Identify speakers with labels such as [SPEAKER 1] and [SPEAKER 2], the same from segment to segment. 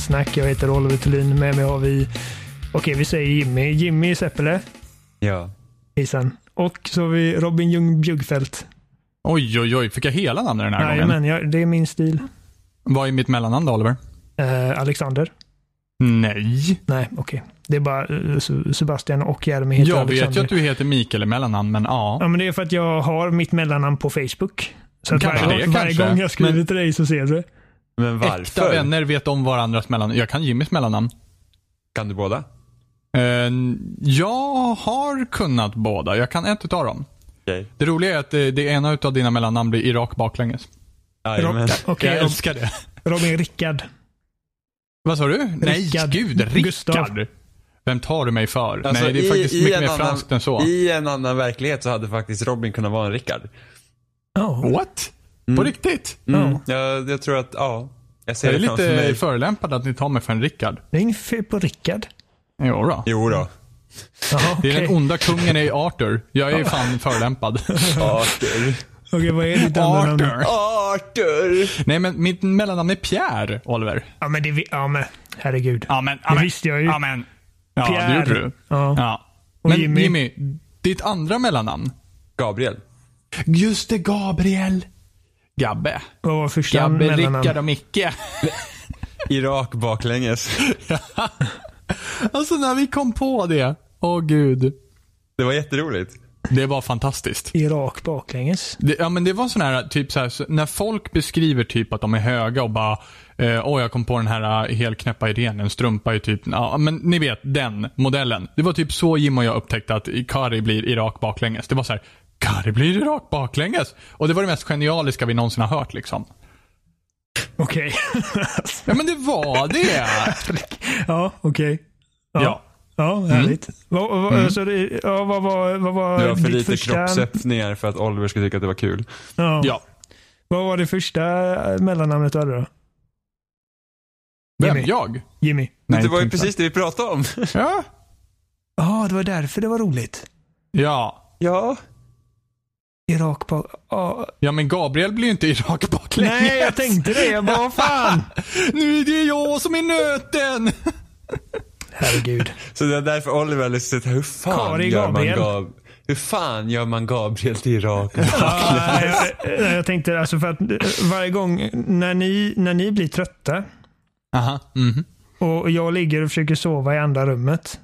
[SPEAKER 1] Spelsnack. Jag heter Oliver Thulin. Med mig har vi, okej vi säger Jimmy. Jimmy Seppele.
[SPEAKER 2] Ja.
[SPEAKER 1] Hejsan. Och så har vi Robin Ljung Bjuggfeldt.
[SPEAKER 3] Oj, oj, oj. Fick jag hela namnet den här gången?
[SPEAKER 1] Jajamän, ja, det är min stil.
[SPEAKER 3] Vad är mitt mellannamn då, Oliver?
[SPEAKER 1] Eh, Alexander.
[SPEAKER 3] Nej.
[SPEAKER 1] Nej, okej. Det är bara eh, Sebastian och Jeremy heter
[SPEAKER 3] Jag
[SPEAKER 1] Alexander.
[SPEAKER 3] vet ju att du heter Mikael i mellannamn, men ja.
[SPEAKER 1] Ja, men det är för att jag har mitt mellannamn på Facebook. Så att
[SPEAKER 3] Kanske
[SPEAKER 1] varje,
[SPEAKER 3] det,
[SPEAKER 1] gång, varje
[SPEAKER 3] kanske.
[SPEAKER 1] gång jag skriver
[SPEAKER 3] Men-
[SPEAKER 1] till dig så ser du det.
[SPEAKER 2] Men
[SPEAKER 3] Äkta
[SPEAKER 2] varför?
[SPEAKER 3] vänner vet om varandras mellannamn. Jag kan Jimmys mellannamn.
[SPEAKER 2] Kan du båda?
[SPEAKER 3] Eh, jag har kunnat båda. Jag kan ett utav dem.
[SPEAKER 2] Okej.
[SPEAKER 3] Det roliga är att det, det ena utav dina mellannamn blir Irak baklänges.
[SPEAKER 2] Jajamän.
[SPEAKER 1] Okej,
[SPEAKER 3] jag älskar det.
[SPEAKER 1] Robin Rickard.
[SPEAKER 3] Vad sa du? Nej,
[SPEAKER 1] Rickard.
[SPEAKER 3] gud. Rickard.
[SPEAKER 1] Gustav.
[SPEAKER 3] Vem tar du mig för?
[SPEAKER 2] Alltså,
[SPEAKER 3] Nej, det är
[SPEAKER 2] i-
[SPEAKER 3] faktiskt
[SPEAKER 2] i
[SPEAKER 3] mycket mer
[SPEAKER 2] annan-
[SPEAKER 3] franskt än så.
[SPEAKER 2] I en annan verklighet så hade faktiskt Robin kunnat vara en Rickard.
[SPEAKER 1] Oh.
[SPEAKER 3] What? På riktigt?
[SPEAKER 2] Mm.
[SPEAKER 1] Ja.
[SPEAKER 2] Jag, jag tror att, ja. Jag ser
[SPEAKER 3] Jag är
[SPEAKER 2] det
[SPEAKER 3] lite
[SPEAKER 2] mig.
[SPEAKER 3] förolämpad att ni tar mig för en Rickard.
[SPEAKER 1] Det är inget fel på Rickard.
[SPEAKER 3] Jo då.
[SPEAKER 2] Jo då.
[SPEAKER 3] Det är den onda kungen i Arthur. Jag är fan förolämpad.
[SPEAKER 2] Arthur.
[SPEAKER 1] Okej, vad är ditt andra namn?
[SPEAKER 3] Arthur.
[SPEAKER 2] Arthur!
[SPEAKER 3] Nej, men mitt mellannamn är Pierre, Oliver.
[SPEAKER 1] Ja, men det vi- ja, men herregud.
[SPEAKER 3] Ja, men.
[SPEAKER 1] Det visste jag ju.
[SPEAKER 3] Ja, men. Ja,
[SPEAKER 1] Pierre.
[SPEAKER 3] det gjorde du.
[SPEAKER 1] Ja.
[SPEAKER 3] Ja.
[SPEAKER 1] Och
[SPEAKER 3] Men
[SPEAKER 1] Jimmy.
[SPEAKER 3] Jimmy. ditt andra mellannamn?
[SPEAKER 2] Gabriel.
[SPEAKER 3] Just det, Gabriel. Gabbe.
[SPEAKER 1] Vad var första
[SPEAKER 3] Gabbe? Rickard och Micke.
[SPEAKER 2] Irak baklänges.
[SPEAKER 3] Alltså när vi kom på det. Åh gud.
[SPEAKER 2] Det var jätteroligt.
[SPEAKER 3] Det var fantastiskt.
[SPEAKER 1] Irak baklänges.
[SPEAKER 3] Det, ja men det var sån här, typ så här, när folk beskriver typ att de är höga och bara eh, Åh jag kom på den här eh, helknäppa idén, en strumpa är typ, ja men ni vet den modellen. Det var typ så Jim och jag upptäckte att Kari blir Irak baklänges. Det var så här, Kari blir Irak baklänges. Och det var det mest genialiska vi någonsin har hört liksom.
[SPEAKER 1] Okej.
[SPEAKER 3] Ja men det var det.
[SPEAKER 1] ja, okej. Ja.
[SPEAKER 3] Ja.
[SPEAKER 1] Ja, härligt. Vad, vad, så det, ja, vad var, vad var
[SPEAKER 2] Det var för
[SPEAKER 1] ditt
[SPEAKER 2] lite
[SPEAKER 1] första...
[SPEAKER 2] kroppsöppningar för att Oliver skulle tycka att det var kul.
[SPEAKER 1] Ja.
[SPEAKER 3] Ja.
[SPEAKER 1] Vad var det första mellannamnet du hade då?
[SPEAKER 3] Vem?
[SPEAKER 1] Jimmy.
[SPEAKER 3] Jag?
[SPEAKER 1] Jimmy.
[SPEAKER 3] Nej,
[SPEAKER 2] det var ju precis det vi pratade om.
[SPEAKER 3] Ja.
[SPEAKER 1] Ja, det var därför det var roligt.
[SPEAKER 3] Ja.
[SPEAKER 2] ja.
[SPEAKER 1] Irak bak... Ja.
[SPEAKER 3] Ja men Gabriel blir ju inte Irak baklänges.
[SPEAKER 1] Nej, jag tänkte det. Jag bara, vad fan.
[SPEAKER 3] Nu är det jag som är nöten.
[SPEAKER 1] Herregud.
[SPEAKER 2] Så det är därför Oliver har att hur fan
[SPEAKER 1] Kari
[SPEAKER 2] gör man
[SPEAKER 1] Gabriel.
[SPEAKER 2] Gab... Hur fan gör man Gabriel till Irak?
[SPEAKER 1] Ja, jag, jag tänkte alltså för att eh, varje gång när ni, när ni blir trötta
[SPEAKER 3] Aha. Mhm.
[SPEAKER 1] och jag ligger och försöker sova i andra rummet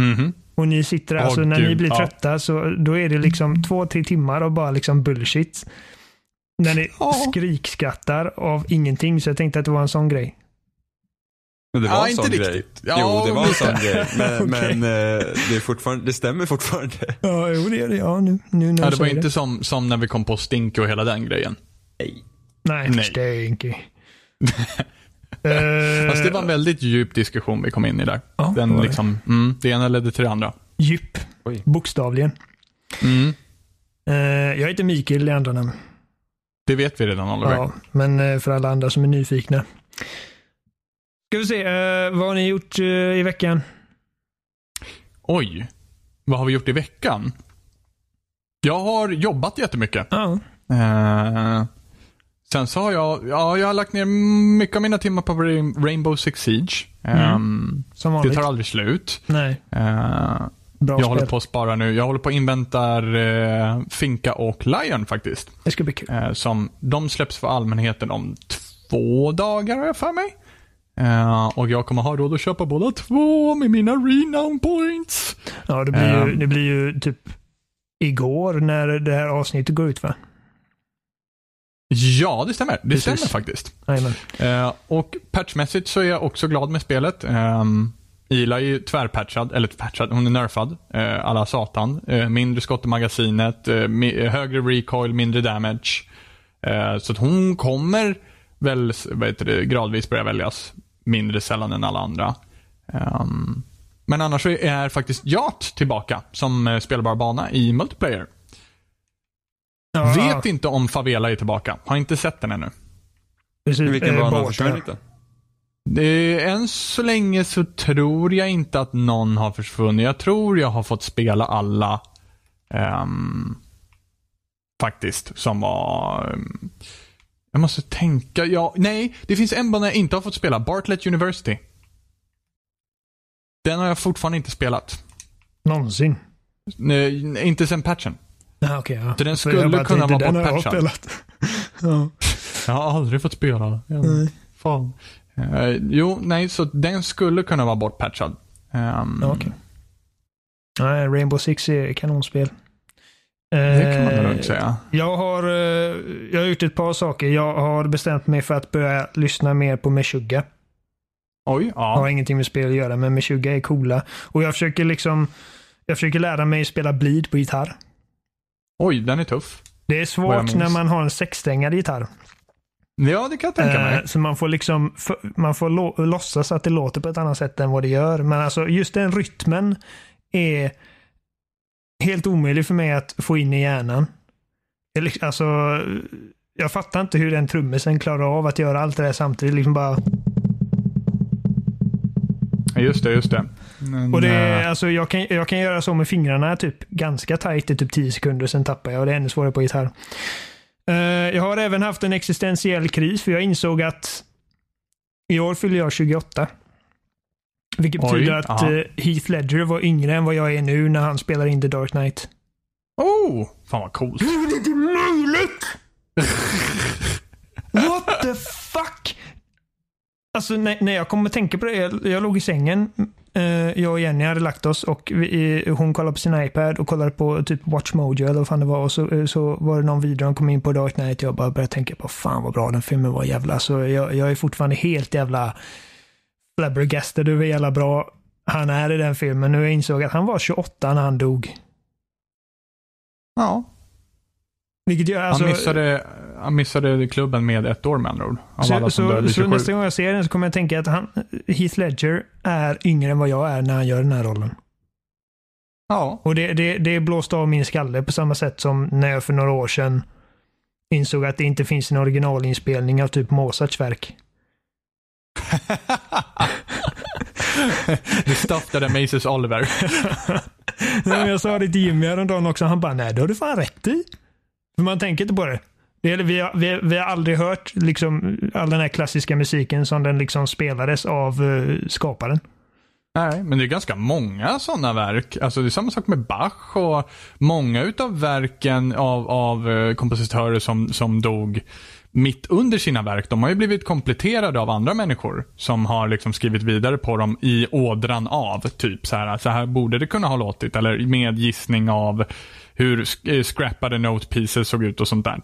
[SPEAKER 3] Mhm.
[SPEAKER 1] Och ni sitter alltså
[SPEAKER 3] Åh,
[SPEAKER 1] när ni
[SPEAKER 3] Gud,
[SPEAKER 1] blir
[SPEAKER 3] ja.
[SPEAKER 1] trötta så då är det liksom två, tre timmar av bara liksom bullshit. När ni
[SPEAKER 3] Ja.
[SPEAKER 1] skrikskrattar av ingenting så jag tänkte att det var en sån grej.
[SPEAKER 2] Men det var
[SPEAKER 3] Ja,
[SPEAKER 2] en
[SPEAKER 3] inte
[SPEAKER 2] sån grej.
[SPEAKER 3] Ja,
[SPEAKER 2] jo, det var en sån grej. Men,
[SPEAKER 1] Okej.
[SPEAKER 2] men eh, det, är fortfarande, det stämmer fortfarande.
[SPEAKER 1] Ja, jo det är det. Ja, nu, nu när
[SPEAKER 3] Ja, det var inte som, som när vi kom på Stinky och hela den grejen.
[SPEAKER 2] Nej.
[SPEAKER 1] Nej,
[SPEAKER 3] Nej.
[SPEAKER 1] stinky.
[SPEAKER 3] Fast det var en
[SPEAKER 1] uh,
[SPEAKER 3] väldigt djup diskussion vi kom in i där.
[SPEAKER 1] Ja, det
[SPEAKER 3] den
[SPEAKER 1] det.
[SPEAKER 3] liksom, mm, det ena ledde till det andra.
[SPEAKER 1] djup.
[SPEAKER 2] Oj.
[SPEAKER 1] Bokstavligen.
[SPEAKER 3] Mm.
[SPEAKER 1] Eh, jag heter Mikael i andra namn.
[SPEAKER 3] Det vet vi redan Oliver.
[SPEAKER 1] Ja, men eh, för alla andra som är nyfikna. Ska vi se, eh, vad har ni gjort eh, i veckan?
[SPEAKER 3] Oj. Vad har vi gjort i veckan? Jag har jobbat jättemycket.
[SPEAKER 1] Ja,
[SPEAKER 3] Eh, sen så har jag, ja, jag har lagt ner mycket av mina timmar på Rain- Rainbow Six Siege. Ehm,
[SPEAKER 1] som
[SPEAKER 3] det tar aldrig slut.
[SPEAKER 1] Nej,
[SPEAKER 3] Eh,
[SPEAKER 1] bra
[SPEAKER 3] jag håller
[SPEAKER 1] spel.
[SPEAKER 3] på att spara nu. Jag håller på att inväntar eh, Finka och Lion faktiskt.
[SPEAKER 1] Det ska bli kul.
[SPEAKER 3] Eh, som, de släpps för allmänheten om två dagar har jag för mig. Eh, och jag kommer ha råd att köpa båda två med mina renown points.
[SPEAKER 1] Ja, det blir, ju, det blir ju typ igår när det här avsnittet går ut va?
[SPEAKER 3] Ja, det stämmer. Det
[SPEAKER 1] Precis.
[SPEAKER 3] stämmer faktiskt. Eh, och patchmässigt så är jag också glad med spelet. Um, Ila är ju tvärpatchad, eller patchad, hon är nerfad. Uh, alla satan. Eh, mindre skott i magasinet, eh, högre recoil, mindre damage. Eh, så att hon kommer väl det, gradvis börja väljas mindre sällan än alla andra. Ehm, men annars är faktiskt Yacht tillbaka som eh, spelbar bana i multiplayer.
[SPEAKER 1] Ja,
[SPEAKER 3] Vet inte om Favela är tillbaka. Har inte sett den ännu.
[SPEAKER 1] precis,
[SPEAKER 2] Vilken
[SPEAKER 1] eh,
[SPEAKER 2] har
[SPEAKER 1] båtar.
[SPEAKER 2] försvunnit då?
[SPEAKER 3] Än så länge så tror jag inte att någon har försvunnit. Jag tror jag har fått spela alla. ehm, faktiskt, som var... ehm, Jag måste tänka. Ja, nej, det finns en bana jag inte har fått spela. Bartlett University. Den har jag fortfarande inte spelat.
[SPEAKER 1] Någonsin.
[SPEAKER 3] Nej, inte sen patchen.
[SPEAKER 1] Ah, okay, ja.
[SPEAKER 3] Så den skulle
[SPEAKER 1] bara
[SPEAKER 3] kunna vara
[SPEAKER 1] har
[SPEAKER 3] bortpatchad.
[SPEAKER 1] ja.
[SPEAKER 3] Jag har aldrig fått spela. Jag,
[SPEAKER 1] Nej.
[SPEAKER 3] fan. Eh, jo, nej, så den skulle kunna vara bortpatchad. Um,
[SPEAKER 1] okej. Nej, Rainbow Six är kanonspel.
[SPEAKER 3] Det kan man
[SPEAKER 1] Eh,
[SPEAKER 3] nog lugnt säga.
[SPEAKER 1] Jag har, eh, jag har gjort ett par saker. Jag har bestämt mig för att börja lyssna mer på Meshuggah.
[SPEAKER 3] Oj,
[SPEAKER 1] Har
[SPEAKER 3] ja.
[SPEAKER 1] ingenting med spel att göra, men Meshuggah är coola. Och jag försöker liksom, jag försöker lära mig spela bleed på gitarr.
[SPEAKER 3] Oj, den är tuff.
[SPEAKER 1] Det är svårt när man har en sexsträngad gitarr.
[SPEAKER 3] Ja, det kan jag tänka mig.
[SPEAKER 1] Eh, Så man får liksom, man får lo- låtsas att det låter på ett annat sätt än vad det gör. Men alltså just den rytmen är helt omöjlig för mig att få in i hjärnan. Liksom- Alltså, jag fattar inte hur den trummisen klarar av att göra allt det där samtidigt. Liksom bara,
[SPEAKER 3] Just det, just det. Men,
[SPEAKER 1] och det, är-
[SPEAKER 3] eh,
[SPEAKER 1] alltså, jag, kan, jag kan göra så med fingrarna typ ganska tajt i typ 10 sekunder, sen tappar jag och det är ännu svårare på gitarr. Eh, jag har även haft en existentiell kris för jag insåg att i år fyller jag 28. Vilket
[SPEAKER 3] Oj,
[SPEAKER 1] betyder att
[SPEAKER 3] aha.
[SPEAKER 1] eh, Heath Ledger var yngre än vad jag är nu när han spelar in The Dark Knight.
[SPEAKER 3] Oh, fan vad coolt.
[SPEAKER 1] Hur är det inte möjligt? What the fuck? Alltså när, när jag kom att tänka på det, jag, jag låg i sängen. Eh, jag och Jenny hade lagt oss och vi, hon kollade på sin iPad och kollade på typ WatchMojo eller vad fan det var. Och så, eh, så var det någon video de kom in på Dark Knight och jag bara började tänka på fan vad bra den filmen var jävla. Så jag, jag är fortfarande helt jävla flabbergasted över hur jävla bra han är i den filmen. Nu insåg jag att han var 28 när han dog.
[SPEAKER 3] Ja,
[SPEAKER 1] gör alltså...
[SPEAKER 3] han, missade, han missade klubben med ett år med andra ord.
[SPEAKER 1] Så, så, så
[SPEAKER 3] 27.
[SPEAKER 1] nästa gång jag ser den så kommer jag tänka att han, Heath Ledger är yngre än vad jag är när han gör den här rollen.
[SPEAKER 3] Ja,
[SPEAKER 1] Och det, det, det blåste av min skalle på samma sätt som när jag för några år sedan insåg att det inte finns en originalinspelning av typ Mozarts verk.
[SPEAKER 3] Stuff that amazes Oliver.
[SPEAKER 1] Jag sa det till Jimmy häromdagen också. Han bara, nej det har du fan rätt i. För man tänker inte på det. det är, vi, har, vi, vi har aldrig hört liksom, all den här klassiska musiken som den liksom spelades av uh, skaparen.
[SPEAKER 3] Nej, men det är ganska många sådana verk. Alltså det är samma sak med Bach och många utav verken av, av eh, kompositörer som, som dog mitt under sina verk. De har ju blivit kompletterade av andra människor som har liksom skrivit vidare på dem i ådran av. Typ så här, så här borde det kunna ha låtit. Eller med gissning av hur eh, scrappade note pieces såg ut och sånt där.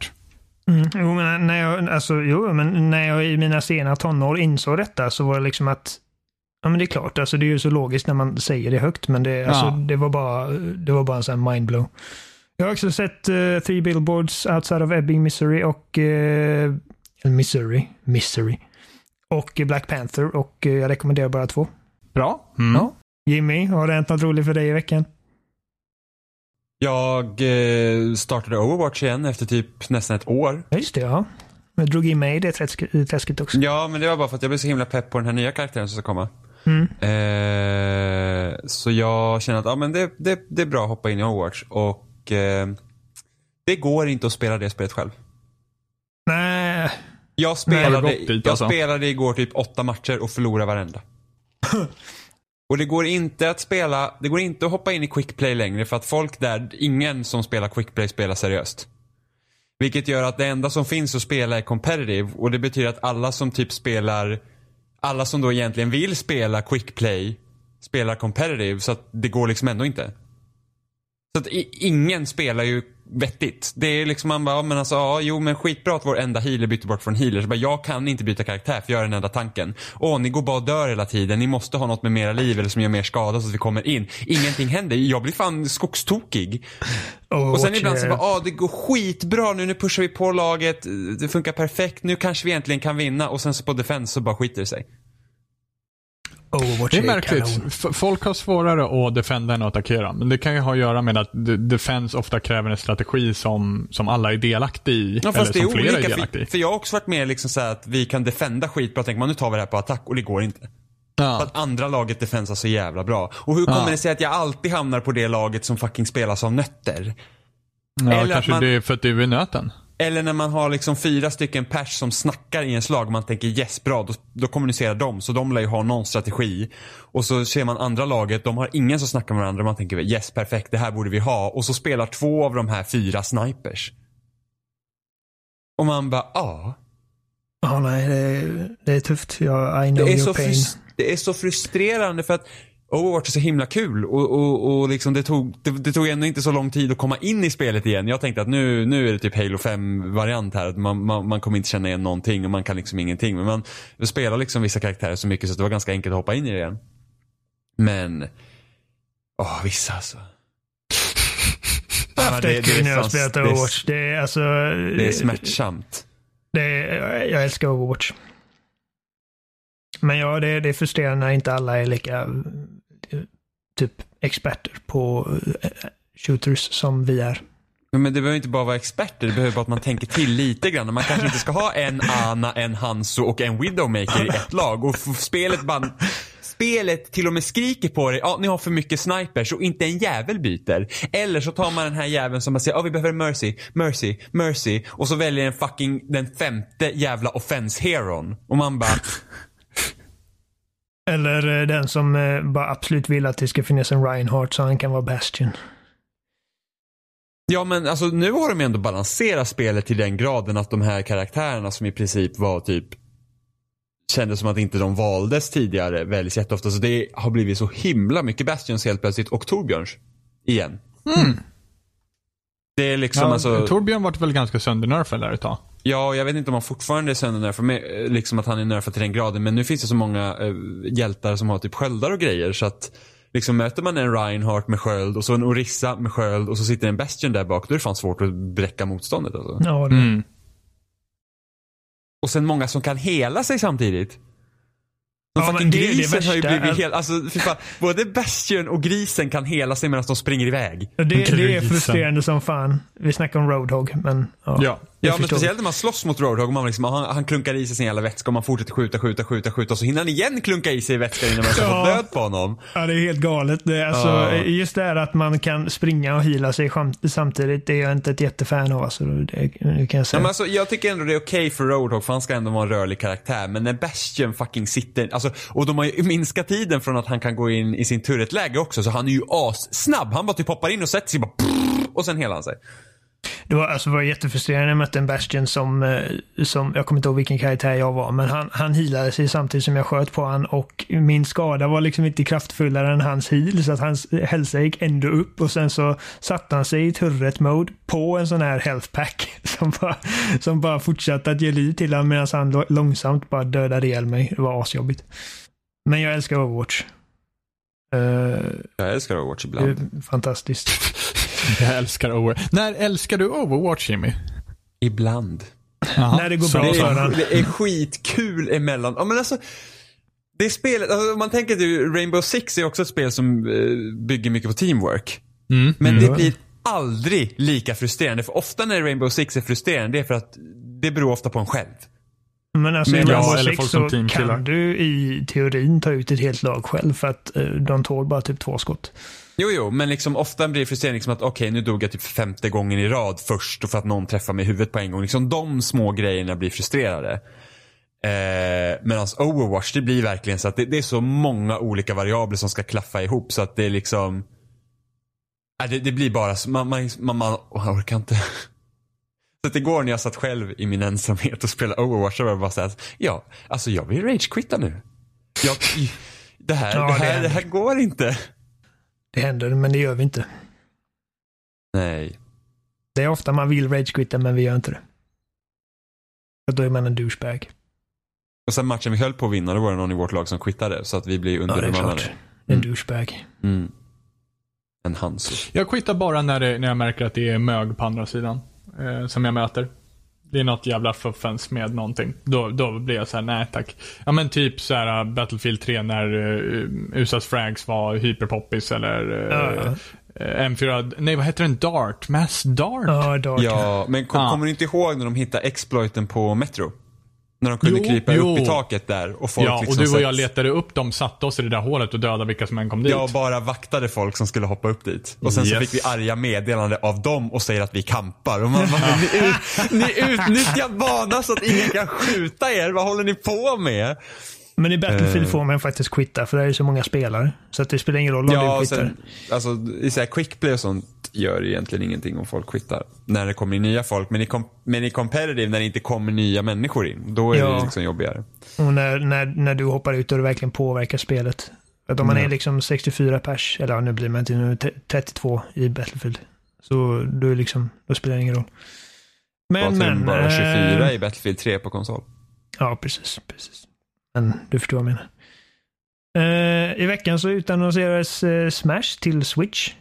[SPEAKER 1] Mm. Jo, men när jag, alltså, jo, men när jag i mina sena tonår insåg detta så var det liksom att Ja, men det är klart. Alltså, det är ju så logiskt när man säger det högt, men det, alltså,
[SPEAKER 3] Ja.
[SPEAKER 1] det, var, bara, det var bara en sån här mindblow. Jag har också sett uh, Three Billboards Outside of Ebbing, Missouri och... Uh, Missouri. Missouri. Och Black Panther och eh, jag rekommenderar bara två.
[SPEAKER 3] Bra. Mm.
[SPEAKER 1] Ja. Jimmy, har det hänt något roligt för dig i veckan?
[SPEAKER 2] Jag eh, startade Overwatch igen efter typ nästan ett år.
[SPEAKER 1] Just det. Ja. Jag drog in mig i det träsk- träsket också.
[SPEAKER 2] Ja, men det var bara för att jag blev så himla pepp på den här nya karaktären som ska komma.
[SPEAKER 1] Mm.
[SPEAKER 2] Eh, så jag känner att ja, men det, det, det är bra att hoppa in i Overwatch. Och eh, det går inte att spela det spelet själv.
[SPEAKER 1] Nej,
[SPEAKER 2] Jag spelade,
[SPEAKER 3] du gått dit,
[SPEAKER 2] jag
[SPEAKER 3] alltså?
[SPEAKER 2] spelade igår typ åtta matcher och förlorade varenda. och det går inte att spela, det går inte att hoppa in i QuickPlay längre för att folk där, ingen som spelar QuickPlay spelar seriöst. Vilket gör att det enda som finns att spela är competitive och det betyder att alla som typ spelar, alla som då egentligen vill spela QuickPlay spelar competitive så att det går liksom ändå inte. Så att ingen spelar ju vettigt. Det är liksom man bara, ja, men alltså, ja, jo men skitbra att vår enda healer byter bort från healer. Så bara, jag kan inte byta karaktär för jag är den enda tanken. Åh, ni går bara och dör hela tiden. Ni måste ha något med mera liv eller som gör mer skada så att vi kommer in. Ingenting händer. Jag blir fan skogstokig. Och sen ibland så bara, ah, det går skitbra nu, nu pushar vi på laget, det funkar perfekt, nu kanske vi äntligen kan vinna och sen så på defense så bara skiter det sig.
[SPEAKER 1] Overwatch
[SPEAKER 3] Det är märkligt.
[SPEAKER 1] kanon.
[SPEAKER 3] Folk har svårare att defenda än att attackera. Men det kan ju ha att göra med att de- defense ofta kräver en strategi som, som alla är delaktiga i.
[SPEAKER 2] Ja,
[SPEAKER 3] eller
[SPEAKER 2] fast är
[SPEAKER 3] som flera är
[SPEAKER 2] olika,
[SPEAKER 3] delaktiga i.
[SPEAKER 2] för, för jag har också varit med liksom så här att vi kan defenda skitbra, tänker man nu tar vi det här på attack och det går inte. För
[SPEAKER 3] Ja.
[SPEAKER 2] att andra laget defensar så jävla bra. Och hur kommer
[SPEAKER 3] Ja.
[SPEAKER 2] det sig att jag alltid hamnar på det laget som fucking spelas av nötter?
[SPEAKER 3] Ja,
[SPEAKER 2] eller
[SPEAKER 3] kanske
[SPEAKER 2] man-
[SPEAKER 3] det är för att du är nöten.
[SPEAKER 2] Eller när man har liksom fyra stycken pers som snackar i en slag och man tänker yes bra, då, då kommunicerar de så de lär ju ha någon strategi. Och så ser man andra laget, de har ingen som snackar med varandra och man tänker yes perfekt, det här borde vi ha. Och så spelar två av de här fyra snipers. Och man bara, ja.
[SPEAKER 1] Ja, nej, det är, det är tufft. Jag, I know
[SPEAKER 2] Det är,
[SPEAKER 1] your pain.
[SPEAKER 2] det är så frustrerande för att Overwatch är så himla kul och, och, och liksom det, tog, det, det tog ändå inte så lång tid att komma in i spelet igen. Jag tänkte att nu, nu är det typ Halo 5-variant här. Att man, man, man kommer inte känna igen någonting och man kan liksom ingenting. Men man spelar liksom vissa karaktärer så mycket så det var ganska enkelt att hoppa in i det igen. Men, åh vissa alltså.
[SPEAKER 1] Haft
[SPEAKER 2] det-
[SPEAKER 1] ett kul när jag spelat
[SPEAKER 2] Det är-
[SPEAKER 1] Overwatch. Det är alltså...
[SPEAKER 2] Det är smärtsamt.
[SPEAKER 1] Det är, jag älskar Overwatch. Men ja, det, det är frustrerande när inte alla är lika typ experter på eh, eh, shooters som vi är.
[SPEAKER 2] Men det behöver inte bara vara experter, det behöver bara att man tänker till lite grann. Man kanske inte ska ha en Ana, en Hanso och en Widowmaker i ett lag. Och spelet bara... Spelet till och med skriker på dig, ja ni har för mycket snipers och inte en jävel byter. Eller så tar man den här jäveln som bara säger, ja vi behöver Mercy, Mercy, Mercy. Och så väljer den fucking den femte jävla offense heron. Och man bara,
[SPEAKER 1] eller eh, den som eh, bara absolut vill att det ska finnas en Reinhardt så han kan vara Bastion.
[SPEAKER 2] Ja men alltså nu har de ändå balanserat spelet till den graden att de här karaktärerna som i princip var typ kändes som att inte de valdes tidigare väljs jätteofta. Så det har blivit så himla mycket Bastions helt plötsligt och Torbjörns. Igen. Det är liksom
[SPEAKER 3] Ja,
[SPEAKER 2] alltså,
[SPEAKER 3] Torbjörn vart väl ganska söndernörfad där ett tag.
[SPEAKER 2] Ja jag vet inte om han fortfarande är söndernörfad, eh, liksom att han är nerfad till den graden. Men nu finns det så många eh, hjältar som har typ sköldar och grejer så att Liksom möter man en Reinhardt med sköld och så en Orissa med sköld och så sitter en Bastion där bak, då är det fan svårt att bräcka motståndet alltså.
[SPEAKER 1] Ja, det,
[SPEAKER 3] Mm.
[SPEAKER 2] Och sen många som kan hela sig samtidigt. De
[SPEAKER 1] Ja,
[SPEAKER 2] fucking
[SPEAKER 1] men det är det
[SPEAKER 2] har ju blivit helt, alltså fan, både Bastion och grisen kan hela sig medan de springer iväg.
[SPEAKER 1] det, det är frustrerande som fan. Vi snackar om Roadhog, men ja.
[SPEAKER 3] Ja.
[SPEAKER 2] Ja men speciellt när man slåss mot Roadhog och man liksom, han, han klunkar i sig sin jävla vätska och man fortsätter skjuta, skjuta, skjuta, skjuta och så hinner han igen klunka i sig vätska innan man har
[SPEAKER 1] Ja.
[SPEAKER 2] fått död på honom.
[SPEAKER 1] Ja, det är helt galet. Det alltså,
[SPEAKER 2] Ja.
[SPEAKER 1] Just det här att man kan springa och hila sig sam- samtidigt, det är jag inte ett jättefan av. Alltså, det, det kan jag
[SPEAKER 2] Ja,
[SPEAKER 1] säga.
[SPEAKER 2] men alltså, jag tycker ändå det är okej för Roadhog för han ska ändå vara en rörlig karaktär. Men när Bastion fucking sitter, alltså, och de har ju minskat tiden från att han kan gå in i sin turretläge också så han är ju assnabb. Han bara typ hoppar in och sätter sig bara och sen helar han sig.
[SPEAKER 1] Det var, alltså, det var jättefrustrerande. Jag mötte en Bastion som, eh, som, jag kommer inte ihåg vilken karaktär jag var, men han, han healade sig samtidigt som jag sköt på han och min skada var liksom inte kraftfullare än hans heal, så att hans hälsa gick ändå upp och sen så satte han sig i turret mode på en sån här health pack som bara, som bara fortsatte att ge liv till honom medan han långsamt bara dödade ihjäl mig. Det var asjobbigt. Men jag älskar Overwatch. Eh,
[SPEAKER 2] Jag älskar Overwatch
[SPEAKER 1] det
[SPEAKER 2] ibland.
[SPEAKER 1] är fantastiskt.
[SPEAKER 3] Jag älskar Overwatch. När älskar du Overwatch Jimmy?
[SPEAKER 2] Ibland.
[SPEAKER 3] Jaha.
[SPEAKER 1] När det går
[SPEAKER 3] Så-
[SPEAKER 1] bra
[SPEAKER 2] Det
[SPEAKER 1] för
[SPEAKER 2] är,
[SPEAKER 1] han.
[SPEAKER 2] det är skitkul emellan. Ja, men alltså, det spelet, alltså, om man tänker att Rainbow Six är också ett spel som eh, bygger mycket på teamwork.
[SPEAKER 3] Mm.
[SPEAKER 2] Men
[SPEAKER 1] Mm.
[SPEAKER 2] det blir aldrig lika frustrerande. För ofta när Rainbow Six är frustrerande, det är för att det beror ofta på en själv.
[SPEAKER 1] Men alltså
[SPEAKER 2] Men
[SPEAKER 1] i
[SPEAKER 2] ja,
[SPEAKER 1] Rainbow
[SPEAKER 3] eller
[SPEAKER 1] Six
[SPEAKER 3] folk som
[SPEAKER 1] så kan du i teorin ta ut ett helt lag själv för att eh, de tål bara typ två skott.
[SPEAKER 2] Jo, jo, men liksom ofta blir det frustrerande liksom att okej, nu dog jag typ femte gången i rad först och för att någon träffar mig i huvudet på en gång. Liksom de små grejerna blir frustrerade. Eh, Medan Overwatch, det blir verkligen så att det, det är så många olika variabler som ska klaffa ihop så att det är liksom Ja, det, det blir bara så, man, man, man, man orkar inte. Så att igår när jag satt själv i min ensamhet och spelade Overwatch så var jag bara såhär, ja, alltså jag vill ragequitta nu. Jag, det, här,
[SPEAKER 1] Ja,
[SPEAKER 2] det, här, det här går inte.
[SPEAKER 1] Det händer, men det gör vi inte.
[SPEAKER 2] Nej.
[SPEAKER 1] Det är ofta man vill ragequitta, men vi gör inte det. För då är man en douchebag.
[SPEAKER 2] Och sen matchen vi höll på att vinna, då var det någon i vårt lag som quittade. Så att vi blir
[SPEAKER 1] Ja, det är
[SPEAKER 2] underbemannade.
[SPEAKER 1] klart. En
[SPEAKER 2] Mm.
[SPEAKER 1] douchebag.
[SPEAKER 2] Mm. En Hanso.
[SPEAKER 3] Jag quittar bara när, det, när jag märker att det är mög på andra sidan. Eh, som jag möter. Det är något jävla fuffens med någonting. Då, då blir jag så här: nej tack. Ja men typ så här uh, Battlefield 3 när uh, USAs frags var hyperpoppis eller uh, eh, M4, nej vad heter den? Dart? Mass Dart?
[SPEAKER 1] Ja, Dark.
[SPEAKER 2] Ja, men kom, kommer du inte ihåg när de hittade exploiten på Metro? När de kunde
[SPEAKER 3] Jo,
[SPEAKER 2] krypa
[SPEAKER 3] jo.
[SPEAKER 2] upp i taket där och folk
[SPEAKER 3] Ja,
[SPEAKER 2] liksom
[SPEAKER 3] och du och jag letade upp dem, satte oss i det där hålet och dödade vilka som än kom dit.
[SPEAKER 2] Jag bara vaktade folk som skulle hoppa upp dit. Och sen så
[SPEAKER 3] Yes.
[SPEAKER 2] fick vi arga meddelande av dem och säger att vi kampar. Och man bara, ni, ut, ni utnyttjar banan så att ingen kan skjuta er. Vad håller ni på med?
[SPEAKER 1] Men i Battlefield
[SPEAKER 2] Eh.
[SPEAKER 1] får man faktiskt quitta för det är så många spelare. Så att det spelar ingen roll om
[SPEAKER 2] Ja,
[SPEAKER 1] du quittar.
[SPEAKER 2] sen, alltså, i så här quickplay och sånt gör egentligen ingenting om folk quittar. När det kommer in nya folk. Men i, kom, men i competitive, när det inte kommer nya människor in, då är
[SPEAKER 1] Ja.
[SPEAKER 2] det liksom jobbigare.
[SPEAKER 1] Och när, när, när du hoppar ut och det verkligen påverkar spelet. Att om man är liksom 64 pers, eller ja, nu blir man inte nu är det 32 i Battlefield. Så då, är liksom, då spelar det ingen roll. Men,
[SPEAKER 2] Men, bara 24
[SPEAKER 1] eh,
[SPEAKER 2] i Battlefield 3 på konsol.
[SPEAKER 1] Ja, precis. precis. Men du förstår vad jag menar. Eh, I veckan så utannonserades eh, Smash till Switch.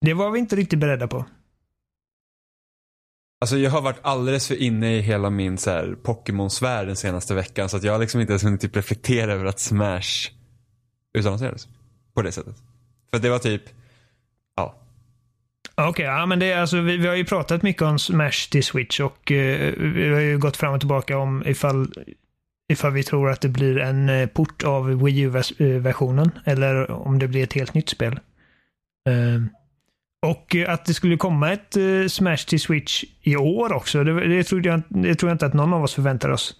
[SPEAKER 1] Det var vi inte riktigt beredda på.
[SPEAKER 2] Alltså jag har varit alldeles för inne i hela min så Pokémon-sfär den senaste veckan. Så att jag har liksom inte ens hunnit typ reflektera över att Smash utannonserades. På det sättet. För det var typ, ja.
[SPEAKER 1] Okej, ja, men det är alltså, vi, vi har ju pratat mycket om Smash till Switch och eh, vi har ju gått fram och tillbaka om ifall, ifall vi tror att det blir en eh, port av Wii U-versionen eller om det blir ett helt nytt spel. Eh, och eh, att det skulle komma ett eh, Smash till Switch i år också, det, det, trodde jag, det tror jag inte att någon av oss förväntar oss.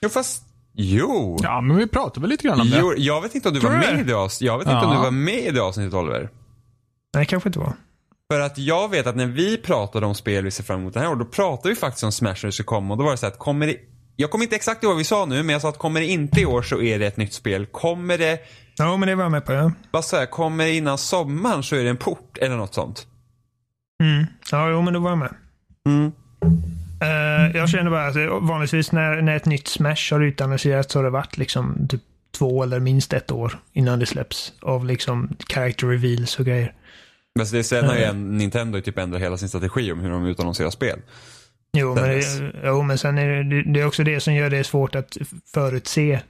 [SPEAKER 2] Jo fast, jo.
[SPEAKER 3] Ja, men vi pratade väl lite grann om det.
[SPEAKER 2] jo jag vet inte om du
[SPEAKER 1] Tror
[SPEAKER 2] var med
[SPEAKER 1] det?
[SPEAKER 2] i det avsnittet. Jag vet inte om
[SPEAKER 3] Ja.
[SPEAKER 2] du var med i det avsnittet Oliver.
[SPEAKER 1] Nej, kanske inte var.
[SPEAKER 2] För att jag vet att när vi pratade om spel vi ser fram emot det här och då pratade vi faktiskt om Smash när det skulle komma och då var det så att kommer det jag kommer inte exakt ihåg vad vi sa nu, men jag sa att kommer det inte i år så är det ett nytt spel. Kommer det,
[SPEAKER 1] Ja, men det var jag med på. Ja.
[SPEAKER 2] vad säger jag, kommer det innan sommaren så är det en port eller något sånt.
[SPEAKER 1] Mm. Ja, jo, men då var jag med.
[SPEAKER 2] Mm.
[SPEAKER 1] Eh, jag känner bara att vanligtvis när, när ett nytt Smash har utannonserats så har det varit liksom typ två eller minst ett år innan det släpps. Av liksom character reveals och grejer.
[SPEAKER 2] Men det, sen har ju en, Nintendo typ ändrat hela sin strategi om hur de utannonserar spel.
[SPEAKER 1] Jo, men, jo, men sen är det, det är också det som gör det svårt att förutse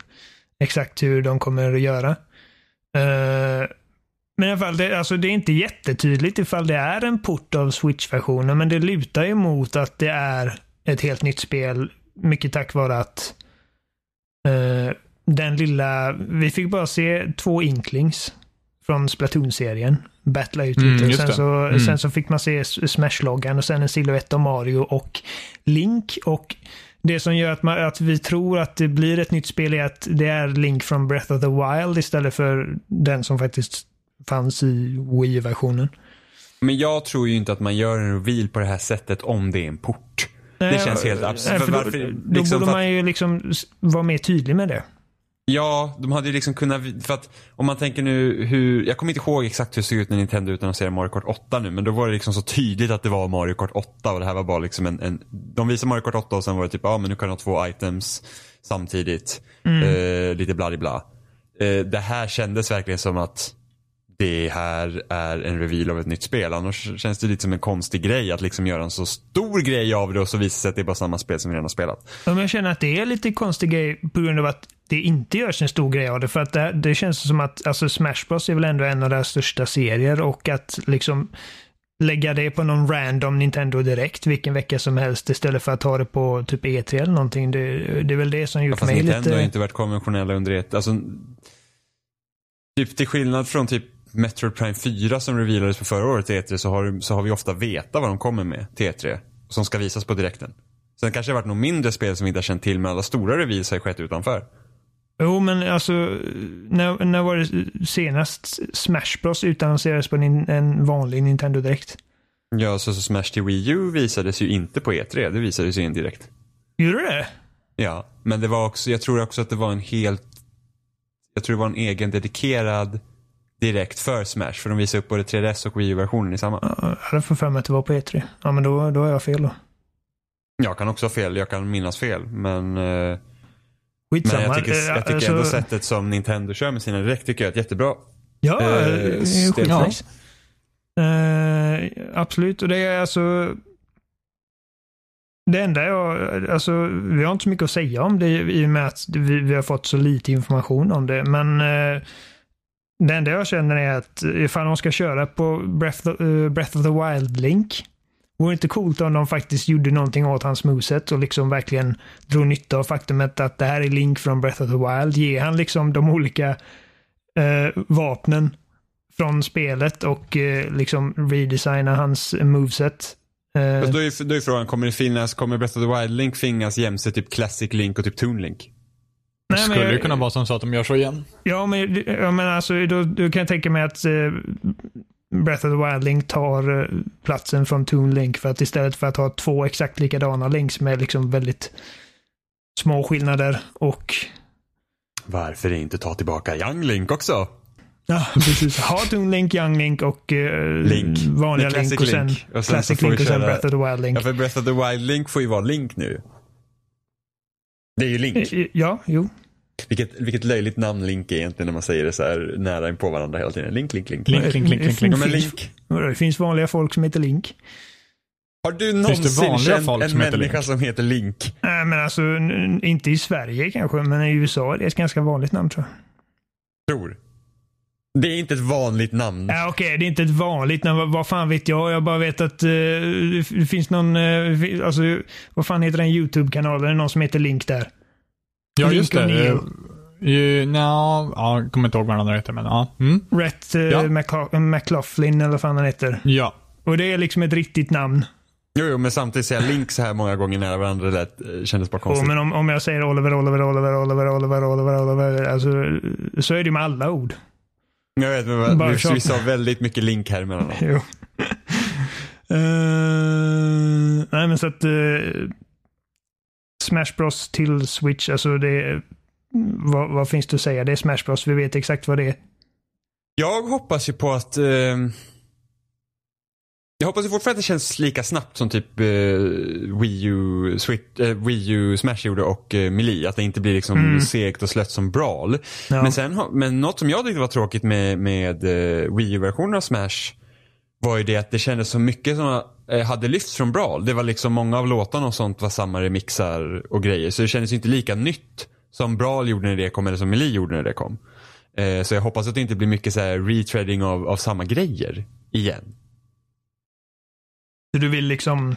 [SPEAKER 1] exakt hur de kommer att göra. Eh, men i alla fall, det, alltså det är inte jättetydligt ifall det är en port av Switch-versionen, men det lutar ju mot att det är ett helt nytt spel. Mycket tack vare att eh, den lilla, vi fick bara se två inklings från Splatoon-serien. Battla ut
[SPEAKER 3] Mm,
[SPEAKER 1] lite. och
[SPEAKER 3] just
[SPEAKER 1] sen, så,
[SPEAKER 3] Mm.
[SPEAKER 1] sen så fick man se Smash-loggan och sen en silhuett av Mario och Link. Och det som gör att, man, att vi tror att det blir ett nytt spel är att det är Link från Breath of the Wild istället för den som faktiskt fanns i Wii-versionen.
[SPEAKER 2] Men jag tror ju inte att man gör en reveal på det här sättet om det är en port. Det känns helt absurt.
[SPEAKER 1] Nej, då,
[SPEAKER 2] varför-
[SPEAKER 1] då
[SPEAKER 2] liksom
[SPEAKER 1] borde man ju liksom vara mer tydlig med det.
[SPEAKER 2] Ja, de hade ju liksom kunnat, för att om man tänker nu hur, jag kommer inte ihåg exakt hur det såg ut när Nintendo utannonserade Mario Kart 8 nu, men då var det liksom så tydligt att det var Mario Kart 8 och det här var bara liksom en, en de visade Mario Kart 8 och sen var det typ, ja men nu kan du ha två items samtidigt, eh, lite bla bla. Eh, det här kändes verkligen som att det här är en reveal av ett nytt spel. Annars känns det lite som en konstig grej att liksom göra en så stor grej av det och så visar det sig att det är bara samma spel som vi redan har spelat.
[SPEAKER 1] Ja, men jag känner att det är lite konstig grej på grund av att det inte görs en stor grej av det. För att det, det känns som att alltså Smash Bros är väl ändå en av deras största serier och att liksom lägga det på någon random Nintendo direkt vilken vecka som helst istället för att ha det på typ E3 eller någonting. Det, det är väl det som gjort
[SPEAKER 2] Fast
[SPEAKER 1] mig
[SPEAKER 2] Nintendo har
[SPEAKER 1] lite...
[SPEAKER 2] ju inte varit konventionella under ett, alltså Typ till skillnad från typ Metroid Prime 4 som revealades på förra året till E3 så har, så har vi ofta vetat vad de kommer med till E3. Som ska visas på direkten. Sen kanske det har varit något mindre spel som vi inte har känt till men alla stora reveals har ju skett utanför.
[SPEAKER 1] Jo, men alltså när, när var det senast Smash Bros utannonserades på en, en vanlig Nintendo Direkt?
[SPEAKER 2] Ja, så, så Smash till Wii U visades ju inte på E3. Det visades ju indirekt.
[SPEAKER 1] Gjorde det?
[SPEAKER 2] Ja, men det var också, jag tror också att det var en helt, jag tror det var en egen dedikerad direkt för Smash. För de visade upp både 3DS och Wii U-versionen i samma.
[SPEAKER 1] Ja, Jag hade för för mig att det var på E3. Ja, men då, då har jag fel då.
[SPEAKER 2] Jag kan också ha fel, jag kan minnas fel. Men, eh,
[SPEAKER 1] Skitsamma.
[SPEAKER 2] men jag tycker,
[SPEAKER 1] Eh,
[SPEAKER 2] jag tycker
[SPEAKER 1] alltså-
[SPEAKER 2] ändå sättet som Nintendo kör med sina direkt tycker jag är ett jättebra.
[SPEAKER 1] Ja,
[SPEAKER 2] eh,
[SPEAKER 1] skitnice. Eh, absolut, och det är alltså det enda jag, alltså vi har inte så mycket att säga om det i och med att vi, vi har fått så lite information om det. Men eh, det enda jag känner är att ifall de ska köra på Breath of, eh, Breath of the Wild Link Vore det inte coolt om de faktiskt gjorde någonting åt hans moveset och liksom verkligen drog nytta av faktumet att det här är Link från Breath of the Wild. Ge han liksom de olika eh, vapnen från spelet och eh, liksom redesigna hans moveset. Eh,
[SPEAKER 2] Fast då är, då är frågan, kommer det finnas, kommer Breath of the Wild Link finnas jämte typ Classic Link och typ Toon Link?
[SPEAKER 3] Det
[SPEAKER 1] nej, men
[SPEAKER 3] skulle
[SPEAKER 1] jag-
[SPEAKER 3] ju kunna vara som så att de gör så igen.
[SPEAKER 1] Ja, men, ja, men alltså, då, då kan jag tänka mig att eh, Breath of the Wild Link tar eh, platsen från Toon Link för att istället för att ha två exakt likadana links med liksom väldigt små skillnader och
[SPEAKER 2] Varför inte ta tillbaka Young Link också?
[SPEAKER 1] ja, precis. Ha Toon Link, Young Link och eh,
[SPEAKER 2] Link.
[SPEAKER 1] vanliga
[SPEAKER 2] är
[SPEAKER 1] Link och sen
[SPEAKER 2] Link. Och sen
[SPEAKER 1] Classic Link och sen
[SPEAKER 2] köra-
[SPEAKER 1] Breath of the Wild Link.
[SPEAKER 2] Ja, för Breath of the Wild Link får ju vara Link nu. Det är ju Link.
[SPEAKER 1] Eh, Ja, jo.
[SPEAKER 2] Vilket, vilket löjligt namn Link är egentligen när man säger det så här nära in på varandra hela tiden. Link, Link, Link.
[SPEAKER 3] Link, link, link, link,
[SPEAKER 1] Det
[SPEAKER 3] link.
[SPEAKER 2] Ja, men
[SPEAKER 1] finns-
[SPEAKER 2] Link.
[SPEAKER 1] Det finns vanliga folk som heter Link.
[SPEAKER 2] Har du
[SPEAKER 3] det
[SPEAKER 2] någonsin
[SPEAKER 3] vanliga
[SPEAKER 2] känt
[SPEAKER 3] folk
[SPEAKER 2] en
[SPEAKER 3] som heter
[SPEAKER 2] människa
[SPEAKER 3] Link?
[SPEAKER 2] som heter Link?
[SPEAKER 1] Nej, men alltså inte i Sverige kanske, men i USA är det ett ganska vanligt namn tror jag.
[SPEAKER 2] Tror. Det är inte ett vanligt namn.
[SPEAKER 1] Ja, Okej, det är inte ett vanligt namn. Vad, vad fan vet jag? Jag bara vet att eh, det det finns någon, uh, alltså, vad fan heter den YouTube-kanalen? Det någon som heter Link där.
[SPEAKER 3] Ja,
[SPEAKER 1] Link
[SPEAKER 3] just det.
[SPEAKER 1] och Neo.
[SPEAKER 3] Uh, uh, no, ja, jag kommer inte ihåg vad andra heter, men ja. Mm.
[SPEAKER 1] Rhett uh,
[SPEAKER 3] Ja.
[SPEAKER 1] McLaughlin eller vad fan han heter.
[SPEAKER 3] Ja.
[SPEAKER 1] Och det är liksom ett riktigt namn.
[SPEAKER 2] Jo, jo, men samtidigt säga Link så här många gånger nära varandra det eh, kändes bara konstigt.
[SPEAKER 1] men om, om jag säger Oliver, Oliver, Oliver, Oliver, Oliver, Oliver, Oliver, alltså, så är det ju med alla ord.
[SPEAKER 2] Jag vet, men
[SPEAKER 1] Bara
[SPEAKER 2] vi, vi sa väldigt mycket Link här emellan.
[SPEAKER 1] Jo. Eh, nej, men så att eh, Smash Bros till Switch, alltså det vad, vad finns det att säga? Det är Smash Bros. Vi vet exakt vad det är.
[SPEAKER 2] Jag hoppas ju på att... Eh, jag hoppas ju fortfarande att det känns lika snabbt som typ eh, Wii, U, Switch, eh, Wii U Smash gjorde och eh, Melee. Att det inte blir liksom
[SPEAKER 1] Mm.
[SPEAKER 2] segt och slött som Brawl.
[SPEAKER 1] Ja.
[SPEAKER 2] Men, sen, men något som jag tyckte var tråkigt med, med eh, Wii U-versionen av Smash var ju det att det kändes så mycket som eh, hade lyfts från Brawl. Det var liksom många av låtarna och sånt var samma remixar och grejer. Så det kändes ju inte lika nytt som Brawl gjorde när det kom eller som Melee gjorde när det kom. Eh, så jag hoppas att det inte blir mycket så här retreading av, av samma grejer igen.
[SPEAKER 1] Så du vill liksom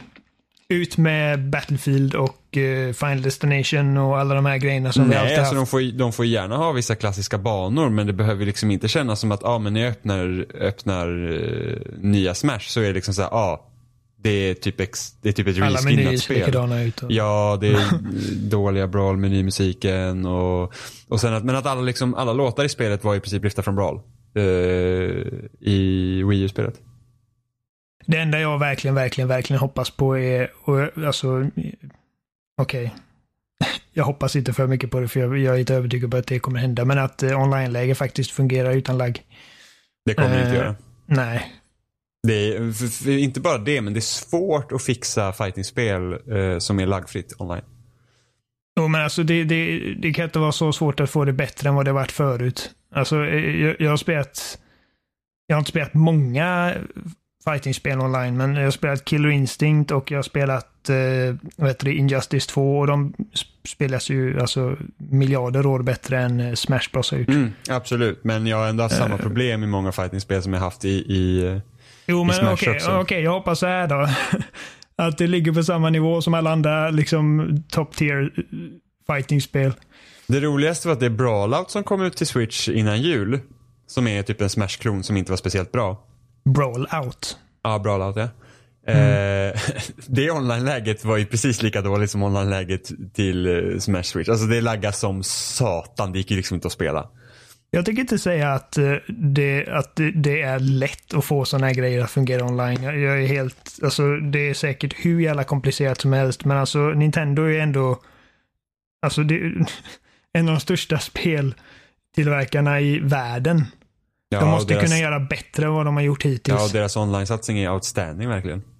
[SPEAKER 1] ut med Battlefield och eh, Final Destination och alla de här grejerna som vi
[SPEAKER 2] Nej,
[SPEAKER 1] alltid
[SPEAKER 2] alltså de
[SPEAKER 1] haft.
[SPEAKER 2] får, ju- de får gärna ha vissa klassiska banor men det behöver liksom inte kännas som att ah, men när jag öppnar, öppnar eh, nya Smash så är det liksom så här, ah, det är typ, ex, det är typ ett reskinnat spel.
[SPEAKER 1] ut. Och...
[SPEAKER 2] Ja, det är dåliga Brawl menymusiken och, och sen att, men att alla, liksom, alla låtar i spelet var i princip lyfta från Brawl. eh, I Wii U-spelet.
[SPEAKER 1] Det enda jag verkligen, verkligen, verkligen hoppas på är, och, alltså, okej. Jag hoppas inte för mycket på det för jag, jag är inte övertygad på att det kommer hända. Men att eh, online-läge faktiskt fungerar utan lagg.
[SPEAKER 2] Det kommer det inte
[SPEAKER 1] Eh,
[SPEAKER 2] göra.
[SPEAKER 1] Nej.
[SPEAKER 2] Det är, för, för, inte bara det, men det är svårt att fixa fightingspel eh, som är laggfritt online.
[SPEAKER 1] Jo, men alltså det, det, det kan inte vara så svårt att få det bättre än vad det varit förut. Alltså, eh, jag, jag har spelat... Jag har inte spelat många fightingspel online, men jag har spelat Killer Instinct och jag har spelat eh, vad det, Injustice 2 och de sp- spelas ju alltså miljarder år bättre än eh, Smash Bros har gjort.
[SPEAKER 2] Mm, absolut, men jag har ändå haft
[SPEAKER 1] Eh.
[SPEAKER 2] samma problem i många fightingspel som jag haft i, i eh,
[SPEAKER 1] Jo, men
[SPEAKER 2] Smash
[SPEAKER 1] okej,
[SPEAKER 2] också.
[SPEAKER 1] okej, jag hoppas så här då. Att det ligger på samma nivå som alla andra liksom top tier eh, fightingspel.
[SPEAKER 2] Det roligaste var att det är Brawlout som kom ut till Switch innan jul. Som är typ en Smash-klon som inte var speciellt bra.
[SPEAKER 1] Brawl out.
[SPEAKER 2] Ja, Brawlout ja. Eh, det online-läget var ju precis lika dåligt som online-läget till eh, Smash Switch. Alltså det laggar som satan. Det gick ju liksom inte att spela.
[SPEAKER 1] Jag tänker inte säga att, eh, det, att det, är lätt att få sådana här grejer att fungera online. Jag, jag är helt, alltså det är säkert hur jävla komplicerat som helst, men alltså Nintendo är ändå, alltså det är en av de största speltillverkarna i världen.
[SPEAKER 2] Ja,
[SPEAKER 1] de måste
[SPEAKER 2] deras,
[SPEAKER 1] kunna göra bättre än vad de har gjort
[SPEAKER 2] Ja, och
[SPEAKER 1] hittills.
[SPEAKER 2] deras online-satsning är outstanding verkligen.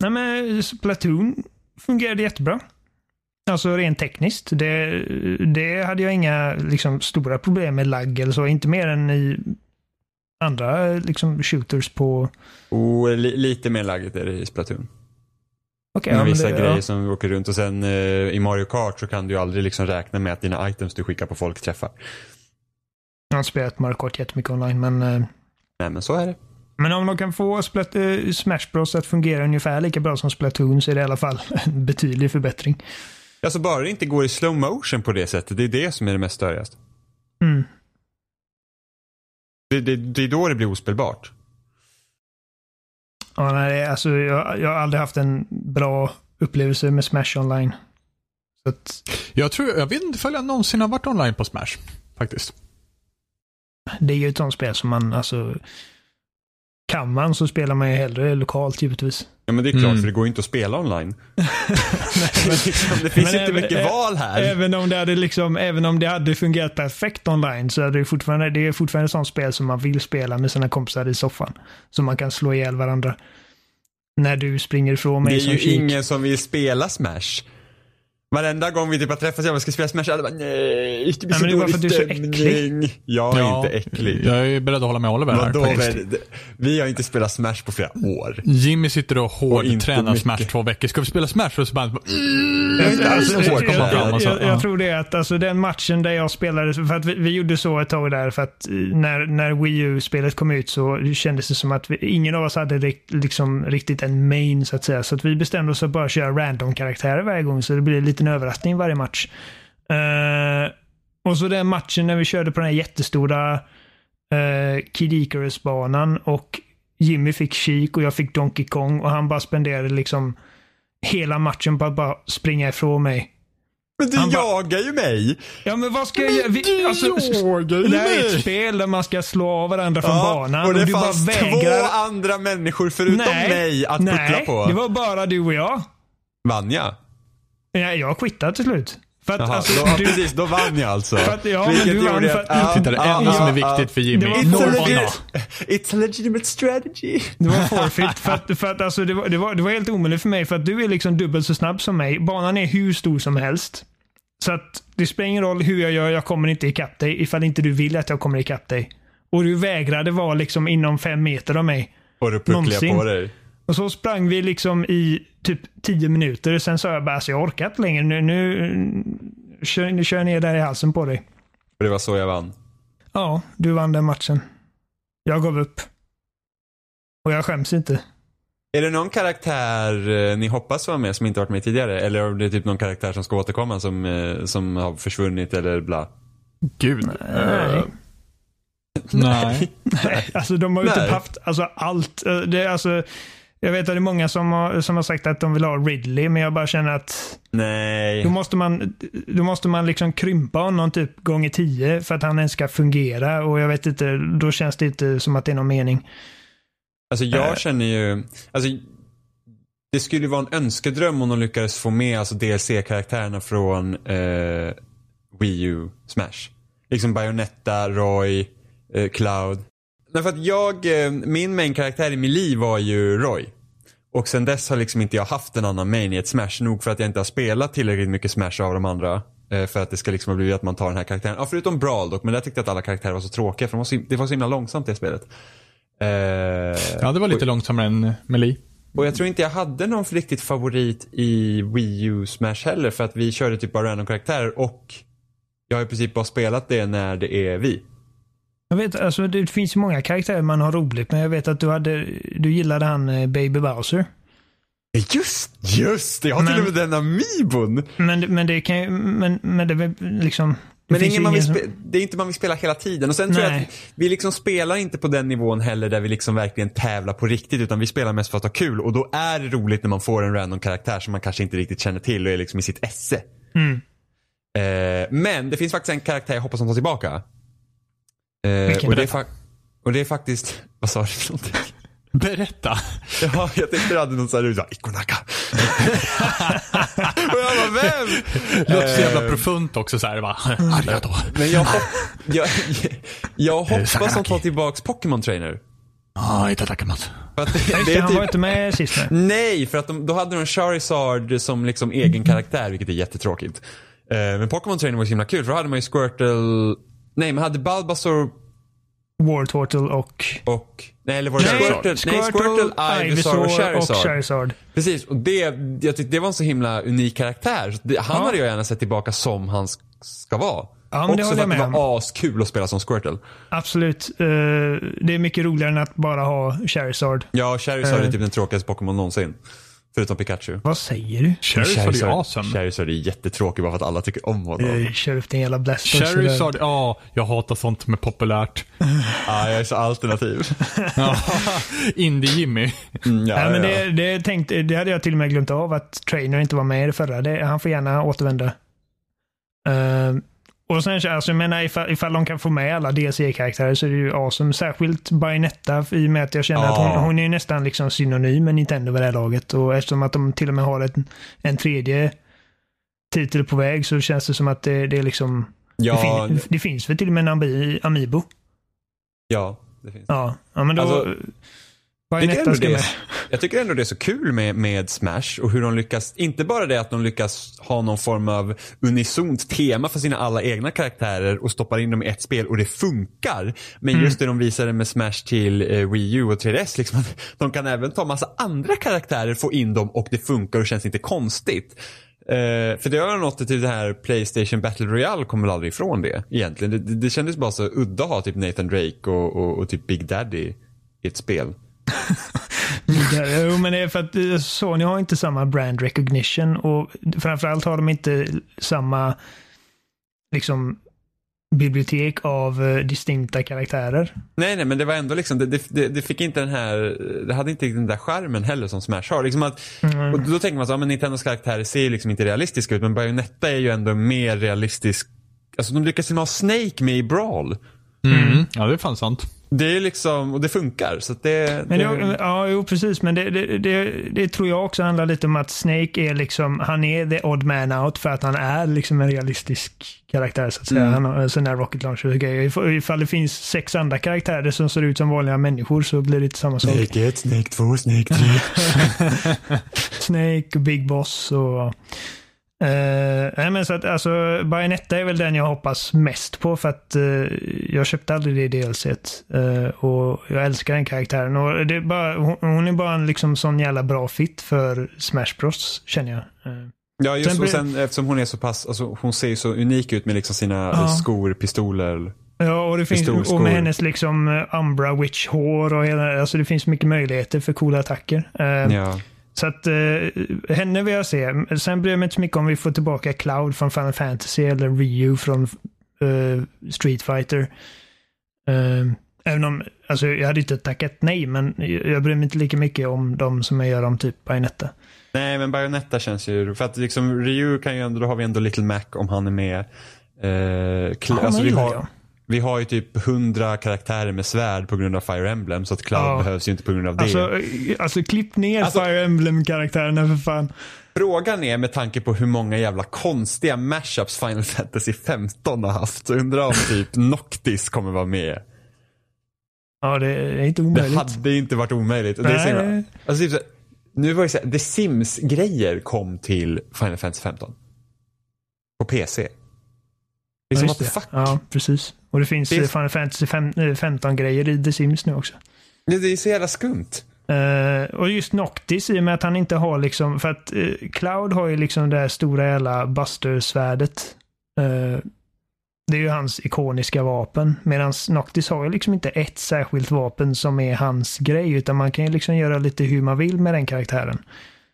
[SPEAKER 1] Nej men Splatoon fungerade jättebra. Alltså rent tekniskt. Det, det hade jag inga liksom, stora problem med lagg eller så. Inte mer än i andra liksom, shooters på...
[SPEAKER 2] Och li, lite mer lagget är det i Splatoon.
[SPEAKER 1] Okej,
[SPEAKER 2] med
[SPEAKER 1] ja,
[SPEAKER 2] vissa
[SPEAKER 1] det,
[SPEAKER 2] grejer
[SPEAKER 1] ja.
[SPEAKER 2] som åker runt och sen eh, i Mario Kart så kan du ju aldrig liksom räkna med att dina items du skickar på folk träffar.
[SPEAKER 1] Jag har inte spelat Mario Kart jättemycket online, men... eh,
[SPEAKER 2] Nej men så är det.
[SPEAKER 1] Men om de kan få Splat eh, Smash Bros att fungera ungefär lika bra som Splatoon så är det i alla fall en betydlig förbättring.
[SPEAKER 2] Alltså bara det inte går i slow motion på det sättet. Det är det som är det mest störigaste.
[SPEAKER 1] Mm.
[SPEAKER 2] Det, det, det är då det blir ospelbart.
[SPEAKER 1] Ja, nej, alltså, jag, jag har aldrig haft en bra upplevelse med Smash online. Så att,
[SPEAKER 3] Jag, tror, jag vet inte om jag någonsin har varit online på Smash. Faktiskt.
[SPEAKER 1] det är ju ett sånt spel som man, alltså, kan man så spelar man ju hellre lokalt givetvis.
[SPEAKER 2] Ja men det är klart,
[SPEAKER 3] Mm.
[SPEAKER 2] för det går ju inte att spela online. liksom, det finns
[SPEAKER 1] Men
[SPEAKER 2] inte
[SPEAKER 1] även-
[SPEAKER 2] mycket val här.
[SPEAKER 1] Även om det hade liksom, även om det hade fungerat perfekt online så är det fortfarande, det är fortfarande ett sånt spel som man vill spela med sina kompisar i soffan. Så man kan slå ihjäl varandra. När du springer ifrån mig
[SPEAKER 2] det är
[SPEAKER 1] som
[SPEAKER 2] ju
[SPEAKER 1] kik.
[SPEAKER 2] ingen som vill spela Smash. Varenda gång vi typ har träffats, jag ska spela Smash, alla bara nej, det blir så dålig
[SPEAKER 1] för att du är så
[SPEAKER 2] stämning. Jag är inte äcklig.
[SPEAKER 3] Jag är beredd att hålla med Oliver här.
[SPEAKER 2] Men, det- vi har inte spelat Smash på flera år.
[SPEAKER 3] Jimmy sitter och
[SPEAKER 2] Och
[SPEAKER 3] hårdtränar Smash två veckor. Ska vi spela Smash? Och så bara,
[SPEAKER 1] Alltså,
[SPEAKER 2] hård
[SPEAKER 1] jag,
[SPEAKER 2] kommer fram
[SPEAKER 1] jag,
[SPEAKER 2] och så.
[SPEAKER 1] jag, jag tror det är att alltså, den matchen där jag spelade, för att vi, vi gjorde så ett tag där för att eh, när, när Wii U-spelet kom ut så kändes det som att vi, ingen av oss hade rikt, liksom, riktigt en main så att säga. Så att vi bestämde oss för att bara köra random-karaktärer varje gång så det blir en liten överraskning varje match. Eh, och så den matchen när vi körde på den här jättestora uh, Kid Icarus-banan och Jimmy fick Sheik och jag fick Donkey Kong och han bara spenderade liksom hela matchen på att bara springa ifrån mig.
[SPEAKER 2] Men du
[SPEAKER 1] Han bara-
[SPEAKER 2] jagar ju mig!
[SPEAKER 1] Ja men vad ska jag göra? Vi- Alltså,
[SPEAKER 2] jagar ju
[SPEAKER 1] det här är
[SPEAKER 2] mig!
[SPEAKER 1] ett spel där man ska slå av varandra från
[SPEAKER 2] Ja,
[SPEAKER 1] banan
[SPEAKER 2] och det
[SPEAKER 1] du bara
[SPEAKER 2] fanns
[SPEAKER 1] vägrar.
[SPEAKER 2] två andra människor förutom mig att
[SPEAKER 1] nej,
[SPEAKER 2] på.
[SPEAKER 1] det var bara du och jag.
[SPEAKER 2] Vann jag?
[SPEAKER 1] Ja, jag quittade till slut. För att,
[SPEAKER 2] Jaha,
[SPEAKER 1] alltså,
[SPEAKER 2] då, ja,
[SPEAKER 1] du,
[SPEAKER 2] precis, då vann jag alltså.
[SPEAKER 1] För att- ja, men
[SPEAKER 2] Vilket
[SPEAKER 1] du vann
[SPEAKER 2] gjorde
[SPEAKER 1] för
[SPEAKER 2] att-
[SPEAKER 1] att-
[SPEAKER 2] ja,
[SPEAKER 3] Titta, det
[SPEAKER 2] ja,
[SPEAKER 3] enda som är
[SPEAKER 2] ja,
[SPEAKER 3] viktigt för Jimmy.
[SPEAKER 1] Det var
[SPEAKER 2] It's a, legit, it's a legitimate strategy.
[SPEAKER 1] Det var forfeit. för att, för att alltså, det, var, det, var, det var helt omöjligt för mig för att du är liksom dubbelt så snabb som mig. Banan är hur stor som helst. Så att det spelar ingen roll hur jag gör, jag kommer inte ikapp dig ifall inte du vill att jag kommer ikapp dig. Och du vägrade vara liksom inom fem meter av mig.
[SPEAKER 2] Och jag
[SPEAKER 1] Någonsin.
[SPEAKER 2] på dig.
[SPEAKER 1] Och så sprang vi liksom i typ tio minuter. Sen sa jag bara, alltså jag orkar inte längre. Nu, nu, kör, nu kör jag ner där i halsen på dig.
[SPEAKER 2] Och det var så jag vann.
[SPEAKER 1] Ja, du vann den matchen. Jag gav upp. Och jag skäms inte.
[SPEAKER 2] Är det någon karaktär eh, ni hoppas vara med som inte varit med tidigare? Eller är det typ någon karaktär som ska återkomma som, eh, som har försvunnit eller bla?
[SPEAKER 3] Gud.
[SPEAKER 1] Nej.
[SPEAKER 3] Eh, nej.
[SPEAKER 1] Alltså de har ju
[SPEAKER 2] Nej.
[SPEAKER 1] typ haft alltså, allt. Eh, Det är alltså, jag vet att det är många som har, som har sagt att de vill ha Ridley, men jag bara känner att
[SPEAKER 2] Nej.
[SPEAKER 1] då måste man, då måste man liksom krympa honom typ gånger tio för att han ens ska fungera. Och jag vet inte, då känns det inte som att det är någon mening.
[SPEAKER 2] Alltså jag känner ju, alltså det skulle ju vara en önskedröm om de lyckades få med alltså DLC-karaktärerna från eh, Wii U Smash. Liksom Bayonetta, Roy, eh, Cloud. Därför att jag, eh, min main-karaktär i Melee var ju Roy. Och sen dess har liksom inte jag haft en annan main i ett Smash. Nog för att jag inte har spelat tillräckligt mycket Smash av de andra. eh, För att det ska liksom ha blivit att man tar den här karaktären. Ja, förutom Brawl dock. Men där tyckte jag att alla karaktärer var så tråkiga. För de var så, det var så himla långsamt det spelet. Eh,
[SPEAKER 3] Ja, det var lite långsammare än Melee.
[SPEAKER 2] och jag tror inte jag hade någon riktigt favorit i Wii U Smash heller för att vi körde typ bara random karaktärer och jag har i princip bara spelat det när det är vi.
[SPEAKER 1] Jag vet, alltså det finns ju många karaktärer man har roligt med. Jag vet att du, hade, du gillade han eh, Baby Bowser.
[SPEAKER 2] Just, just det! Jag har till
[SPEAKER 1] Men-
[SPEAKER 2] och med den Amiibon.
[SPEAKER 1] Men, men det kan ju, men, men det är liksom... Det
[SPEAKER 2] Men det är, ingen man vill spe- det är inte man vill spela hela tiden. Och sen tror jag
[SPEAKER 1] Nej.
[SPEAKER 2] att vi liksom spelar inte på den nivån heller där vi liksom verkligen tävlar på riktigt. Utan vi spelar mest för att ha kul. Och då är det roligt när man får en random karaktär som man kanske inte riktigt känner till och är liksom i sitt esse.
[SPEAKER 1] Mm.
[SPEAKER 2] Eh, men det finns faktiskt en karaktär jag hoppas de tar tillbaka. Eh, och, det är och det är faktiskt, vad sa du för någonting?
[SPEAKER 3] Berätta.
[SPEAKER 2] Ja, jag tänkte du hade någon sån här, du sa Ikonaka. och jag bara, vem?
[SPEAKER 3] Låter så jävla
[SPEAKER 2] Eh,
[SPEAKER 3] profunt också så här, va?
[SPEAKER 1] Mm.
[SPEAKER 3] Arigato.
[SPEAKER 2] Men jag, hopp- jag, jag hoppas de tar tillbaks Pokémon Trainer.
[SPEAKER 3] Ah.
[SPEAKER 2] För att det, det
[SPEAKER 1] han var
[SPEAKER 2] typ,
[SPEAKER 1] inte med sist nu.
[SPEAKER 2] nej, för att de, då hade de Charizard som liksom egen karaktär, vilket är jättetråkigt. Eh, men Pokémon Trainer var så himla kul, för då hade man ju Squirtle, nej man hade Bulbasaur
[SPEAKER 1] War Turtle och...
[SPEAKER 2] och, nej eller var det
[SPEAKER 1] Nej,
[SPEAKER 2] Squirtle? Nej, Squirtle, Ivysaur och Charizard.
[SPEAKER 1] och Charizard.
[SPEAKER 2] Precis, och det, jag tyckte det var en så himla unik karaktär. Så det, han
[SPEAKER 1] Ja.
[SPEAKER 2] hade jag gärna sett tillbaka som han sk- ska vara.
[SPEAKER 1] Ja, men det
[SPEAKER 2] Också
[SPEAKER 1] håller
[SPEAKER 2] för
[SPEAKER 1] jag
[SPEAKER 2] att det
[SPEAKER 1] med
[SPEAKER 2] var askul att spela som Squirtle.
[SPEAKER 1] Absolut. Eh, det är mycket roligare än att bara ha Charizard.
[SPEAKER 2] Ja, Charizard är
[SPEAKER 1] Eh.
[SPEAKER 2] typ den tråkigaste Pokémon någonsin. Förutom Pikachu.
[SPEAKER 1] Vad säger du?
[SPEAKER 3] Charizard är awesome.
[SPEAKER 2] Charizard är jättetråkig bara för att alla tycker om honom.
[SPEAKER 1] Uh, kör upp din jävla Blastoise.
[SPEAKER 3] Charizard, ja, jag hatar sånt är populärt.
[SPEAKER 2] Ja, jag är så alternativ.
[SPEAKER 3] Ja, Indie-Jimmy.
[SPEAKER 2] Mm, ja,
[SPEAKER 1] Nej, men
[SPEAKER 2] ja.
[SPEAKER 1] det, det, tänkte, det hade jag till och med glömt av att Trainer inte var med i det förra. Det, han får gärna återvända. Eh, och sen, alltså, jag menar, ifall, ifall de kan få med alla DLC-karaktärer så är det ju awesome. Särskilt Bayonetta i och med att jag känner
[SPEAKER 2] Ja.
[SPEAKER 1] att hon, hon är ju nästan liksom synonym med Nintendo vid det här laget. Och eftersom att de till och med har ett, en tredje titel på väg så känns det som att det, det är liksom...
[SPEAKER 2] Ja,
[SPEAKER 1] det, fin, det finns väl till och med en Ami, Amiibo?
[SPEAKER 2] ja, det finns.
[SPEAKER 1] Ja, ja men då...
[SPEAKER 2] Alltså,
[SPEAKER 1] Bayonetta ska med.
[SPEAKER 2] jag tycker ändå det är så kul med, med Smash och hur de lyckas, inte bara det att de lyckas ha någon form av unisont tema för sina alla egna karaktärer och stoppar in dem i ett spel och det funkar. Men
[SPEAKER 1] Mm.
[SPEAKER 2] just det de visade med Smash till eh, Wii U och 3DS, liksom, de kan även ta massa andra karaktärer, få in dem och det funkar och känns inte konstigt. Eh, för det har något till det här Playstation Battle Royale kommer väl aldrig ifrån det egentligen. Det, det, det kändes bara så udda att ha typ Nathan Drake och, och, och typ Big Daddy i ett spel.
[SPEAKER 1] Jo, men det är för att eh, Sony har inte samma brand recognition och framförallt har de inte samma liksom bibliotek av eh, distinkta karaktärer.
[SPEAKER 2] Nej, nej, men det var ändå liksom, det, det, det, fick inte den här, det hade inte den där skärmen heller som Smash har. Liksom att,
[SPEAKER 1] Mm.
[SPEAKER 2] och då tänker man så, ja, men Nintendos karaktärer ser ju liksom inte realistiska ut, men Bayonetta är ju ändå mer realistisk. Alltså de lyckas ju ha Snake med i Brawl.
[SPEAKER 3] Mm. Ja, det är fan sant.
[SPEAKER 2] Det är liksom, och det funkar. Så det,
[SPEAKER 1] Men
[SPEAKER 2] det,
[SPEAKER 1] det, ja, jo, precis. Men det, det, det, tror jag också handlar lite om att Snake är liksom, han är the odd man out för att han är liksom en realistisk karaktär så att säga.
[SPEAKER 2] Mm.
[SPEAKER 1] Han sån här rocket launcher och grejer. If- Ifall det finns sex andra karaktärer som ser ut som vanliga människor så blir det inte samma sak.
[SPEAKER 2] Snake 1, Snake 2, Snake 3.
[SPEAKER 1] Snake och Big Boss och... Uh, nej men så att alltså Bayonetta är väl den jag hoppas mest på för att eh, jag köpte aldrig det DLCt. Uh, och jag älskar den karaktären. Och det är bara, hon, hon är bara en liksom sån jävla bra fit för Smash Bros känner jag. Eh,
[SPEAKER 2] Ja, just
[SPEAKER 1] Sen
[SPEAKER 2] och sen eftersom hon är så pass, alltså hon ser ju så unik ut med liksom sina skor, pistoler.
[SPEAKER 1] Ja, och det finns, och med hennes liksom eh, Umbra Witch-hår och hela, alltså det finns mycket möjligheter för coola attacker. Eh,
[SPEAKER 2] Ja.
[SPEAKER 1] Så att eh, henne vill jag se. Sen bryr jag mig inte så mycket om vi får tillbaka Cloud från Final Fantasy eller Ryu från eh, Street Fighter. Eh, även om, alltså jag hade inte tackat nej, men jag bryr mig inte lika mycket om de som jag gör om typ Bayonetta.
[SPEAKER 2] Nej, men Bayonetta känns ju, för att liksom Ryu kan ju ändå, då har vi ändå Little Mac om han är med. Eh,
[SPEAKER 1] Ja,
[SPEAKER 2] alltså, vi, har,
[SPEAKER 1] jag.
[SPEAKER 2] Vi har ju typ hundra karaktärer med svärd på grund av Fire Emblem, så att Cloud
[SPEAKER 1] Ja.
[SPEAKER 2] behövs ju inte på grund av det.
[SPEAKER 1] Alltså, eh, alltså klipp ner
[SPEAKER 2] Alltså-
[SPEAKER 1] Fire Emblem-karaktärerna för fan.
[SPEAKER 2] Frågan är med tanke på hur många jävla konstiga mashups Final Fantasy 15 har haft, så undrar om typ Noctis kommer vara med.
[SPEAKER 1] Ja, det är inte
[SPEAKER 2] Det
[SPEAKER 1] omöjligt.
[SPEAKER 2] hade inte varit omöjligt. Och det är
[SPEAKER 1] Nej.
[SPEAKER 2] alltså, typ så, nu var det så här, The Sims-grejer kom till Final Fantasy 15. På PC.
[SPEAKER 1] Ja,
[SPEAKER 2] Liksom
[SPEAKER 1] det.
[SPEAKER 2] fuck?
[SPEAKER 1] Ja, precis. Och det finns
[SPEAKER 2] Det är-
[SPEAKER 1] eh, Final Fantasy 15-grejer i The Sims nu också.
[SPEAKER 2] Det, det är så jävla skumt.
[SPEAKER 1] Eh, och just Noctis i och med att han inte har liksom, för att eh, Cloud har ju liksom det här stora jävla Buster-svärdet. Eh, det är ju hans ikoniska vapen. Medan Noctis har ju liksom inte ett särskilt vapen som är hans grej. Utan man kan ju liksom göra lite hur man vill med den karaktären.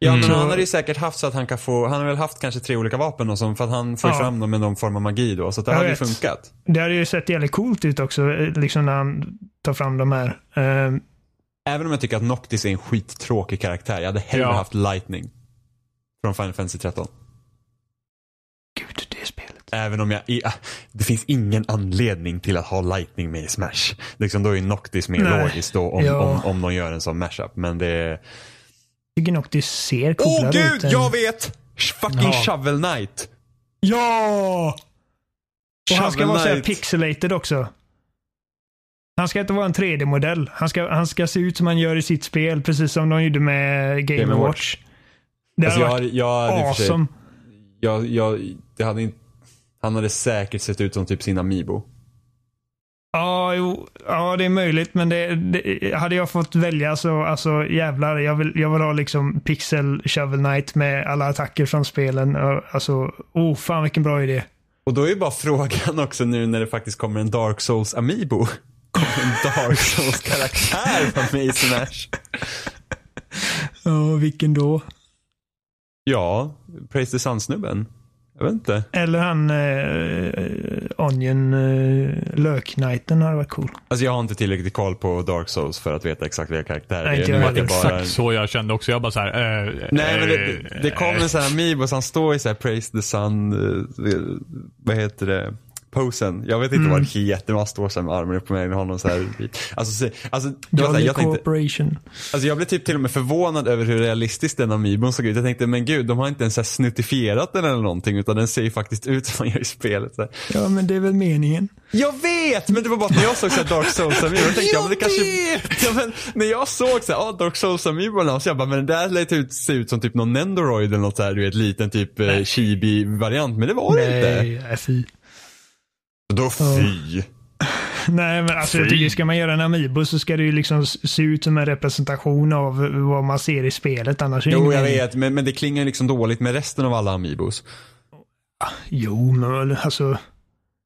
[SPEAKER 2] Ja,
[SPEAKER 3] Mm.
[SPEAKER 2] men
[SPEAKER 1] Så-
[SPEAKER 2] han hade ju säkert haft så att han kan få, han har väl haft kanske tre olika vapen och så, för att han får
[SPEAKER 1] Ja.
[SPEAKER 2] fram dem med någon form av magi då. Så det
[SPEAKER 1] Jag
[SPEAKER 2] hade ju funkat.
[SPEAKER 1] Det hade ju sett jävligt coolt ut också, liksom när han tar fram de här. Eh,
[SPEAKER 2] Även om jag tycker att Noctis är en skittråkig karaktär. Jag hade hellre
[SPEAKER 3] Ja.
[SPEAKER 2] haft Lightning. Från Final Fantasy 13.
[SPEAKER 1] gud, det spelet.
[SPEAKER 2] Även om jag, ah, det finns ingen anledning till att ha Lightning med i Smash. Liksom då är Noctis mer
[SPEAKER 1] Nej.
[SPEAKER 2] logiskt då om, om, om de gör en sån mashup. Men det är...
[SPEAKER 1] Jag tycker Noctis ser
[SPEAKER 2] Åh
[SPEAKER 1] coolare
[SPEAKER 2] gud,
[SPEAKER 1] ut. än-
[SPEAKER 2] jag vet! Fucking
[SPEAKER 3] Ja.
[SPEAKER 2] Shovel Knight.
[SPEAKER 1] Ja! Och han ska
[SPEAKER 2] Shovel
[SPEAKER 1] vara så här
[SPEAKER 2] Knight.
[SPEAKER 1] pixelated också. Han ska inte vara en 3D-modell. Han ska, han ska se ut som han gör i sitt spel, precis som de gjorde med Game,
[SPEAKER 2] Game
[SPEAKER 1] Watch.
[SPEAKER 2] Watch.
[SPEAKER 1] Det
[SPEAKER 2] Alltså,
[SPEAKER 1] hade
[SPEAKER 2] jag,
[SPEAKER 1] varit
[SPEAKER 2] jag, sig-
[SPEAKER 1] awesome.
[SPEAKER 2] jag, jag, det hade inte, han hade säkert sett ut som typ sin Amiibo.
[SPEAKER 1] Ja, jo, ja, det är möjligt, men det, det, hade jag fått välja så alltså, jävlar. Jag vill, jag vill ha liksom Pixel Shovel Knight med alla attacker från spelen. Alltså, oh fan vilken bra idé.
[SPEAKER 2] Och då är ju bara frågan också nu när det faktiskt kommer en Dark Souls Amiibo. Kommer en Dark Souls karaktär mig i Smash?
[SPEAKER 1] Ja, vilken då?
[SPEAKER 2] Ja, Praise the Sun-snubben. Jag vet inte.
[SPEAKER 1] Eller han eh, Onion eh, Lök-knighten hade varit cool.
[SPEAKER 2] Alltså jag har inte tillräckligt koll på Dark Souls för att veta exakt vilka karaktärer
[SPEAKER 1] Nej,
[SPEAKER 2] det är. det bara-
[SPEAKER 3] Exakt så jag kände också. Jag bara så här, eh,
[SPEAKER 2] Nej men
[SPEAKER 3] eh,
[SPEAKER 2] det, det kom en sån här Amiibo som står i så här Praise the Sun, eh, vad heter det, posen. Jag vet inte vad det heter, men han står så med armen upp på mig och har någon så här, alltså, alltså, det var så här, jag tänkte. Alltså jag blev typ till och med förvånad över hur realistiskt den Amiibon såg ut. Jag tänkte, men gud, de har inte ens så snuttifierat den eller någonting, utan den ser ju faktiskt ut som man gör i spelet. Så.
[SPEAKER 1] Ja, men det är väl meningen.
[SPEAKER 2] Jag vet! Men det var bara att när jag såg så här Dark Souls Amiibo, jag tänkte, ja, men det
[SPEAKER 3] Jag
[SPEAKER 2] kanske... Ja, men när jag såg så här, ah, Dark Souls Amiiborna, så jag bara, men det där lät ut, se ut som typ någon Nendoroid eller något så här, du vet, liten typ eh, chibi-variant, men det var det inte.
[SPEAKER 1] Nej, nej, fy.
[SPEAKER 2] Då fy.
[SPEAKER 1] Nej, men alltså jag tycker ska man göra en Amiibo så ska det ju liksom se ut som en representation av vad man ser i spelet. Annars
[SPEAKER 2] Jo, jag vet, men, men det klingar liksom dåligt med resten av alla Amiibos.
[SPEAKER 1] Jo, men alltså.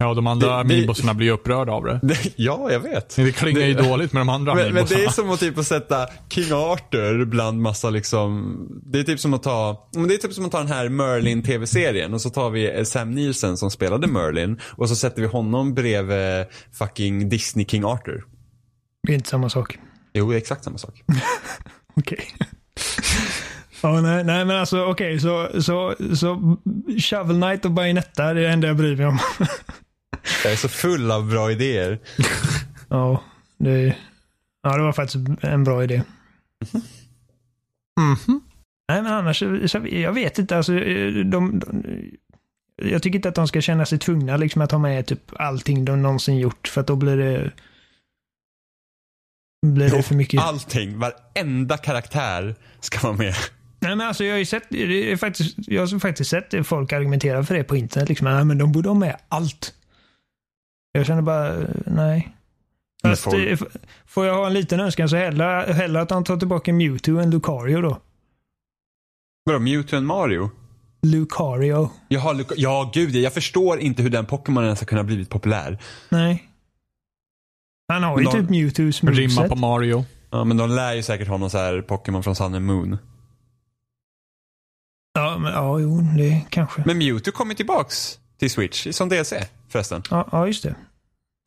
[SPEAKER 3] Ja, de andra
[SPEAKER 2] Det-
[SPEAKER 3] amiibosarna blir ju upprörda av det.
[SPEAKER 2] Det, ja, jag vet.
[SPEAKER 3] Det klingar ju
[SPEAKER 2] Det-
[SPEAKER 3] dåligt med de andra
[SPEAKER 2] Men, men det är som att typ att sätta King Arthur bland massa liksom, det är typ som att ta, men det är typ som att ta den här Merlin tv-serien och så tar vi eh, Sam Nielsen som spelade Merlin och så sätter vi honom bredvid fucking Disney King Arthur.
[SPEAKER 1] Det är inte samma sak.
[SPEAKER 2] Jo, det är exakt samma sak.
[SPEAKER 1] Okej. ja, nej, nej, men alltså okej, så, så, så Shovel Knight och Bayonetta, det är det enda jag bryr mig om.
[SPEAKER 2] Jag är så full av bra idéer.
[SPEAKER 1] ja, det, ja, det var faktiskt en bra idé.
[SPEAKER 3] Mhm.
[SPEAKER 1] Nej, men annars, så, jag vet inte. Alltså, de, de, jag tycker inte att de ska känna sig tvungna liksom, att ha med typ allting de någonsin gjort, för att då blir det blir det för mycket.
[SPEAKER 2] Allting, varenda karaktär ska vara med.
[SPEAKER 1] Nej, men alltså, jag har ju sett, det är faktiskt, jag har faktiskt sett folk argumentera för det på internet. Liksom, nej, men de borde ha med allt. Jag känner bara, nej. Fast, eh, Får jag ha en liten önskan så hellre, hellre att han tar tillbaka Mewtwo än Lucario då.
[SPEAKER 2] Vadå, Mewtwo and Mario?
[SPEAKER 1] Lucario.
[SPEAKER 2] Jaha, Luca- ja gud, jag förstår inte hur den Pokémonen ska kunna blivit populär.
[SPEAKER 1] Nej. Han har ju
[SPEAKER 2] de-
[SPEAKER 1] typ Mewtwoos
[SPEAKER 3] Rimma
[SPEAKER 1] moveset.
[SPEAKER 3] på Mario.
[SPEAKER 2] Ja, men de lär ju säkert ha någon så här Pokémon från Sun and Moon.
[SPEAKER 1] Ja, men, ja, jo, det kanske.
[SPEAKER 2] Men Mewtwo kommer tillbaks till Switch som DLC förresten.
[SPEAKER 1] Ja, ja, just det.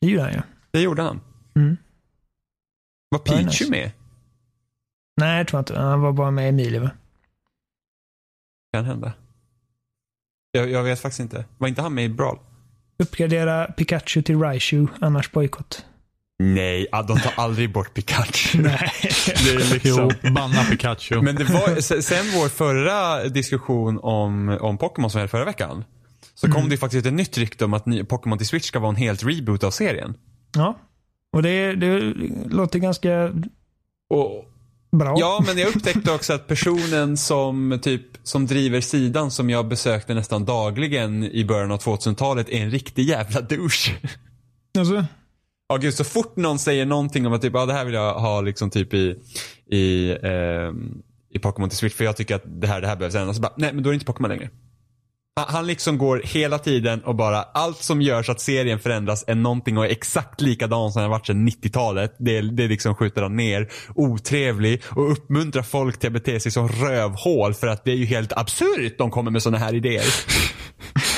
[SPEAKER 1] Det gjorde han ju.
[SPEAKER 2] Det gjorde han.
[SPEAKER 1] Mm.
[SPEAKER 2] Var
[SPEAKER 1] Ja,
[SPEAKER 2] Pichu
[SPEAKER 1] nice.
[SPEAKER 2] med?
[SPEAKER 1] Nej, jag tror inte. Han var bara med Emilie, va?
[SPEAKER 2] Kan hända. Jag, jag vet faktiskt inte. Var inte han med i Brawl?
[SPEAKER 1] Uppgradera Pikachu till Raichu, annars bojkott.
[SPEAKER 2] Nej, ah, de tar aldrig bort Pikachu.
[SPEAKER 1] Nej.
[SPEAKER 2] Det är liksom...
[SPEAKER 3] Jo, banna Pikachu.
[SPEAKER 2] Men det var, se- sen vår förra diskussion om, om Pokémon som hade förra veckan. Så kom det faktiskt ett nytt rykte om att Pokémon till Switch ska vara en helt reboot av serien.
[SPEAKER 1] Ja. Och det, det låter ganska
[SPEAKER 2] Och,
[SPEAKER 1] bra.
[SPEAKER 2] ja, men jag upptäckte också att personen som typ som driver sidan som jag besökte nästan dagligen i början av 2000-talet är en riktig jävla douche.
[SPEAKER 1] Alltså,
[SPEAKER 2] Ja gud, så fort någon säger någonting om att typ, ja, det här vill jag ha liksom typ i, i, ehm, i Pokémon till Switch för jag tycker att det här, det här behövs ändras. Så bara, nej men då är det inte Pokémon längre. Han, liksom går hela tiden och bara, allt som gör så att serien förändras är någonting och är exakt likadan som den varit sedan 90-talet. Det, det liksom skjuter han ner. Otrevlig och uppmuntrar folk till att bete sig som rövhål för att det är ju helt absurt de kommer med sådana här idéer.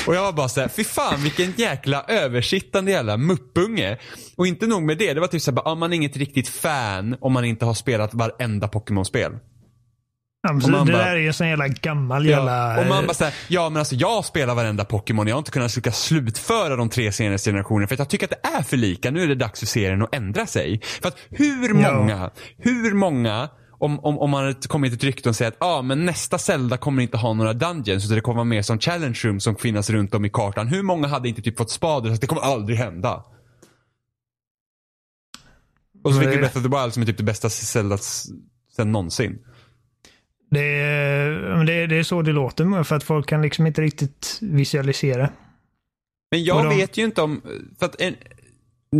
[SPEAKER 2] Och jag var bara såhär, fy fan vilken jäkla översittande jävla muppunge. Och inte nog med det, det var typ såhär, ah, man är inget riktigt fan om man inte har spelat varenda Pokémon-spel man
[SPEAKER 1] det
[SPEAKER 2] bara-
[SPEAKER 1] där är en sån jävla gammal jävla...
[SPEAKER 2] Ja, och man bara såhär, ja men alltså jag spelar varenda Pokémon, jag har inte kunnat lyckas slutföra de tre senaste generationerna för att jag tycker att det är för lika. Nu är det dags för serien att ändra sig. För att hur
[SPEAKER 1] Ja.
[SPEAKER 2] många, hur många om, om, om man hade kommit ett rykte och säger att ah, men nästa Zelda kommer inte ha några dungeons utan det kommer vara mer som challenge room som finnas runt om i kartan. Hur många hade inte typ fått spader så det kommer aldrig hända? Och så fick vi. Breath of the Wild som är typ det bästa Zelda sen någonsin.
[SPEAKER 1] Det, är, det, det är så det låter för att folk kan liksom inte riktigt visualisera.
[SPEAKER 2] Men jag
[SPEAKER 1] de-
[SPEAKER 2] vet ju inte om, för att en,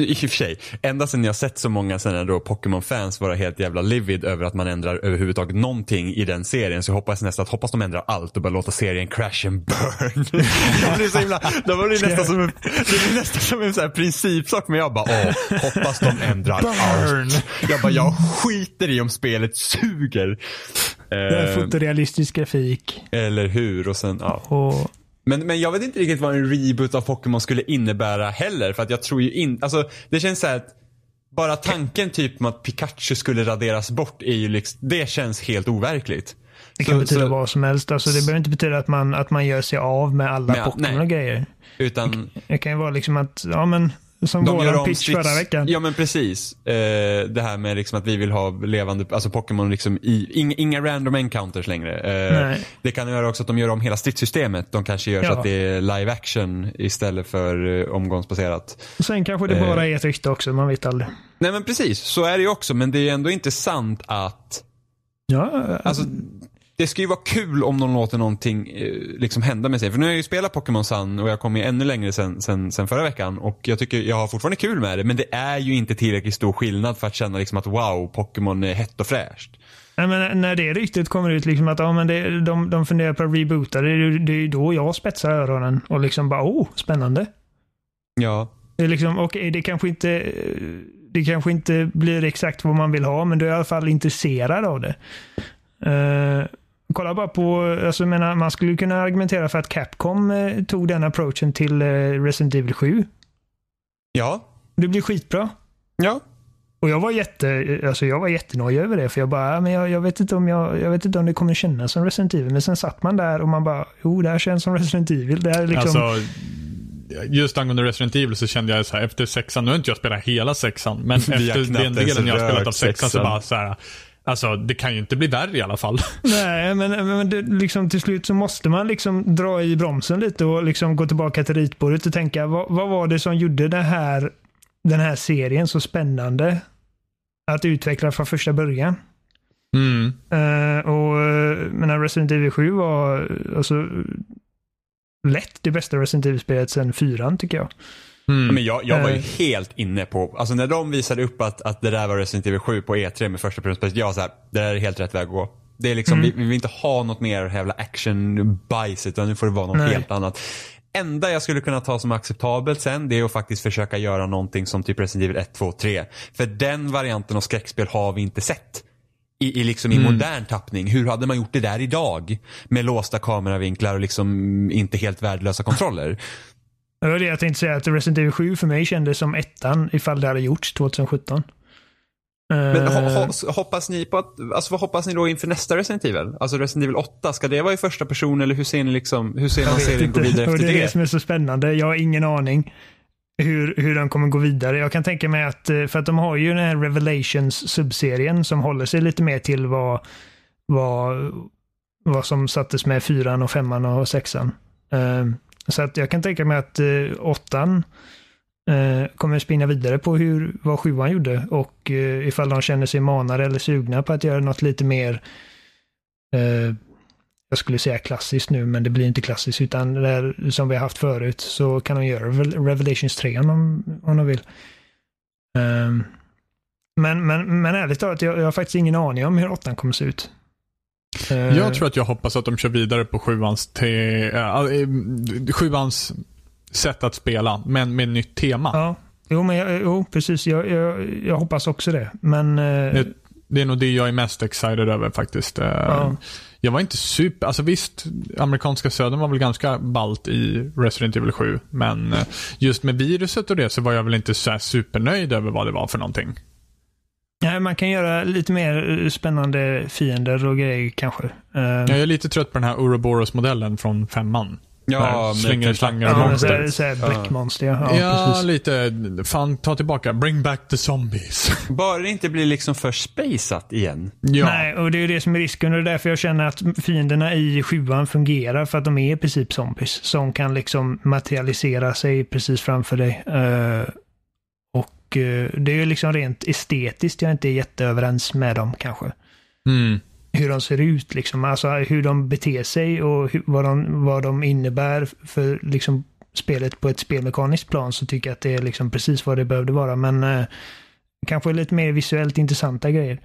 [SPEAKER 2] I och för sig, ända sedan jag sett så många sådana då Pokémon-fans vara helt jävla livid över att man ändrar överhuvudtaget någonting i den serien så hoppas jag nästan att hoppas de ändrar allt och bara låta serien crash and burn. det blir så himla, det blir nästan som en, det blir nästan som en sån här principsak men jag bara åh, hoppas de ändrar allt. Jag bara jag skiter i om spelet suger.
[SPEAKER 1] Det är
[SPEAKER 2] Eh,
[SPEAKER 1] fotorealistisk grafik.
[SPEAKER 2] eller hur och sen ja.
[SPEAKER 1] Och,
[SPEAKER 2] Men, men jag vet inte riktigt vad en reboot av Pokémon skulle innebära heller. För att jag tror ju inte, alltså det känns så att bara tanken typ om att Pikachu skulle raderas bort är ju liksom, det känns helt overkligt.
[SPEAKER 1] det kan
[SPEAKER 2] Så-
[SPEAKER 1] betyda
[SPEAKER 2] så-
[SPEAKER 1] vad som helst. Alltså, det behöver inte betyda att man, att man gör sig av med alla Pokémon och grejer.
[SPEAKER 2] Utan
[SPEAKER 1] Det kan ju vara liksom att, ja men, som
[SPEAKER 2] de
[SPEAKER 1] våran pitch
[SPEAKER 2] strids-
[SPEAKER 1] förra veckan.
[SPEAKER 2] Ja men precis. Eh, det här med liksom att vi vill ha levande, alltså Pokémon liksom i, inga, inga random encounters längre. Eh, det kan göra också att de gör om hela stridssystemet. De kanske gör så
[SPEAKER 1] Ja.
[SPEAKER 2] att det är live action istället för eh, omgångsbaserat.
[SPEAKER 1] Sen kanske det
[SPEAKER 2] Eh.
[SPEAKER 1] bara är ett rykte också, man vet aldrig.
[SPEAKER 2] Nej men precis, så är det ju också. Men det är ändå inte sant att
[SPEAKER 1] Ja,
[SPEAKER 2] Alltså, det ska ju vara kul om de låter någonting eh, liksom hända med sig. För nu har jag ju spelat Pokémon Sun och jag kom ju ännu längre sen, sen, sen förra veckan. Och jag tycker jag har fortfarande kul med det. Men det är ju inte tillräckligt stor skillnad för att känna liksom att wow, Pokémon är hett och fräscht.
[SPEAKER 1] Nej, men när det ryktet kommer ut, liksom att ja, men det, de, de funderar på att reboota, det, är- det är då jag spetsar öronen och liksom bara oh, spännande.
[SPEAKER 2] Ja.
[SPEAKER 1] Det är liksom, okej, det kanske inte det kanske inte blir exakt vad man vill ha, men du är i alla fall intresserad av det. Eh, kolla bara på, alltså jag menar, man skulle kunna argumentera för att Capcom eh, tog den approachen till eh, Resident Evil 7.
[SPEAKER 2] Ja.
[SPEAKER 1] Det blir skitbra.
[SPEAKER 2] Ja.
[SPEAKER 1] Och jag var jätte, alltså jag var jättenöjd över det, för jag bara, "Ja, men jag, jag, vet inte om jag, jag vet inte om det kommer kännas som Resident Evil. Men sen satt man där och man bara, jo, det här känns som Resident Evil. Det här är liksom,
[SPEAKER 3] Alltså, just angående Resident Evil så kände jag så här efter sexan, nu har inte jag spelat hela sexan, men efter den delen jag har spelat av
[SPEAKER 2] rört
[SPEAKER 3] sexan så
[SPEAKER 2] sexan.
[SPEAKER 3] bara så här. Alltså det kan ju inte bli värre i alla fall.
[SPEAKER 1] Nej, men, men det, liksom, till slut så måste man liksom dra i bromsen lite och liksom gå tillbaka till ritbordet och tänka, vad, vad var det som gjorde det här, den här serien så spännande att utveckla från första början?
[SPEAKER 3] Mm.
[SPEAKER 1] Eh, och uh, menar Resident Evil 7 var eh, alltså lätt det bästa Resident Evil-spelet sedan fyran tycker jag.
[SPEAKER 3] Mm.
[SPEAKER 2] Men jag, jag var ju
[SPEAKER 1] Eh.
[SPEAKER 2] helt inne på, alltså när de visade upp att, att det där var Resident Evil 7 på E3 med första persons jag var så här, det där är helt rätt väg att gå. Det är liksom,
[SPEAKER 1] Mm.
[SPEAKER 2] vi, vi vill inte ha något mer jävla action-bajs utan nu får det vara något
[SPEAKER 1] Nej.
[SPEAKER 2] helt annat. Enda jag skulle kunna ta som acceptabelt sen det är att faktiskt försöka göra någonting som typ Resident Evil 1, 2, 3. För den varianten av skräckspel har vi inte sett. I, i, liksom i modern tappning. Hur hade man gjort det där idag? Med låsta kameravinklar och liksom inte helt värdelösa kontroller.
[SPEAKER 1] Det var det jag tänkte säga, att Resident Evil 7 för mig kändes som ettan ifall det hade gjorts 2017.
[SPEAKER 2] Men
[SPEAKER 1] Eh,
[SPEAKER 2] ho ho hoppas ni på att, alltså vad hoppas ni då inför nästa Resident Evil? Alltså Resident Evil 8, ska det vara i första person eller hur ser ni liksom, hur ser man serien gå vidare efter
[SPEAKER 1] det är det
[SPEAKER 2] det?
[SPEAKER 1] som är så spännande. Jag har ingen aning hur, hur de kommer gå vidare. Jag kan tänka mig att, eh, för att de har ju den här Revelations subserien som håller sig lite mer till vad, vad, vad som sattes med fyran och femman och sexan. Eh, så att jag kan tänka mig att eh, åttan eh, kommer spinna vidare på hur, vad sjuan gjorde och eh, ifall de känner sig manade eller sugna på att göra något lite mer eh, jag skulle säga klassiskt nu, men det blir inte klassiskt, utan det där som vi har haft förut, så kan de göra Revelations 3 om de, om de vill. Um, men, men, men ärligt talat, jag, jag har faktiskt ingen aning om hur åttan kommer se ut. Eh,
[SPEAKER 3] Jag tror att jag hoppas att de kör vidare på sjuans, te, äh, sjuans sätt att spela, men med nytt tema.
[SPEAKER 1] Ja, jo, men jag, jo, precis. Jag, jag, jag hoppas också det. Men
[SPEAKER 3] Det, det är nog det jag är mest excited över faktiskt.
[SPEAKER 1] Ja.
[SPEAKER 3] Jag var inte super, alltså visst, amerikanska södern var väl ganska balt i Resident Evil 7, men just med viruset och det så var jag väl inte så supernöjd över vad det var för någonting.
[SPEAKER 1] Nej, man kan göra lite mer eh, spännande fiender och grejer kanske. Eh,
[SPEAKER 3] Jag är lite trött på den här Ouroboros-modellen från femman.
[SPEAKER 2] Ja,
[SPEAKER 3] slänger slangar och
[SPEAKER 1] ja,
[SPEAKER 3] monster.
[SPEAKER 1] så, så här
[SPEAKER 2] Ja.
[SPEAKER 1] bläckmonster, ja.
[SPEAKER 3] Ja,
[SPEAKER 1] ja
[SPEAKER 3] lite, fan ta tillbaka, bring back the zombies.
[SPEAKER 2] Bara det inte blir liksom för spaceat igen.
[SPEAKER 3] ja.
[SPEAKER 1] Nej, och det är ju det som är risken och det är därför jag känner att fienderna i sjuan fungerar för att de är i princip zombies som kan liksom materialisera sig precis framför dig. Eh, och eh, det är ju liksom rent estetiskt jag inte är jätteöverens med dem kanske.
[SPEAKER 3] Mm.
[SPEAKER 1] Hur de ser ut liksom, alltså hur de beter sig och hur, vad, de, vad de innebär för liksom spelet på ett spelmekaniskt plan så tycker jag att det är liksom precis vad det behövde vara. Men eh, kanske lite mer visuellt intressanta grejer.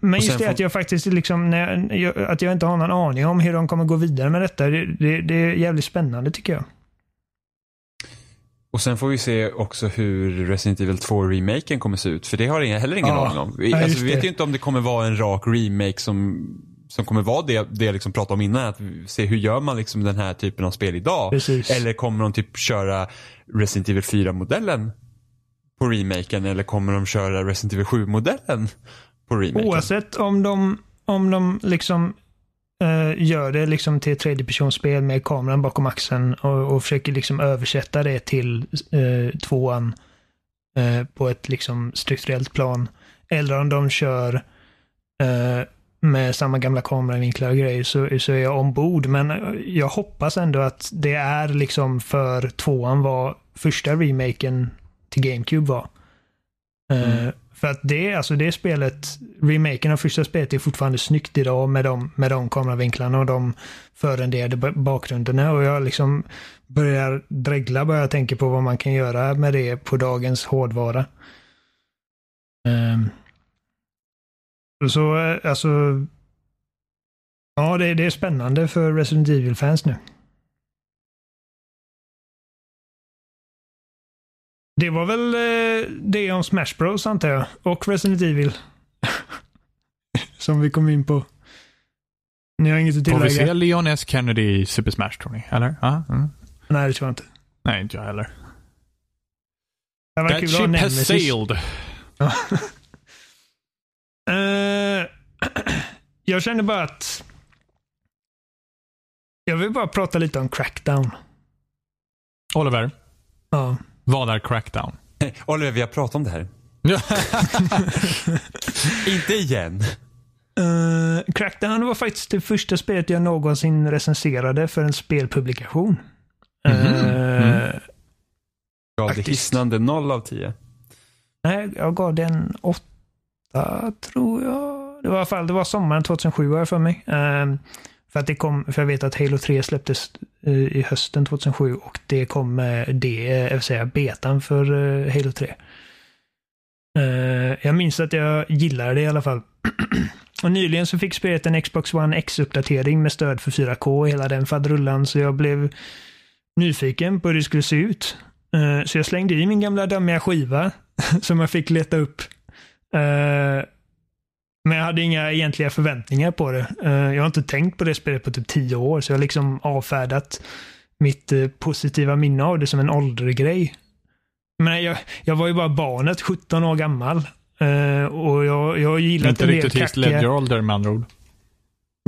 [SPEAKER 1] Men just det att jag faktiskt liksom, jag, att jag inte har någon aning om hur de kommer gå vidare med detta. Det, det, det är jävligt spännande tycker jag.
[SPEAKER 2] Och sen får vi se också hur Resident Evil 2-remaken kommer se ut. För det har jag heller ingen
[SPEAKER 1] Ja.
[SPEAKER 2] aning om. Vi,
[SPEAKER 1] Ja,
[SPEAKER 2] alltså, vi vet ju inte om det kommer vara en rak remake som, som kommer vara det, det jag liksom pratade om innan. Att se hur gör man liksom den här typen av spel idag.
[SPEAKER 1] Precis.
[SPEAKER 2] Eller kommer de typ köra Resident Evil 4-modellen på remaken? Eller kommer de köra Resident Evil 7-modellen på remaken?
[SPEAKER 1] Oavsett om de, om de liksom Eh, gör det liksom till ett tredjepersonsspel med kameran bakom axeln och, och försöker liksom översätta det till eh, tvåan eh, på ett liksom strukturellt plan. Eller om de kör eh, med samma gamla kameravinklar och grejer så, så är jag ombord. Men eh, jag hoppas ändå att det är liksom för tvåan vad första remaken till GameCube var. Eh, mm. För att det, alltså det spelet, remaken av första spelet är fortfarande snyggt idag med de, med de kameravinklarna och de förrenderade bakgrunderna och jag liksom börjar dregla bara jag tänker på vad man kan göra med det på dagens hårdvara. Um, så eh, alltså, ja det, det är spännande för Resident Evil-fans nu. Det var väl eh, det om Smash Bros antar jag. Och Resident Evil. Som vi kom in på. Ni har inget att
[SPEAKER 3] Får vi
[SPEAKER 1] tillägga?
[SPEAKER 3] se Leon S. Kennedy i Super Smash tror ni? Eller? Ja, mm.
[SPEAKER 1] Nej, det tror jag inte.
[SPEAKER 3] Nej, inte jag heller.
[SPEAKER 1] Det var
[SPEAKER 3] That
[SPEAKER 1] kul
[SPEAKER 3] ship has sailed.
[SPEAKER 1] Eh, jag känner bara att jag vill bara prata lite om Crackdown.
[SPEAKER 3] Oliver,
[SPEAKER 1] Ja.
[SPEAKER 3] Vad är Crackdown?
[SPEAKER 2] Oliver, vi har pratat om det här. Inte igen.
[SPEAKER 1] Eh, Crackdown var faktiskt det första spelet jag någonsin recenserade för en spelpublikation.
[SPEAKER 3] Mhm.
[SPEAKER 1] Eh,
[SPEAKER 2] Gav det hisnande 0 av 10.
[SPEAKER 1] Nej, jag gav den åtta, tror jag. Det var i alla fall det var sommaren 2007 var jag för mig. Ehm, för att det kom, för jag vet att Halo 3 släpptes eh, i hösten 2007 och det kom med det, eh, jag vill säga betan för eh, Halo 3. Jag minns att jag gillade det i alla fall. och nyligen så fick spelet en Xbox One X-uppdatering med stöd för 4K och hela den faderullan så jag blev nyfiken på hur det skulle se ut. Så jag slängde i min gamla dammiga skiva som jag fick leta upp. Men jag hade inga egentliga förväntningar på det. Eh, Jag har inte tänkt på det spelet på typ tio år, så jag har liksom avfärdat mitt eh, positiva minne av det som en åldergrej. Men jag, jag var ju bara barnet, 17 år gammal. Eh, Och jag, jag har gillat
[SPEAKER 3] inte
[SPEAKER 1] en del
[SPEAKER 3] riktigt Heath Ledger ålder med andra ord.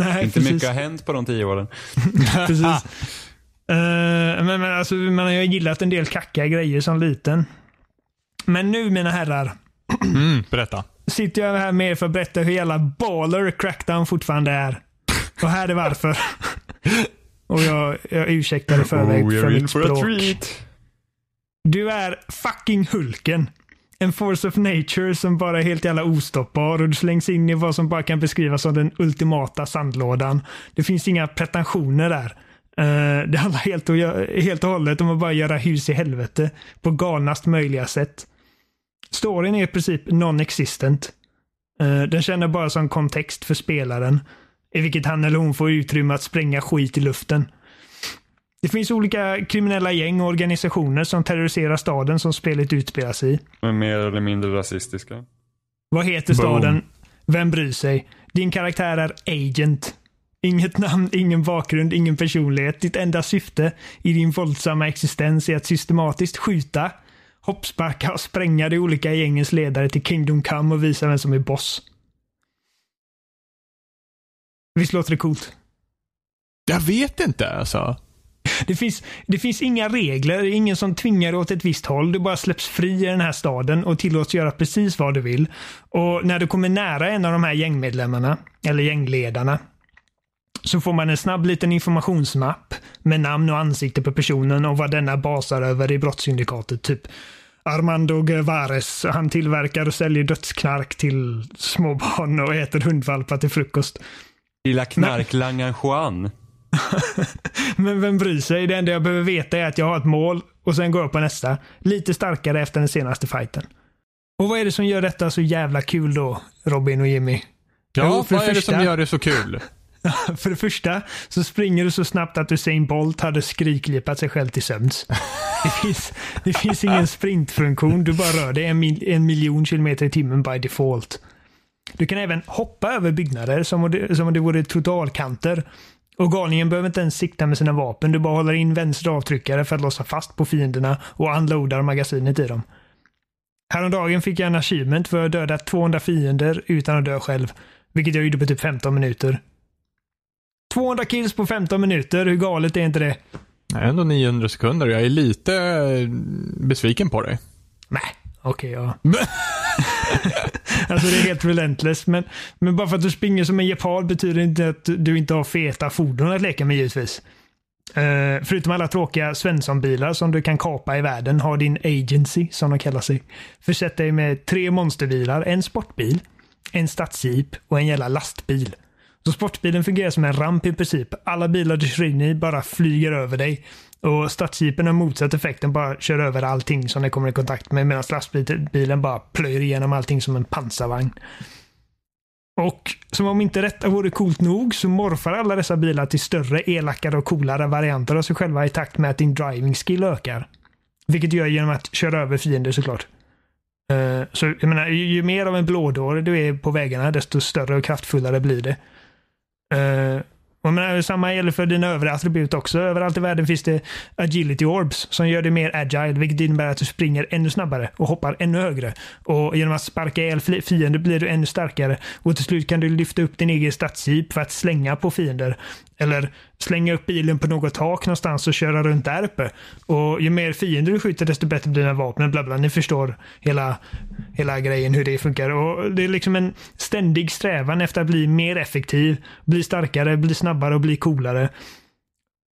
[SPEAKER 1] Nej,
[SPEAKER 2] Inte
[SPEAKER 1] precis.
[SPEAKER 2] mycket har hänt på de 10 åren.
[SPEAKER 1] Precis. Men, men alltså, man har ju gillat en del kackiga grejer som liten. Men nu mina herrar,
[SPEAKER 3] Mm, berätta.
[SPEAKER 1] Sitter jag här med för att berätta hur jävla baller Crackdown fortfarande är. Och här är varför. Och jag, jag ursäktar i förväg
[SPEAKER 2] Oh,
[SPEAKER 1] för mitt språk. Du är fucking Hulken. En force of nature som bara är helt jävla ostoppbar och du slängs in i vad som bara kan beskrivas som den ultimata sandlådan. Det finns inga pretensioner där. Eh, det handlar helt och, helt och hållet om att bara göra hus i helvete på galnast möjliga sätt. Storyn är i princip non-existent. Eh, den känner bara som kontext för spelaren. I vilket han eller hon får utrymme att spränga skit i luften. Det finns olika kriminella gäng och organisationer som terroriserar staden som spelet utspelar sig i.
[SPEAKER 2] Men mer eller mindre rasistiska.
[SPEAKER 1] Vad heter
[SPEAKER 3] Boom.
[SPEAKER 1] staden? Vem bryr sig? Din karaktär är Agent. Inget namn, ingen bakgrund, ingen personlighet. Ditt enda syfte i din våldsamma existens är att systematiskt skjuta, hoppsparka och spränga de olika gängens ledare till Kingdom Come och visa vem som är boss. Visst låter det coolt?
[SPEAKER 3] Jag vet inte alltså.
[SPEAKER 1] Det finns, det finns inga regler, ingen som tvingar dig åt ett visst håll. Du bara släpps fri i den här staden och tillåts göra precis vad du vill. Och när du kommer nära en av de här gängmedlemmarna, eller gängledarna, så får man en snabb liten informationsmapp med namn och ansikte på personen och vad denna basar över i brottssyndikatet. Typ Armando Guevares. Han tillverkar och säljer dödsknark till små barn och äter hundvalpar till frukost.
[SPEAKER 2] Lilla knarklangaren Juan.
[SPEAKER 1] Men vem bryr sig? Det enda jag behöver veta är att jag har ett mål och sen går jag på nästa. Lite starkare efter den senaste fighten. Och vad är det som gör detta så jävla kul då, Robin och Jimmy? Jo,
[SPEAKER 3] Ja,
[SPEAKER 1] för
[SPEAKER 3] vad är det
[SPEAKER 1] första-
[SPEAKER 3] som gör det så kul?
[SPEAKER 1] För det första så springer du så snabbt att Usain Bolt hade skriklipat sig själv till sömns. Det finns, det finns ingen sprintfunktion. Du bara rör dig en, mil, en miljon kilometer i timmen by default. Du kan även hoppa över byggnader som om det, som om det vore trottoarkanter. Och galningen behöver inte ens sikta med sina vapen. Du bara håller in vänster avtryckare för att låsa fast på fienderna och unloadar magasinet i dem. Häromdagen fick jag en achievement för att döda 200 fiender utan att dö själv. Vilket jag gjorde på typ 15 minuter. 200 kills på 15 minuter, hur galet är inte det?
[SPEAKER 3] Nej, Ändå 900 sekunder. Jag är lite eh, besviken på dig.
[SPEAKER 1] Nej, okej ja. alltså det är helt relentless. Men, men bara för att du springer som en gepard betyder inte att du inte har feta fordon att leka med givetvis. Eh, förutom alla tråkiga Svensson-bilar som du kan kapa i världen har din agency, som de kallar sig, försett dig med tre monsterbilar, en sportbil, en stadsjeep och en jävla lastbil. Så sportbilen fungerar som en ramp i princip. Alla bilar du kör in i bara flyger över dig. Och stadsjeepen har motsatt effekten, bara kör över allting som den kommer i kontakt med medan lastbilen bara plöjer igenom allting som en pansarvagn. Och som om inte detta vore coolt nog så morfar alla dessa bilar till större, elakare och coolare varianter av sig själva i takt med att din driving skill ökar. Vilket du gör genom att köra över fiender såklart. Uh, Så jag menar, ju, ju mer av en blådåre du är på vägarna, desto större och kraftfullare blir det. Eh, och menar, eh, samma gäller för dina övriga attribut också. Överallt i världen finns det agility orbs som gör dig mer agile, vilket innebär att du springer ännu snabbare och hoppar ännu högre. Och genom att sparka ihjäl fiender blir du ännu starkare. Och till slut kan du lyfta upp din egen stadsjeep för att slänga på fiender. Eller slänga upp bilen på något tak någonstans och köra runt där uppe. Och ju mer fiender du skjuter desto bättre blir dina vapen. Bla bla. Ni förstår hela, hela grejen hur det funkar. Och det är liksom en ständig strävan efter att bli mer effektiv, bli starkare, bli snabbare och bli coolare.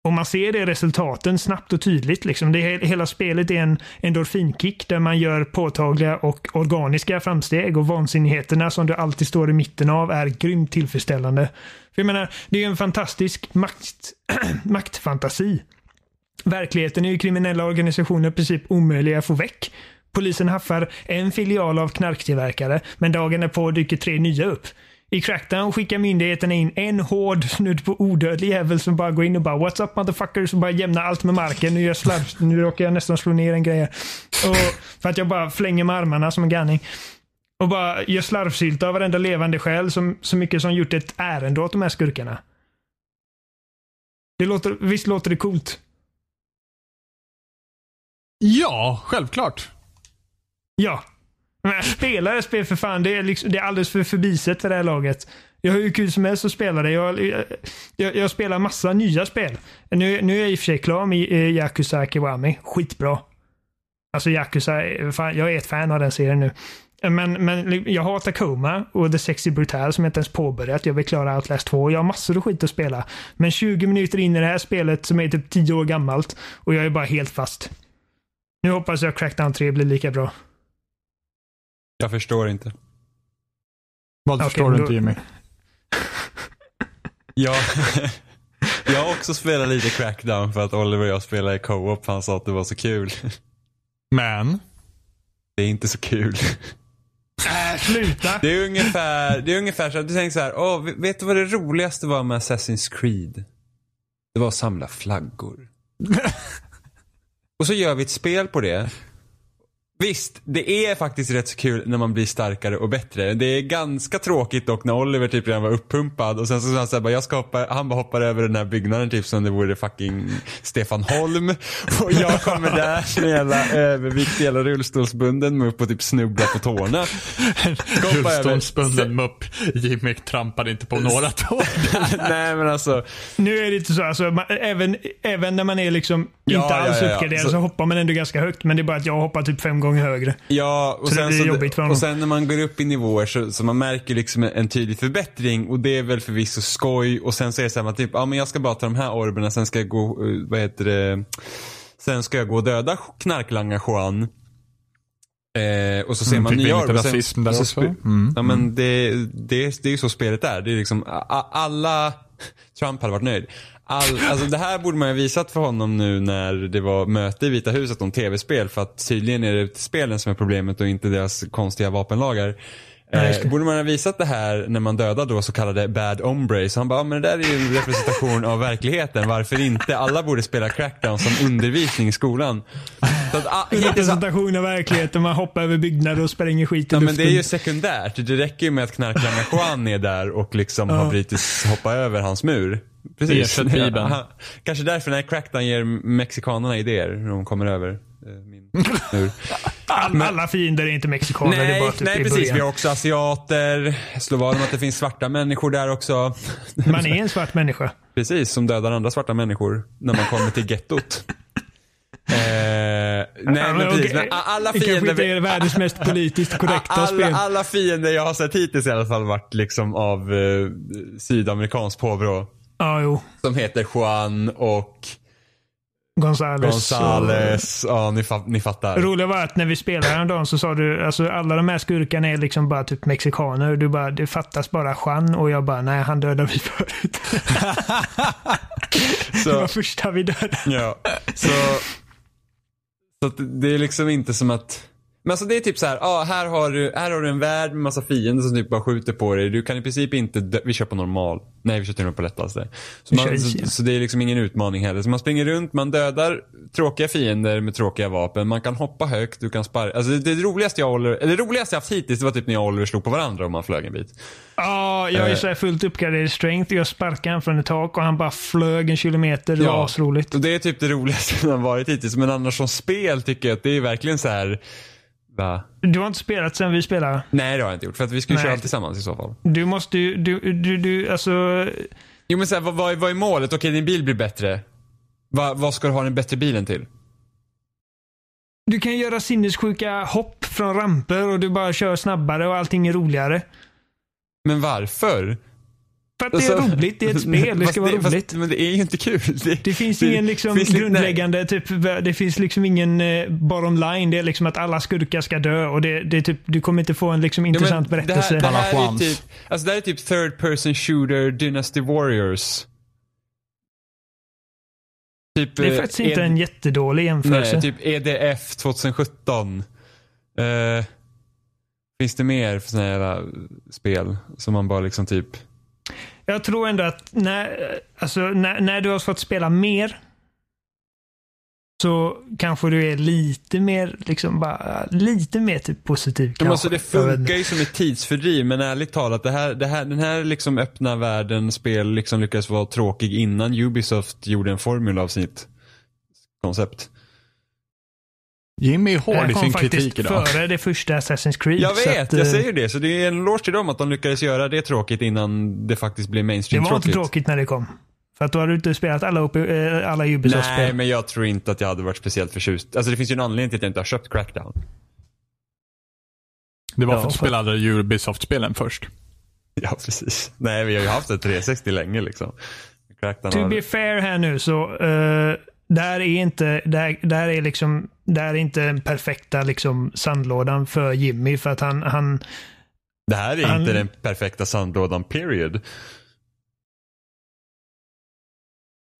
[SPEAKER 1] Och man ser det resultaten snabbt och tydligt. Liksom. Det hela spelet är en endorfinkick där man gör påtagliga och organiska framsteg och vansinnigheterna som du alltid står i mitten av är grymt tillfredsställande. För jag menar, det är en fantastisk makt, maktfantasi. Verkligheten är ju kriminella organisationer i princip omöjliga att få väck. Polisen haffar en filial av knarktillverkare, men dagen därpå dyker tre nya upp. I Crackdown skickar myndigheterna in en hård, snudd på odödlig jävel som bara går in och bara “What's up motherfuckers?” och bara jämnar allt med marken. Nu, jag slarv, nu råkar jag nästan slå ner en grej. Och För att jag bara flänger med armarna som en galning. Och bara gör slarvsylta av varenda levande själ som så mycket som gjort ett ärende åt de här skurkarna. Det låter, visst låter det coolt?
[SPEAKER 3] Ja, självklart.
[SPEAKER 1] Ja. Men det spel för fan. Det är, liksom, det är alldeles för förbisett för det här laget. Jag har hur kul som helst att spela det. Jag, jag, jag spelar massa nya spel. Nu, nu är jag i och för sig klar med eh, Yakuza Kiwami. Skitbra. Alltså Yakuza, eh, fan, jag är ett fan av den serien nu. Men, men jag har Tacoma och The Sexy Brutal som jag inte ens påbörjat. Jag vill klara Outlast 2. Jag har massor av skit att spela. Men 20 minuter in i det här spelet som är typ 10 år gammalt och jag är bara helt fast. Nu hoppas jag Crackdown 3 blir lika bra.
[SPEAKER 2] Jag förstår inte.
[SPEAKER 3] Vad
[SPEAKER 1] Okej,
[SPEAKER 3] förstår du
[SPEAKER 1] då-
[SPEAKER 3] inte Jimmy?
[SPEAKER 2] Jag, jag har också spelat lite Crackdown för att Oliver och jag spelade i co-op. Han sa att det var så kul.
[SPEAKER 3] Men,
[SPEAKER 2] Det är inte så kul.
[SPEAKER 1] Äh, sluta!
[SPEAKER 2] Det är ungefär, det är ungefär så att du tänker så här, åh, vet du vad det roligaste var med Assassin's Creed? Det var att samla flaggor. Och så gör vi ett spel på det. Visst, det är faktiskt rätt så kul när man blir starkare och bättre. Det är ganska tråkigt dock när Oliver typ redan var uppumpad och sen så sa han så här, bara, jag ska hoppa, han bara hoppar över den här byggnaden typ som det vore fucking Stefan Holm. Och jag kommer där en jävla överviktig jävla rullstolsbunden med upp och typ snubblar på tårna.
[SPEAKER 3] Rullstolsbunden mupp. Jimmy trampade inte på några tår.
[SPEAKER 2] Nej men alltså.
[SPEAKER 1] Nu är det inte så. Alltså, man, även, även när man är liksom
[SPEAKER 2] Ja,
[SPEAKER 1] inte
[SPEAKER 2] ja,
[SPEAKER 1] alls
[SPEAKER 2] ja, ja.
[SPEAKER 1] uppgraderad
[SPEAKER 2] Så-
[SPEAKER 1] så... hoppar man ändå ganska högt. Men det är bara att jag hoppar typ fem gånger högre.
[SPEAKER 2] Ja, och
[SPEAKER 1] Så det
[SPEAKER 2] sen,
[SPEAKER 1] blir
[SPEAKER 2] så,
[SPEAKER 1] jobbigt för honom.
[SPEAKER 2] och sen när man går upp i nivåer så, så man märker liksom en, en tydlig förbättring och det är väl förvisso skoj och sen så är det så här, man typ, ja men jag ska bara ta de här orberna, sen ska jag gå, eh, vad heter det, sen ska jag gå och döda knarklangaren Juan. Eh, och så ser
[SPEAKER 3] Mm,
[SPEAKER 2] man nya orber.
[SPEAKER 3] rasism där också. Mm,
[SPEAKER 2] Ja men det, det, det är ju så spelet är. Det är liksom, alla, Trump hade varit nöjd. All, alltså det här borde man ju visat för honom nu när det var möte i Vita huset om tv-spel för att tydligen är det spelen som är problemet och inte deras konstiga vapenlagar.
[SPEAKER 1] Ja, det.
[SPEAKER 2] Eh, borde man ha visat det här när man dödar då så kallade bad ombre så han bara, ja, men det där är ju en representation av verkligheten, varför inte? Alla borde spela crackdown som undervisning i skolan. Så att, ah,
[SPEAKER 1] Representation av verkligheten. Man hoppar över byggnader och spränger skit i
[SPEAKER 2] Ja men
[SPEAKER 1] luften.
[SPEAKER 2] det är ju sekundärt. Det räcker ju med att knarklangaren Juan är där och liksom har brutit, hoppa över hans mur. Precis.
[SPEAKER 3] Bibeln.
[SPEAKER 2] Ja, Kanske därför när Crackdown ger mexikanerna idéer när de kommer över min mur.
[SPEAKER 1] All, alla fiender är inte mexikaner. det är
[SPEAKER 2] nej,
[SPEAKER 1] bara typ
[SPEAKER 2] nej precis. Vi har också asiater. Slå vad om att det finns svarta människor där också.
[SPEAKER 1] Man är en svart människa.
[SPEAKER 2] Precis, som dödar andra svarta människor när man kommer till gettot. Eh, nej men precis. Men alla
[SPEAKER 1] Det kanske inte
[SPEAKER 2] fiender...
[SPEAKER 1] är världens mest politiskt korrekta
[SPEAKER 2] alla,
[SPEAKER 1] spel.
[SPEAKER 2] alla fiender jag har sett hittills i alla fall varit liksom av eh, sydamerikansk påbrå.
[SPEAKER 1] Ja, jo.
[SPEAKER 2] Som heter Juan och
[SPEAKER 1] Gonzales.
[SPEAKER 2] Gonzales. Ja, ni, fa- ni fattar.
[SPEAKER 1] Det roliga var att när vi spelade häromdagen så sa du, alltså alla de här skurkarna är liksom bara typ mexikaner. Du bara, det fattas bara Juan och jag bara, nej han dödade vi förut. Det var
[SPEAKER 2] Så,
[SPEAKER 1] första vi dödade.
[SPEAKER 2] ja. Så, så det är liksom inte som att men alltså det är typ så här, ah, här, har du, här har du en värld med massa fiender som typ bara skjuter på dig. Du kan i princip inte dö- Vi kör på normal. Nej, vi kör till och med på lättaste. Så, man, så, så det är liksom ingen utmaning heller. Så man springer runt, man dödar tråkiga fiender med tråkiga vapen. Man kan hoppa högt, du kan sparka. Alltså det, det roligaste jag Oliver, eller det roligaste jag haft hittills, det var typ när jag och Oliver slog på varandra och man flög en bit.
[SPEAKER 1] Ja, jag är
[SPEAKER 2] Eh.
[SPEAKER 1] så här fullt uppgraderad strength. Jag sparkade han från ett tak och han bara flög en kilometer. Det var
[SPEAKER 2] Ja.
[SPEAKER 1] asroligt.
[SPEAKER 2] Och det är typ det roligaste som har varit hittills. Men annars som spel tycker jag att det är verkligen så här. Va?
[SPEAKER 1] Du har inte spelat sen vi spelade.
[SPEAKER 2] Nej det har jag inte gjort. För att vi
[SPEAKER 1] Nej.
[SPEAKER 2] köra tillsammans i så fall.
[SPEAKER 1] Du måste ju, du, du, du, alltså.
[SPEAKER 2] Jo men så här, vad, vad, vad är målet? Okej din bil blir bättre. Va, vad ska du ha den bättre bilen till?
[SPEAKER 1] Du kan göra sinnessjuka hopp från ramper och du bara kör snabbare och allting är roligare.
[SPEAKER 2] Men varför?
[SPEAKER 1] För att det är
[SPEAKER 2] Alltså-
[SPEAKER 1] roligt, det är ett spel, det ska vara roligt.
[SPEAKER 2] men det är ju inte kul. Det,
[SPEAKER 1] Det finns ingen liksom
[SPEAKER 2] finns
[SPEAKER 1] grundläggande, typ, det finns liksom ingen eh, bottom line. Det är liksom att alla skurkar ska dö och det, det är typ, du kommer inte få en liksom
[SPEAKER 2] Ja, men
[SPEAKER 1] intressant
[SPEAKER 2] det här,
[SPEAKER 1] berättelse.
[SPEAKER 2] det här är typ, alltså det här är typ third person shooter Dynasty Warriors. Typ,
[SPEAKER 1] det är
[SPEAKER 2] eh,
[SPEAKER 1] faktiskt inte
[SPEAKER 2] en-
[SPEAKER 1] en jättedålig jämförelse.
[SPEAKER 2] Nej, typ EDF 2017. Eh, finns det mer för såna här spel som man bara liksom typ...
[SPEAKER 1] Jag tror ändå att när, alltså, när, när du har fått spela mer så kanske du är lite mer, liksom bara, lite mer typ positiv. Kanske.
[SPEAKER 2] alltså det funkar ju som ett tidsfördriv men ärligt talat det här, det här, den här liksom öppna världen spel liksom lyckades vara tråkig innan Ubisoft gjorde en formel av sitt koncept.
[SPEAKER 3] Jimmy är
[SPEAKER 1] Det
[SPEAKER 3] hård i
[SPEAKER 1] kom
[SPEAKER 3] sin
[SPEAKER 1] faktiskt
[SPEAKER 3] kritik idag.
[SPEAKER 1] före det första Assassin's Creed.
[SPEAKER 2] Jag vet,
[SPEAKER 1] att,
[SPEAKER 2] jag
[SPEAKER 1] eh,
[SPEAKER 2] säger det. Så det är en eloge till dem att de lyckades göra det tråkigt innan det faktiskt blev
[SPEAKER 1] Det
[SPEAKER 2] mainstream
[SPEAKER 1] var inte
[SPEAKER 2] tråkigt.
[SPEAKER 1] när det kom. För att då har du inte spelat alla, eh, alla
[SPEAKER 2] Nej,
[SPEAKER 1] Ubisoft-spel.
[SPEAKER 2] men jag tror inte att jag hade varit speciellt förtjust. Alltså det finns ju en anledning till att jag inte har köpt Crackdown.
[SPEAKER 3] Det var
[SPEAKER 1] Ja,
[SPEAKER 3] för att du
[SPEAKER 1] för-
[SPEAKER 3] spelade Ubisoft-spelen först.
[SPEAKER 2] Ja, precis. Nej, vi har ju haft ett 360 länge liksom. Crackdown
[SPEAKER 1] To
[SPEAKER 2] har...
[SPEAKER 1] be fair här nu så, uh, där är inte, där, där är liksom, där är inte den perfekta liksom sandlådan för Jimmy för att han, han,
[SPEAKER 2] Det här är
[SPEAKER 1] Han-
[SPEAKER 2] inte den perfekta sandlådan, period.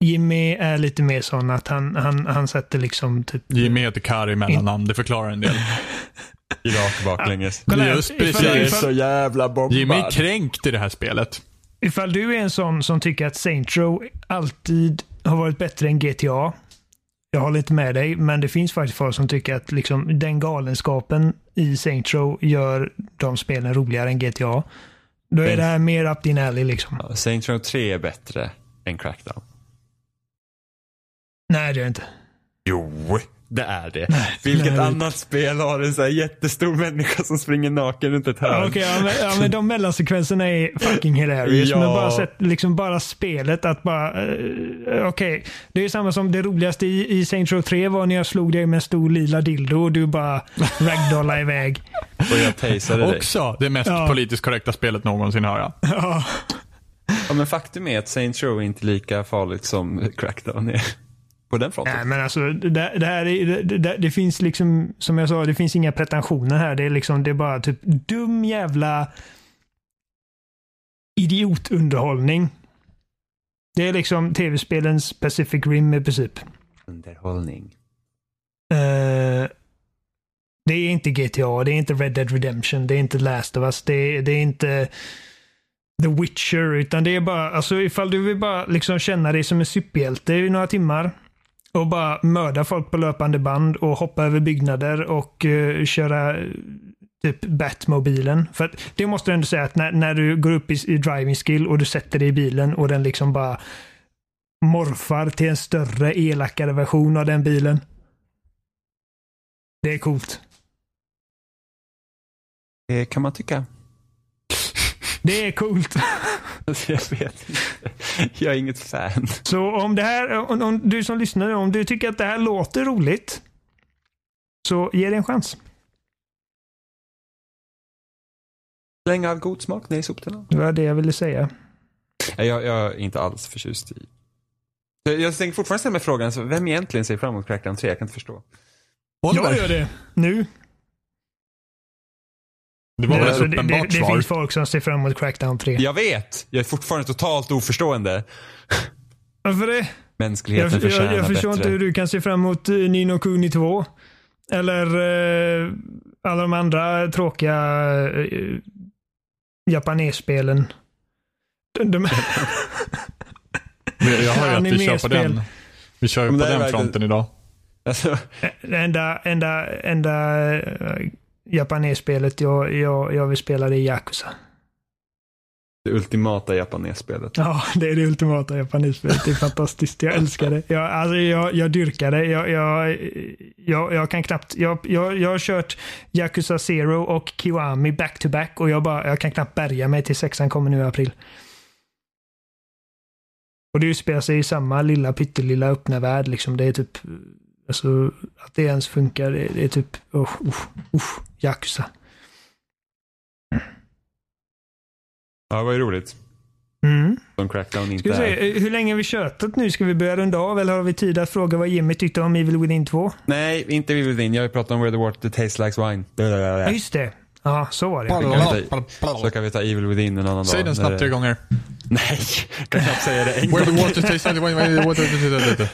[SPEAKER 1] Jimmy är lite mer sån att han, han, han sätter liksom typ...
[SPEAKER 3] Jimmy heter Kari mellannamn, det förklarar en del.
[SPEAKER 2] I rak baklänges.
[SPEAKER 1] Kolla här,
[SPEAKER 3] Just precis.
[SPEAKER 2] Jag är
[SPEAKER 1] ifall-
[SPEAKER 2] så jävla bombad.
[SPEAKER 3] Jimmy är kränkt i det här spelet.
[SPEAKER 1] Ifall du är en sån som tycker att Saint Row alltid har varit bättre än GTA. Jag håller inte med dig, men det finns faktiskt folk som tycker att liksom den galenskapen i Saint Row gör de spelen roligare än GTA. Då är det här mer up din alley liksom.
[SPEAKER 2] Ja, Saints Row 3 är bättre än Crackdown.
[SPEAKER 1] Nej, det är det inte.
[SPEAKER 2] Jo, det är det.
[SPEAKER 1] Nej,
[SPEAKER 2] Vilket
[SPEAKER 1] nej.
[SPEAKER 2] annat spel har en så här jättestor människa som springer naken runt ett
[SPEAKER 1] Ja,
[SPEAKER 2] hörn?
[SPEAKER 1] Okej, ja, men, ja, men de mellansekvenserna är fucking hilarious.
[SPEAKER 2] Ja.
[SPEAKER 1] Men bara, sett, liksom bara spelet att bara... eh, Okej, det är samma som det roligaste i, i Saints Row 3 var när jag slog dig med en stor lila dildo och du bara ragdollade iväg.
[SPEAKER 2] Och jag tasade dig.
[SPEAKER 3] Också det mest
[SPEAKER 1] Ja.
[SPEAKER 3] politiskt korrekta spelet någonsin har jag.
[SPEAKER 1] Ja.
[SPEAKER 2] Ja, men faktum är att Saints Row är inte lika farligt som Crackdown är. På den fronten.
[SPEAKER 1] Nej, men alltså det, det här är, det, det, det finns liksom, som jag sa, det finns inga pretensioner här. Det är liksom, det är bara typ dum jävla idiotunderhållning. Det är liksom tv-spelens Pacific Rim i princip.
[SPEAKER 2] Underhållning.
[SPEAKER 1] Eh, det är inte GTA, det är inte Red Dead Redemption, det är inte Last of Us, det är, det är inte The Witcher, utan det är bara, alltså ifall du vill bara liksom känna dig som en superhjälte i några timmar och bara mörda folk på löpande band och hoppa över byggnader och uh, köra eh, typ Batmobilen. För att det måste du ändå säga att när, när du går upp i, i driving skill och du sätter dig i bilen och den liksom bara morfar till en större elakare version av den bilen. Det är coolt.
[SPEAKER 2] Det kan man tycka.
[SPEAKER 1] Det är coolt.
[SPEAKER 2] Jag vet inte. Jag är inget fan.
[SPEAKER 1] Så om det här, om, om du som lyssnar, om du tycker att det här låter roligt, så ge det en chans.
[SPEAKER 2] Länge av god smak, nej soptunnan.
[SPEAKER 1] Det var det jag ville säga.
[SPEAKER 2] Nej, Jag, jag är inte alls förtjust i... Jag tänker fortfarande ställa mig frågan, så vem egentligen ser fram emot Crackdown 3? Jag kan inte förstå.
[SPEAKER 1] Jag gör det. Nu.
[SPEAKER 3] Det var väl
[SPEAKER 1] alltså,
[SPEAKER 3] ett
[SPEAKER 1] det, det,
[SPEAKER 3] uppenbart
[SPEAKER 1] det
[SPEAKER 3] svar.
[SPEAKER 1] finns folk som ser fram emot Crackdown 3.
[SPEAKER 2] Jag vet! Jag är fortfarande totalt oförstående.
[SPEAKER 1] Varför det?
[SPEAKER 2] Mänskligheten
[SPEAKER 1] Jag,
[SPEAKER 2] förtjänar
[SPEAKER 1] jag, jag förstår
[SPEAKER 2] bättre.
[SPEAKER 1] inte hur du kan se fram emot eh, Nino Kuni 2. Eller eh, alla de andra tråkiga eh, japanesspelen. De, de,
[SPEAKER 3] Jag hör ju att vi kör på den. Vi kör ju på
[SPEAKER 2] det
[SPEAKER 3] den fronten idag.
[SPEAKER 2] Alltså,
[SPEAKER 1] det enda, enda, enda uh, japanesspelet jag, jag, jag vill spela det är Yakuza.
[SPEAKER 2] det ultimata japanesspelet.
[SPEAKER 1] Ja, det är det ultimata japanespelet. Det är fantastiskt. Jag älskar det. Jag, alltså, jag, jag dyrkar det. Jag, jag, jag, jag kan knappt... Jag, jag, jag har kört Yakuza Zero och Kiwami back to back och jag, bara, jag kan knappt bärga mig till sexan kommer nu i april. Och det utspelar sig i samma lilla pyttelilla öppna värld. Liksom. Det är typ... Alltså, att det ens funkar, det, det är typ... Usch, usch, usch, Yakuza.
[SPEAKER 2] Ja, det var ju roligt.
[SPEAKER 1] Mm.
[SPEAKER 2] Som Crackdown
[SPEAKER 1] Ska
[SPEAKER 2] inte
[SPEAKER 1] se, hur länge har vi tjötat nu? Ska vi börja runda av eller har vi tid att fråga vad Jimmy tyckte om Evil Within 2?
[SPEAKER 2] Nej, inte Evil Within. Jag har ju pratat om Where the Water Tastes Like Wine.
[SPEAKER 1] Ja, just det. Ja, så var det.
[SPEAKER 2] Kan vi ta- Så kan vi ta Evil Within en annan
[SPEAKER 3] Säg
[SPEAKER 2] dag.
[SPEAKER 3] den
[SPEAKER 2] när
[SPEAKER 3] snabbt tre gånger.
[SPEAKER 2] Nej, jag kan knappt säga det en
[SPEAKER 3] Where the water tastes like wine, where the water tastes like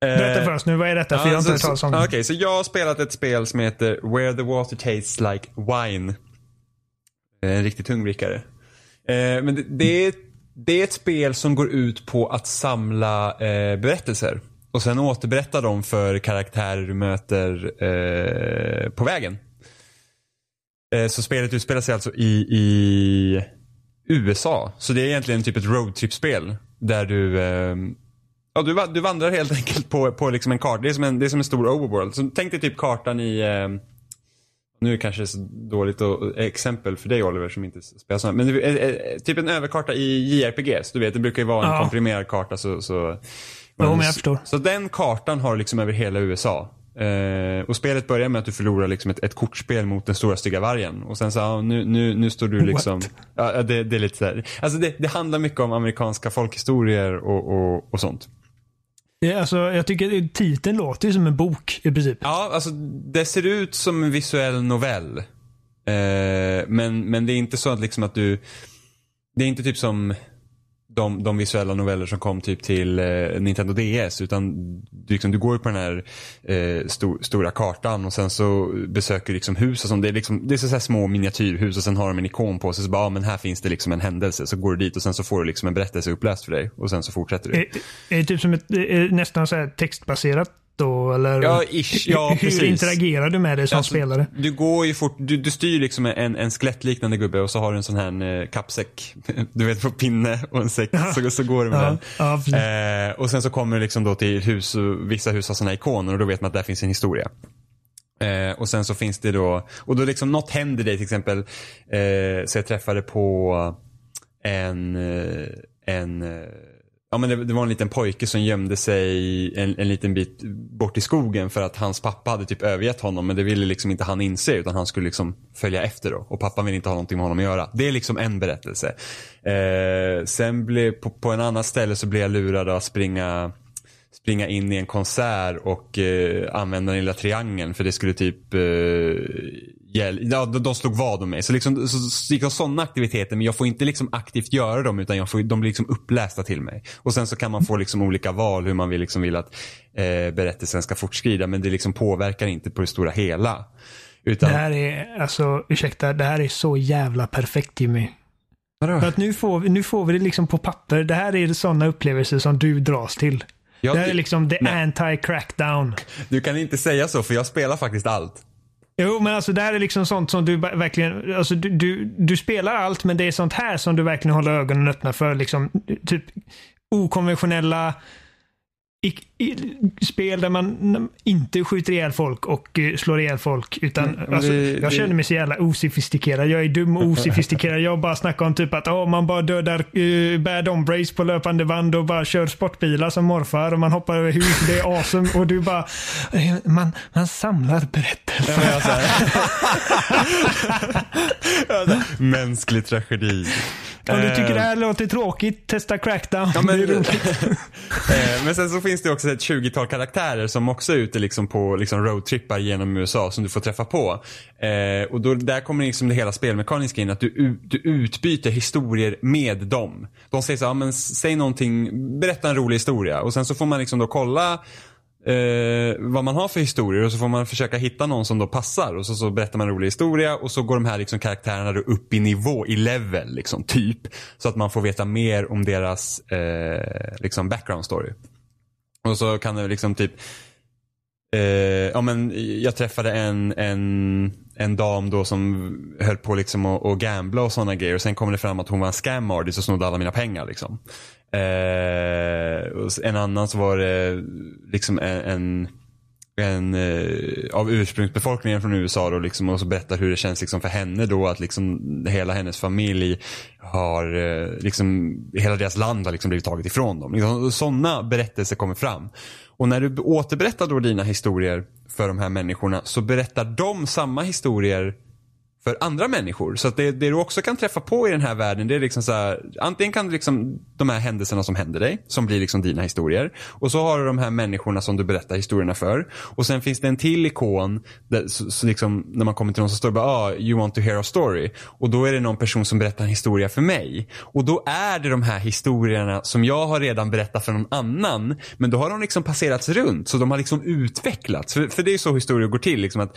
[SPEAKER 1] Berätta för oss nu, vad är detta? För jag har inte hört
[SPEAKER 2] så-
[SPEAKER 1] talas om
[SPEAKER 2] så-
[SPEAKER 1] det.
[SPEAKER 2] Okej, så jag har spelat ett spel som heter Where the Water Tastes Like Wine. Eh, En riktigt tungvrickare. Eh, Men det, det, är, det är ett spel som går ut på att samla eh, berättelser. Och sen återberätta dem för karaktärer du möter eh, på vägen. Eh, så spelet utspelar sig alltså i, i USA. Så det är egentligen typ ett roadtrip-spel. Där du eh, Ja, du, du vandrar helt enkelt på, på liksom en karta. Det är, som en, det är som en stor overworld. Så tänk dig typ kartan i... Eh, nu är det kanske så dåligt och, exempel för dig Oliver som inte spelar sådana. Men är, eh, typ en överkarta i JRPGs. Du vet, det brukar ju vara en
[SPEAKER 1] Ja.
[SPEAKER 2] komprimerad karta. Så, så,
[SPEAKER 1] men jag förstår.
[SPEAKER 2] så den kartan har liksom över hela USA. Eh, och spelet börjar med att du förlorar liksom ett, ett kortspel mot den stora stygga vargen. Och sen så, ja, nu, nu, nu står du liksom... Ja, det, det är lite så här. Alltså det, det handlar mycket om amerikanska folkhistorier och, och, och sånt.
[SPEAKER 1] Ja, Alltså, jag tycker titeln låter ju som en bok i princip.
[SPEAKER 2] Ja, alltså det ser ut som en visuell novell. Eh, men, men det är inte så att liksom att du... Det är inte typ som de, de visuella noveller som kom typ till eh, Nintendo DS. Utan du, liksom, du går på den här eh, stor, stora kartan och sen så besöker du liksom hus och sånt. Det är, liksom, det är så här små miniatyrhus och sen har de en ikon på sig. Så bara, ah, men här finns det liksom en händelse. Så går du dit och sen så får du liksom en berättelse uppläst för dig. Och sen så fortsätter du.
[SPEAKER 1] Är, är det typ som ett, är nästan så här textbaserat då? Eller
[SPEAKER 2] Ja, ish. Ja,
[SPEAKER 1] hur,
[SPEAKER 2] precis.
[SPEAKER 1] interagerar du med det som
[SPEAKER 2] Alltså,
[SPEAKER 1] spelare?
[SPEAKER 2] Du går ju fort, du, du styr liksom en, en skelettliknande gubbe och så har du en sån här eh, kappsäck. Du vet på pinne och en säck. Så, så går du med
[SPEAKER 1] Ja,
[SPEAKER 2] den.
[SPEAKER 1] ja.
[SPEAKER 2] Eh, och sen så kommer du liksom då till hus vissa hus har såna ikoner och då vet man att där finns en historia. Eh, och sen så finns det då, och då liksom något händer dig till exempel. Eh, så jag träffade på en, eh, en eh, Ja men det, det var en liten pojke som gömde sig en, en liten bit bort i skogen för att hans pappa hade typ övergett honom men det ville liksom inte han inse utan han skulle liksom följa efter då och pappan ville inte ha någonting med honom att göra. Det är liksom en berättelse. Eh, sen blev, på, på en annan ställe så blev jag lurad att springa springa in i en konsert och eh, använda den lilla triangeln för det skulle typ eh, ja, de, slog vad om mig. Så liksom så, så, liksom sådana aktiviteter, men jag får inte liksom aktivt göra dem utan jag får, de blir liksom upplästa till mig. Och sen så kan man få liksom olika val hur man vill, liksom vill att eh, berättelsen ska fortskrida men det liksom påverkar inte på det stora hela. Utan,
[SPEAKER 1] Det här är, alltså ursäkta, det här är så jävla perfekt Jimmy.
[SPEAKER 2] Vadå?
[SPEAKER 1] För att nu får, vi, nu får vi det liksom på papper. Det här är sådana upplevelser som du dras till.
[SPEAKER 2] Ja,
[SPEAKER 1] det här är liksom the anti-crackdown.
[SPEAKER 2] Du kan inte säga så för jag spelar faktiskt allt.
[SPEAKER 1] Jo, men alltså det här är liksom sånt som du verkligen, alltså du, du, du spelar allt men det är sånt här som du verkligen håller ögonen öppna för. Liksom, typ okonventionella i, i, spel där man inte skjuter ihjäl folk och eh, slår ihjäl folk. Utan,
[SPEAKER 2] Mm,
[SPEAKER 1] alltså,
[SPEAKER 2] det-
[SPEAKER 1] jag
[SPEAKER 2] det-
[SPEAKER 1] känner mig så jävla osofistikerad. Jag är dum och osofistikerad. Jag bara snackar om typ att oh, man bara dödar uh, bad hombres på löpande band och bara kör sportbilar som morfar och man hoppar över hus. Det är awesome. Och du bara, eh, man, man samlar berättelser.
[SPEAKER 2] Ja, men jag så här- Ja, så här, Mänsklig tragedi.
[SPEAKER 1] Om du tycker det här låter tråkigt, testa crackdown.
[SPEAKER 2] Ja, men,
[SPEAKER 1] det är roligt.
[SPEAKER 2] Eh, men sen så finns det också ett 20-tal karaktärer som också är ute liksom på liksom roadtrippar genom USA som du får träffa på. Eh, och då, där kommer liksom det hela spelmekaniska in, att du, du utbyter historier med dem. De säger så här, men säg någonting, berätta en rolig historia. Och sen så får man liksom då kolla eh, vad man har för historier och så får man försöka hitta någon som då passar och så, så berättar man en rolig historia och så går de här liksom karaktärerna då upp i nivå, i level liksom, typ. Så att man får veta mer om deras eh, liksom background story. Och så kan det liksom typ eh, ja, men jag träffade en, en, en dam då som höll på liksom att, gambla och sådana grejer. Och sen kom det fram att hon var en scam artist och snodde alla mina pengar. Liksom. Eh, och en annan så var det liksom en, en en eh, av ursprungsbefolkningen från USA då liksom och så berättar hur det känns liksom för henne då att liksom hela hennes familj har eh, liksom hela deras land har liksom blivit taget ifrån dem. Liksom, Sådana berättelser kommer fram. Och när du återberättar då dina historier för de här människorna så berättar de samma historier för andra människor. Så att det, det du också kan träffa på i den här världen det är liksom så här, antingen kan du liksom de här händelserna som händer dig, som blir liksom dina historier. Och så har du de här människorna som du berättar historierna för. Och sen finns det en till ikon, där, så, så liksom, när man kommer till någon som står och bara ah, you want to hear a story. Och då är det någon person som berättar en historia för mig. Och då är det de här historierna som jag har redan berättat för någon annan. Men då har de liksom passerats runt, så de har liksom utvecklats. För, för det är så historier går till. Liksom att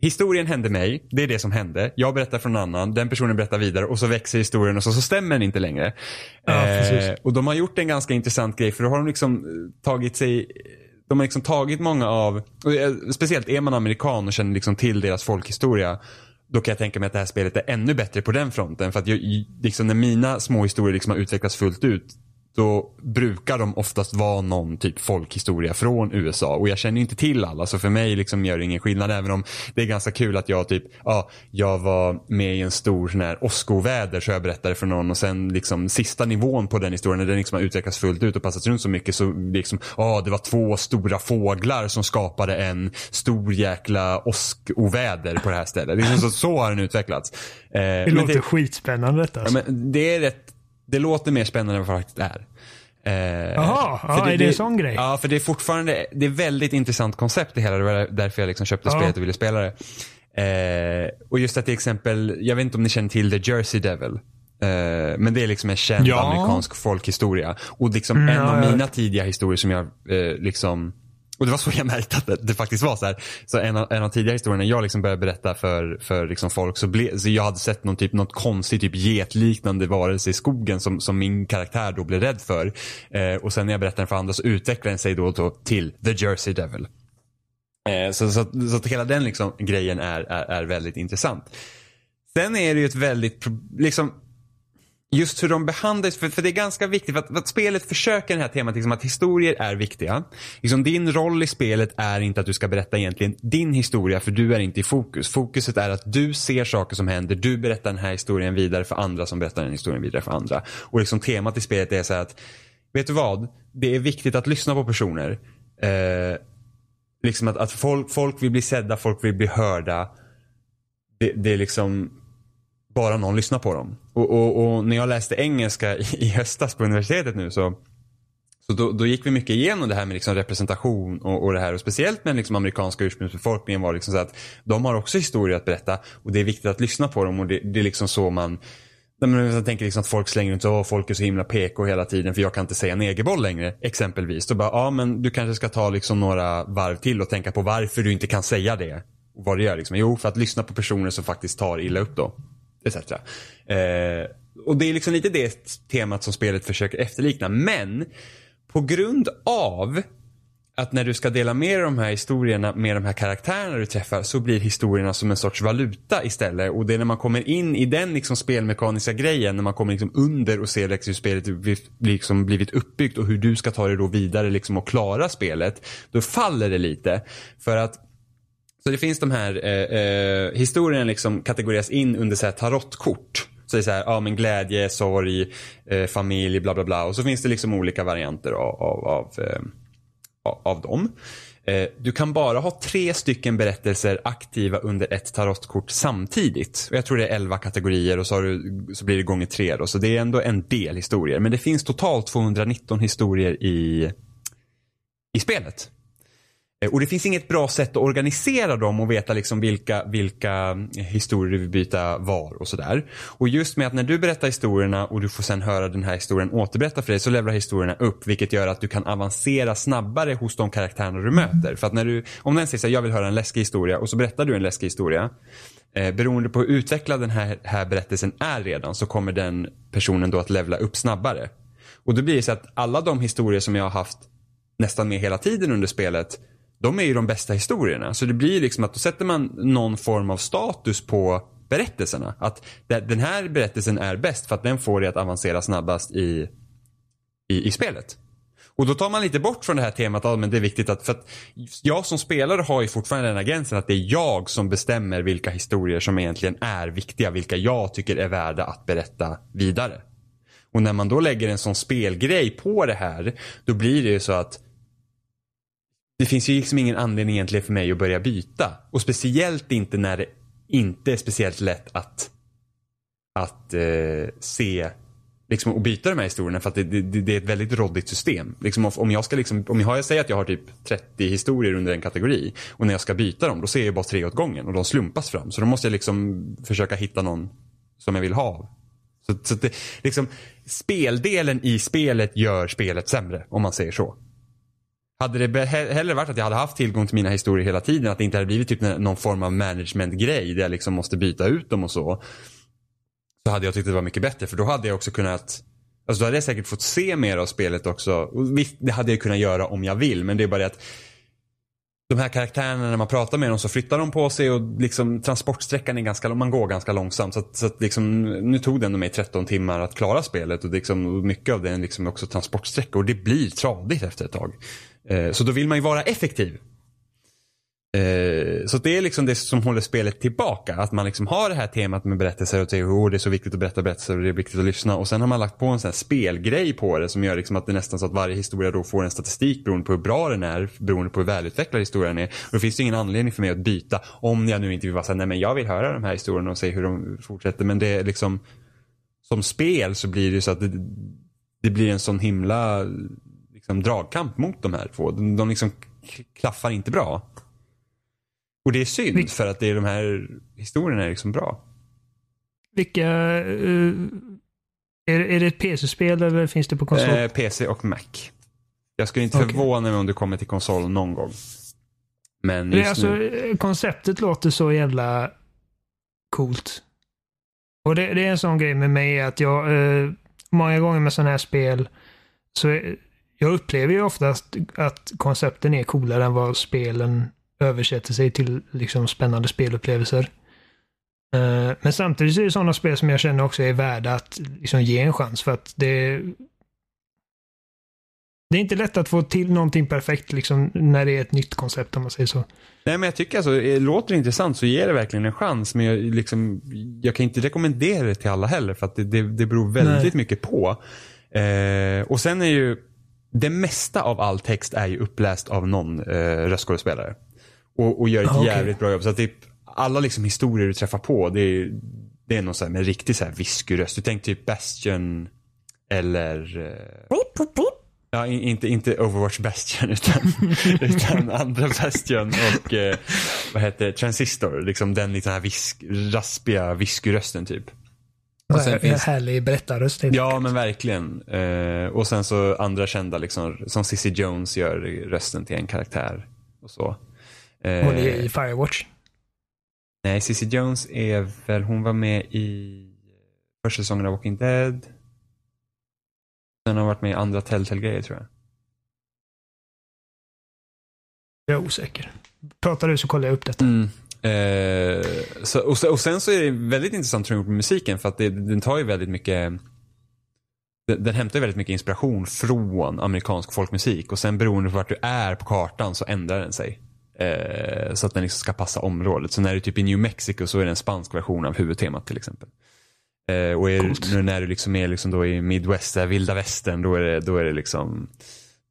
[SPEAKER 2] Historien hände mig, det är det som hände. Jag berättar från en annan, den personen berättar vidare och så växer historien och så, så stämmer den inte längre.
[SPEAKER 1] Ja, precis.
[SPEAKER 2] och de har gjort en ganska intressant grej för då har de liksom eh, tagit sig de har liksom tagit många av, eh, speciellt är man amerikan och känner liksom till deras folkhistoria då kan jag tänka mig att det här spelet är ännu bättre på den fronten. För att jag, liksom när mina små historier liksom har utvecklats fullt ut då brukar de oftast vara någon typ folkhistoria från USA. Och jag känner inte till alla så för mig liksom gör det ingen skillnad. Även om det är ganska kul att jag typ, ja, jag var med i en stor sån här åskoväder så jag berättade för någon och sen liksom sista nivån på den historien när den liksom har utvecklats fullt ut och passats runt så mycket så liksom, ja det var två stora fåglar som skapade en stor jäkla åskoväder på det här stället. Liksom så, så har den utvecklats. Eh,
[SPEAKER 1] Det låter skitspännande detta.
[SPEAKER 2] Ja,
[SPEAKER 1] Alltså.
[SPEAKER 2] men det är rätt, det låter mer spännande än vad det faktiskt är. Eh,
[SPEAKER 1] Jaha,
[SPEAKER 2] för
[SPEAKER 1] ja, är det en sån grej?
[SPEAKER 2] Ja, för det är fortfarande, det är väldigt intressant koncept det hela. Det var därför jag liksom köpte
[SPEAKER 1] Ja.
[SPEAKER 2] spelet och ville spela det. Eh, och just att till exempel, jag vet inte om ni känner till The Jersey Devil. Eh, men det är liksom en känd
[SPEAKER 3] Ja.
[SPEAKER 2] amerikansk folkhistoria. Och liksom
[SPEAKER 1] Mm,
[SPEAKER 2] en av mina tidiga historier som jag eh, liksom och det var så jag märkte att det, det faktiskt var så här. Så en av, en av tidigare historierna jag liksom började berätta för, för liksom folk så, ble, så jag hade sett någon typ, något konstigt typ getliknande varelse i skogen som, som min karaktär då blev rädd för. Eh, och sen när jag berättade den för andra så utvecklade den sig då, då till The Jersey Devil. Eh, så, så, så att hela den liksom grejen är, är, är väldigt intressant. Sen är det ju ett väldigt, liksom just hur de behandlas, för, för det är ganska viktigt för att, för att spelet försöker det här temat liksom att historier är viktiga. Liksom din roll i spelet är inte att du ska berätta egentligen din historia för du är inte i fokus. Fokuset är att du ser saker som händer, du berättar den här historien vidare för andra som berättar den historien vidare för andra. Och liksom temat i spelet är så här att, vet du vad? Det är viktigt att lyssna på personer. Eh, liksom att, att folk, folk vill bli sedda, folk vill bli hörda. Det, det är liksom bara någon lyssnar på dem. Och, och, och när jag läste engelska i, höstas på universitetet nu så, Så då, då gick vi mycket igenom det här med liksom representation och, och det här och speciellt med liksom amerikanska ursprungsbefolkningen var liksom så att de har också historier att berätta och det är viktigt att lyssna på dem och det, det är liksom så man jag tänker liksom att folk slänger runt och folk är så himla PK hela tiden för jag kan inte säga negerboll längre exempelvis. Då bara, ja men du kanske ska ta liksom några varv till och tänka på varför du inte kan säga det. Och vad det gör liksom. Jo, för att lyssna på personer som faktiskt tar illa upp då. Etc. Eh, och det är liksom lite det temat som spelet försöker efterlikna. Men på grund av att när du ska dela med de här historierna med de här karaktärerna du träffar så blir historierna som en sorts valuta istället. Och det är när man kommer in i den liksom spelmekaniska grejen, när man kommer liksom under och ser liksom hur spelet liksom blivit uppbyggt och hur du ska ta det då vidare liksom och klara spelet. Då faller det lite. För att så det finns de här eh, eh, historien liksom kategoriseras in under så här tarotkort. Så det är så här, ja men glädje, sorg, eh, familj, bla bla bla. Och så finns det liksom olika varianter av, av, av, eh, av dem. Eh, du kan bara ha tre stycken berättelser aktiva under ett tarotkort samtidigt. Och jag tror det är elva kategorier och så, du, så blir det gånger tre då. Så det är ändå en del historier. Men det finns totalt 219 historier i, i spelet. Eh, och det finns inget bra sätt att organisera dem och veta liksom vilka, vilka historier du vill byta var och sådär. Och just med att när du berättar historierna och du får sen höra den här historien återberätta för dig så levlar historierna upp vilket gör att du kan avancera snabbare hos de karaktärerna du möter. För att när du, om den säger så här, jag vill höra en läskig historia och så berättar du en läskig historia. Eh, beroende på hur utvecklad den här, här berättelsen är redan så kommer den personen då att levla upp snabbare. Och då blir det så att alla de historier som jag har haft nästan med hela tiden under spelet de är ju de bästa historierna. Så det blir liksom att då sätter man någon form av status på berättelserna. Att den här berättelsen är bäst för att den får dig att avancera snabbast i, i, i spelet. Och då tar man lite bort från det här temat ja men det är viktigt att, för att jag som spelare har ju fortfarande den här gränsen att det är jag som bestämmer vilka historier som egentligen är viktiga, vilka jag tycker är värda att berätta vidare. Och när man då lägger en sån spelgrej på det här, då blir det ju så att det finns ju liksom ingen anledning egentligen för mig att börja byta. Och speciellt inte när det inte är speciellt lätt att, att eh, se liksom, och byta de här historierna för att det, det, det är ett väldigt råddigt system. Liksom, om jag ska liksom, om jag, jag säger att jag har typ 30 historier under en kategori och när jag ska byta dem då ser jag bara tre åt gången och de slumpas fram. Så då måste jag liksom försöka hitta någon som jag vill ha. Så, så det, liksom, speldelen i spelet gör spelet sämre om man säger så. Hade det hellre varit att jag hade haft tillgång till mina historier hela tiden, att det inte hade blivit typ någon form av managementgrej. där jag liksom måste byta ut dem och så. Så hade jag tyckt det var mycket bättre för då hade jag också kunnat Alltså då hade jag säkert fått se mer av spelet också. visst, det hade jag kunnat göra om jag vill men det är bara det att de här karaktärerna när man pratar med dem så flyttar de på sig och liksom transportsträckan är ganska, man går ganska långsamt. Så att, så att liksom, nu tog det ändå mig 13 timmar att klara spelet och liksom, mycket av det är liksom också transportsträcka och det blir tradigt efter ett tag. Eh, så då vill man ju vara effektiv. Eh, så det är liksom det som håller spelet tillbaka. Att man liksom har det här temat med berättelser och säger oh, det är så viktigt att berätta berättelser och det är viktigt att lyssna. Och sen har man lagt på en sån här spelgrej på det som gör liksom att det är nästan så att varje historia då får en statistik beroende på hur bra den är, beroende på hur välutvecklad historien är. Och då finns ju ingen anledning för mig att byta om jag nu inte vill vara såhär, nej men jag vill höra de här historierna och se hur de fortsätter. Men det är liksom som spel så blir det så att det, det blir en sån himla liksom, dragkamp mot de här två. De, de liksom klaffar inte bra. Och det är synd Vil för att det är de här historierna är liksom bra.
[SPEAKER 1] Vilka... Uh, är, är det ett PC-spel eller finns det på konsol? Eh,
[SPEAKER 2] PC och Mac. Jag skulle inte okay. förvåna mig om det kommer till konsol någon gång. Men just
[SPEAKER 1] alltså, nu... Konceptet låter så jävla coolt. Och det, det, är en sån grej med mig att jag eh, många gånger med sådana här spel så är, jag upplever ju oftast att koncepten är coolare än vad spelen översätter sig till liksom spännande spelupplevelser. Uh, men samtidigt är det sådana spel som jag känner också är värda att liksom ge en chans för att det det är inte lätt att få till någonting perfekt liksom när det är ett nytt koncept om man säger så.
[SPEAKER 2] Nej men jag tycker alltså, det låter intressant så ger det verkligen en chans. Men jag, liksom, jag kan inte rekommendera det till alla heller för att det, det, det beror väldigt Nej. mycket på. Eh, och sen är ju det mesta av all text är ju uppläst av någon eh, röstskådespelare. Och, och gör ett okay. jävligt bra jobb. Så att typ, alla liksom historier du träffar på, det är, det är någon så här med riktig så här viskuröst. Du tänker typ Bastion eller... Eh, Ja, in, inte, inte Overwatch Bastion utan, utan andra Bastion och eh, vad heter Transistor. Liksom den lite här visk, raspiga viskurösten typ.
[SPEAKER 1] Och sen finns... Härlig berättarröst.
[SPEAKER 2] Ja, men verkligen. Eh, och sen så andra kända liksom, som Cissy Jones gör rösten till en karaktär. Och så.
[SPEAKER 1] Eh, hon är i Firewatch.
[SPEAKER 2] Nej, Cissy Jones är väl, hon var med i första säsongen av Walking Dead. Sen har hon varit med i andra Telltale-grejer tror jag.
[SPEAKER 1] Jag är osäker. Pratar du så kollar jag upp detta.
[SPEAKER 2] Mm. Eh, så, och, och, sen så är det väldigt intressant tror jag, med musiken för att det, den tar ju väldigt mycket den, den hämtar väldigt mycket inspiration från amerikansk folkmusik och sen beroende på vart du är på kartan så ändrar den sig. Eh, så att den liksom ska passa området. Så när du är typ i New Mexico så är det en spansk version av huvudtemat till exempel. Eh, och är, när du liksom är liksom då i Midwest, där, vilda västern, då är det, då är det liksom,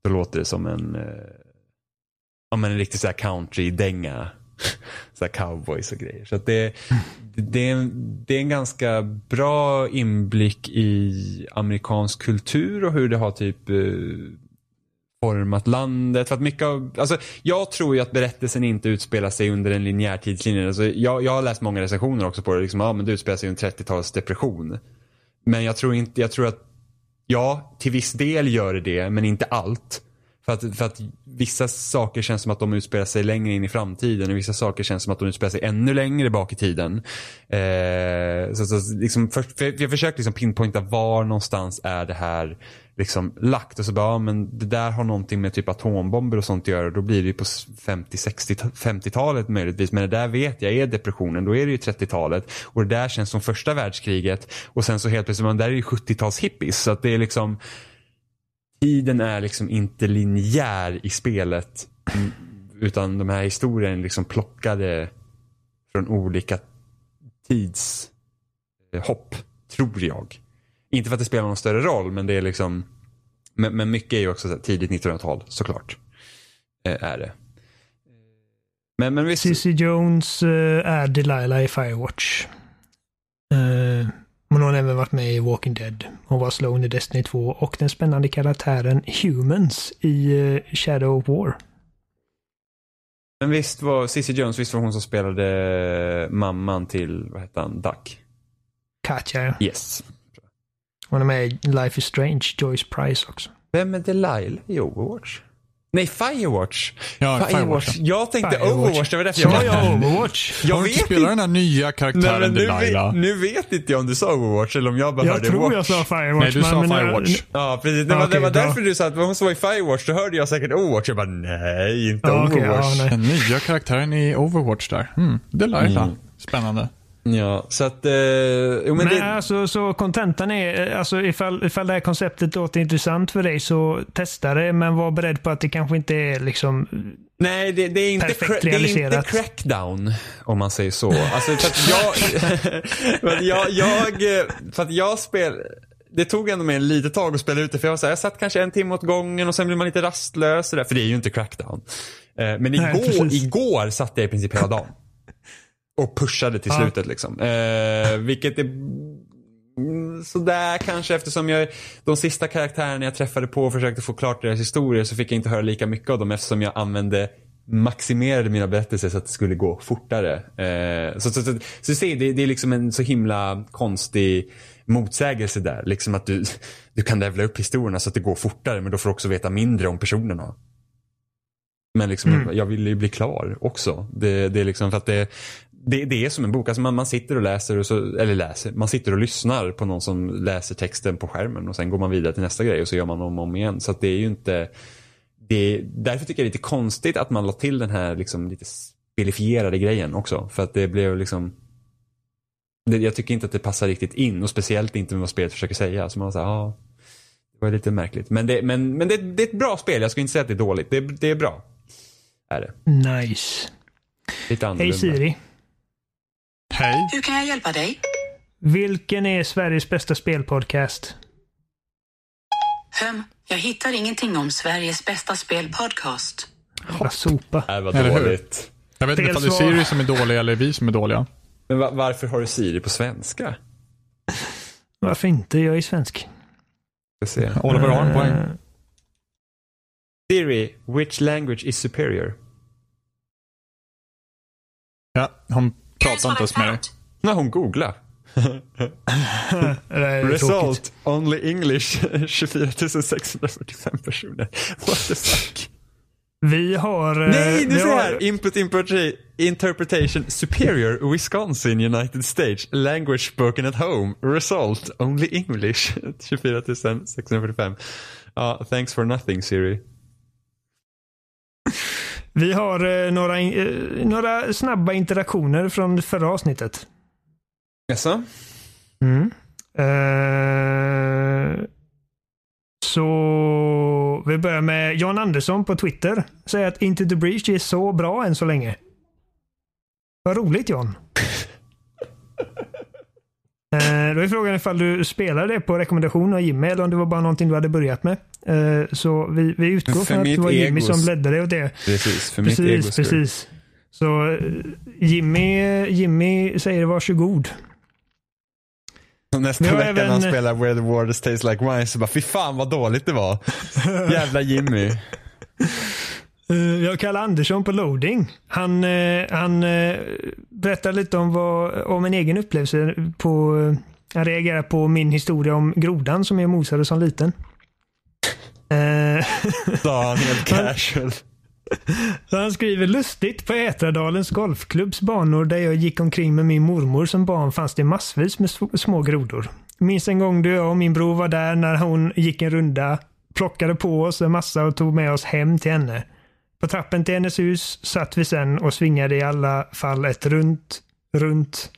[SPEAKER 2] då låter det som en, eh, ja men en riktig så country-dänga så här cowboys och grejer. Så att det, det, är en, det är en ganska bra inblick i amerikansk kultur och hur det har typ eh, format landet. För att mycket av, alltså, jag tror ju att berättelsen inte utspelar sig under en linjär tidslinje. Alltså, jag, jag har läst många recensioner också på det. Liksom, ja, men det utspelar sig under 30-talets depression. Men jag tror inte, jag tror att, ja, till viss del gör det det, men inte allt. För att, för att vissa saker känns som att de utspelar sig längre in i framtiden och vissa saker känns som att de utspelar sig ännu längre bak i tiden. Eh, så, så, liksom, för, för, jag försöker liksom pinpointa var någonstans är det här liksom lagt. Och så bara, ja, men det där har någonting med typ atombomber och sånt att göra. Och då blir det ju på 50, 60, 50-talet möjligtvis. Men det där vet jag är depressionen, då är det ju 30-talet och det där känns som första världskriget. Och sen så helt plötsligt, men där är ju 70-tals hippies så att det är liksom tiden är liksom inte linjär i spelet. Utan de här historierna är liksom plockade från olika tidshopp, tror jag. Inte för att det spelar någon större roll, men det är liksom men, men mycket är ju också tidigt 1900-tal såklart. Eh, är det.
[SPEAKER 1] Men, men visst... Cissy Jones eh, är Delilah i Firewatch. Eh, Uh, hon har även varit med i Walking Dead. Hon var Sloan i Destiny 2 och den spännande karaktären Humans i uh, Shadow of War.
[SPEAKER 2] Men visst var Cissy Jones, visst var hon som spelade mamman till, vad hette han, Duck?
[SPEAKER 1] Katja, ja.
[SPEAKER 2] Yes.
[SPEAKER 1] Hon är med i Life is Strange, Joyce Price också.
[SPEAKER 2] Vem är Delilah i Overwatch? Nej, Firewatch.
[SPEAKER 3] Ja, Firewatch. Firewatch.
[SPEAKER 2] Jag tänkte Firewatch. Overwatch, det var därför
[SPEAKER 1] jag Ja, ja, Overwatch.
[SPEAKER 3] Jag Har du inte spelat den här nya karaktären Nej,
[SPEAKER 2] nu
[SPEAKER 3] Delilah?
[SPEAKER 2] Vet, nu vet inte jag om du sa Overwatch eller om jag bara
[SPEAKER 1] jag
[SPEAKER 2] hörde
[SPEAKER 1] Watch. Jag
[SPEAKER 2] tror
[SPEAKER 1] jag sa Firewatch.
[SPEAKER 3] Nej, du sa men, Firewatch.
[SPEAKER 2] Ja, precis. Det var, okay, det var därför du sa att hon var i Firewatch. Då hörde jag säkert Overwatch. Jag bara, nej, inte ja, Overwatch. Okay, ja,
[SPEAKER 3] Den nya karaktären i Overwatch där. Mm, Delilah. Mm. Spännande.
[SPEAKER 2] Ja, så att... Eh,
[SPEAKER 1] jo, men men det... alltså, så kontentan är, alltså ifall, ifall det här konceptet låter intressant för dig så testa det, men var beredd på att det kanske inte är liksom
[SPEAKER 2] Nej, det, det är inte
[SPEAKER 1] perfekt realiserat.
[SPEAKER 2] Det är inte crackdown, om man säger så. Alltså, för att jag, jag, jag, för att jag spel, det tog ändå mig en litet tag att spela ut det, för jag var så här, jag satt kanske en timme åt gången och sen blir man lite rastlös, där, för det är ju inte crackdown. Eh, men igår, Nej, igår satt jag i princip hela dagen. Och pushade till slutet liksom. Eh, vilket är sådär kanske eftersom jag, de sista karaktärerna jag träffade på och försökte få klart deras historier så fick jag inte höra lika mycket av dem eftersom jag använde maximerade mina berättelser så att det skulle gå fortare. Eh, så, så, så, så, se, det, det är liksom en så himla konstig motsägelse där. Liksom att du, du kan levla upp historierna så att det går fortare men då får du också veta mindre om personerna. Men liksom, mm. jag vill ju bli klar också. Det, det är liksom för att det, det, det, är som en bok. Alltså man, man sitter och läser, och så, eller läser, man sitter och lyssnar på någon som läser texten på skärmen och sen går man vidare till nästa grej och så gör man om och om igen. Så det är ju inte, det, därför tycker jag det är lite konstigt att man la till den här liksom lite spelifierade grejen också. För att det blev liksom, det, jag tycker inte att det passar riktigt in och speciellt inte med vad spelet försöker säga. Så man säger, ja, det var lite märkligt. Men, det, men, men det, det, är ett bra spel, jag ska inte säga att det är dåligt. Det, det är bra. Är det.
[SPEAKER 1] Nice.
[SPEAKER 2] Lite
[SPEAKER 1] Hej Siri.
[SPEAKER 3] Hej.
[SPEAKER 4] Hur kan jag hjälpa dig?
[SPEAKER 1] Vilken är Sveriges bästa spelpodcast?
[SPEAKER 4] Hm, jag hittar ingenting om Sveriges bästa spelpodcast.
[SPEAKER 1] Jävla sopa.
[SPEAKER 2] Nej, vad dåligt.
[SPEAKER 3] Jag vet inte om det är Siri som är dålig eller vi som är dåliga.
[SPEAKER 2] Men va varför har du Siri på svenska?
[SPEAKER 1] Varför inte? Jag är svensk.
[SPEAKER 3] Oliver har en poäng.
[SPEAKER 2] Siri, which language is superior?
[SPEAKER 3] Ja, hon
[SPEAKER 4] What
[SPEAKER 3] inte ens med dig.
[SPEAKER 2] Nej, hon googlar. Result, only English, 24 645 personer. What the fuck?
[SPEAKER 1] Vi har... eh,
[SPEAKER 2] Nej, du
[SPEAKER 1] vi
[SPEAKER 2] ser här. Input interpreta- interpretation superior Wisconsin United States. Language spoken at home. Result only English. 24 645. Ja, thanks for nothing Siri.
[SPEAKER 1] Vi har eh, några, eh, några snabba interaktioner från förra avsnittet.
[SPEAKER 2] Jaså?
[SPEAKER 1] Mm. Eh, så vi börjar med Jan Andersson på Twitter. Säger att Into the Breach är så bra än så länge. Vad roligt John. Eh, då är frågan ifall du spelar det på rekommendation av Jimmy eller om det var bara någonting du hade börjat med. Eh, så vi, vi utgår från att det
[SPEAKER 2] mitt
[SPEAKER 1] var Jimmy
[SPEAKER 2] egos-
[SPEAKER 1] som ledde det och det.
[SPEAKER 2] Precis, för mitt
[SPEAKER 1] Precis,
[SPEAKER 2] egos skull.
[SPEAKER 1] precis. Så eh, Jimmy, Jimmy säger varsågod.
[SPEAKER 2] Nästa vecka när han
[SPEAKER 1] även-
[SPEAKER 2] spelar Where the Waters Tastes Like Wine så bara fy fan vad dåligt det var. Jävla Jimmy.
[SPEAKER 1] Uh, jag kallar Andersson på loading. Han, eh, han uh, berättar lite om, vad, om en egen upplevelse. På, eh, han reagerar på min historia om grodan som jag mosade som liten. Eh,
[SPEAKER 2] Sa han helt casual.
[SPEAKER 1] Så han skriver lustigt på Ätradalens golfklubbs banor där jag gick omkring med min mormor som barn fanns det massvis med sm- små grodor. Minns en gång då jag och min bror var där när hon gick en runda, plockade på oss en massa och tog med oss hem till henne. På trappen till hennes hus satt vi sen och svingade i alla fall ett runt, runt,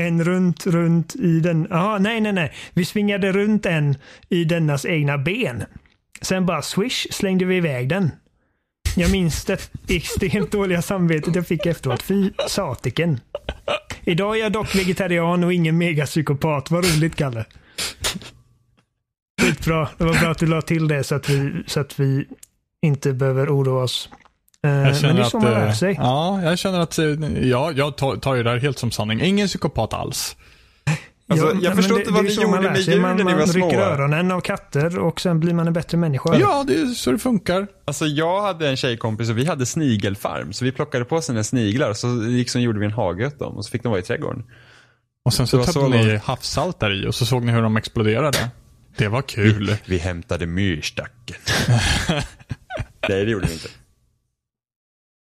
[SPEAKER 1] en runt, runt i den, ja nej nej nej, vi svingade runt en i dennas egna ben. Sen bara swish slängde vi iväg den. Jag minns det extremt dåliga samvetet jag fick efteråt. Fy satiken. Idag är jag dock vegetarian och ingen megapsykopat. Vad roligt, Kalle. Skitbra. Det var bra att du la till det så att vi, så att vi inte behöver oroa oss. Eh,
[SPEAKER 3] Jag
[SPEAKER 1] Men
[SPEAKER 3] känner
[SPEAKER 1] det är så
[SPEAKER 3] att,
[SPEAKER 1] man lär
[SPEAKER 3] eh,
[SPEAKER 1] sig.
[SPEAKER 3] Ja, jag känner att, eh, ja, jag tar, tar ju det här helt som sanning. Ingen psykopat alls.
[SPEAKER 2] Alltså, jag
[SPEAKER 1] men
[SPEAKER 2] förstår
[SPEAKER 1] det-
[SPEAKER 2] inte vad ni
[SPEAKER 1] man
[SPEAKER 2] gjorde med djur
[SPEAKER 1] Man,
[SPEAKER 2] när ni
[SPEAKER 1] man
[SPEAKER 2] var små.
[SPEAKER 1] rycker öronen av katter och sen blir man en bättre människa.
[SPEAKER 3] Ja, det är så det funkar.
[SPEAKER 2] Alltså jag hade en tjejkompis och vi hade snigelfarm. Så vi plockade på sina sniglar och så liksom gjorde vi en hage åt dem och så fick de vara i trädgården.
[SPEAKER 3] Och sen så tömde
[SPEAKER 2] så
[SPEAKER 3] ni havssalt där i och så såg ni hur de exploderade. Det var kul.
[SPEAKER 2] Vi hämtade myrstacken. Nej det gjorde vi inte.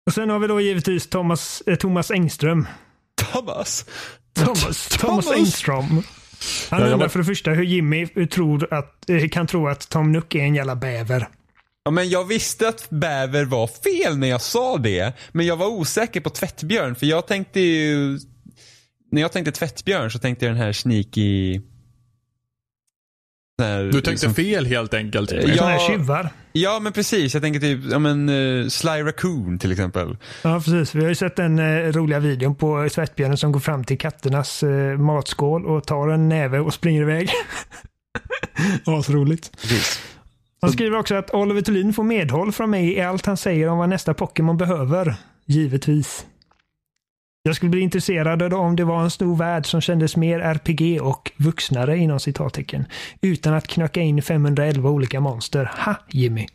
[SPEAKER 1] Och sen har vi då givetvis Thomas, eh, Thomas Engström.
[SPEAKER 2] Thomas.
[SPEAKER 1] Thomas, Thomas. Engström. Han
[SPEAKER 3] Ja,
[SPEAKER 1] undrar
[SPEAKER 3] var-
[SPEAKER 1] för det första hur Jimmy tror att, eh, kan tro att Tom Nook är en jävla bäver.
[SPEAKER 2] Ja, men jag visste att bäver var fel när jag sa det. Men jag var osäker på tvättbjörn för jag tänkte ju... När jag tänkte tvättbjörn så tänkte jag den här sneaky... den här,
[SPEAKER 3] Du tänkte
[SPEAKER 2] liksom-
[SPEAKER 3] fel helt enkelt.
[SPEAKER 2] Ja.
[SPEAKER 1] Sådana här tjuvar.
[SPEAKER 2] Ja men precis, jag tänker typ, ja men uh, Sly Raccoon till exempel.
[SPEAKER 1] Ja, precis. Vi har ju sett den eh, roliga videon på tvättbjörnen som går fram till katternas eh, matskål och tar en näve och springer iväg. Asroligt.
[SPEAKER 2] Precis.
[SPEAKER 1] Han skriver också att Oliver Thulin får medhåll från mig i allt han säger om vad nästa Pokémon behöver. Givetvis. Jag skulle bli intresserad om det var en stor värld som kändes mer RPG och vuxnare inom citattecken. Utan att knöka in 511 olika monster. Ha, Jimmy.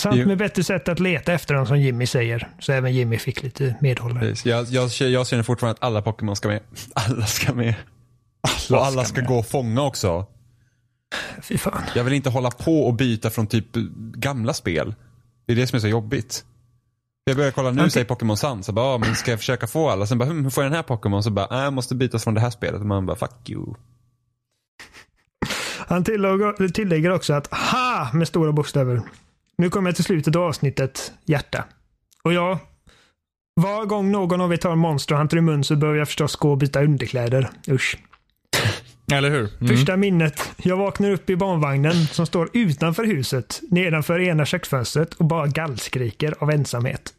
[SPEAKER 1] Samt med bättre sätt att leta efter dem som Jimmy säger. Så även Jimmy fick lite medhåll. där.
[SPEAKER 2] Precis. Jag, jag, jag känner fortfarande att alla Pokémon ska med. Alla ska med. och alla ska,
[SPEAKER 3] med.
[SPEAKER 2] gå och fånga också.
[SPEAKER 1] Fy fan.
[SPEAKER 2] Jag vill inte hålla på och byta från typ gamla spel. Det är det som är så jobbigt. Jag börjar kolla nu,
[SPEAKER 1] Okej.
[SPEAKER 2] säger Pokémon Sun, så bara, ah, men ska jag försöka få alla? Sen bara, hm, hur får jag den här Pokémon? Så bara, ah, jag måste bytas från det här spelet. Och man bara, fuck you.
[SPEAKER 1] Han tillägger, tillägger också att ha med stora bokstäver. Nu kommer jag till slutet av avsnittet hjärta. Och ja, var gång någon av er tar Monster Hunter i mun så behöver jag förstås gå och byta underkläder. Usch.
[SPEAKER 3] Eller hur? Mm.
[SPEAKER 1] Första minnet. Jag vaknar upp i barnvagnen som står utanför huset, nedanför ena köksfönstret och bara gallskriker av ensamhet.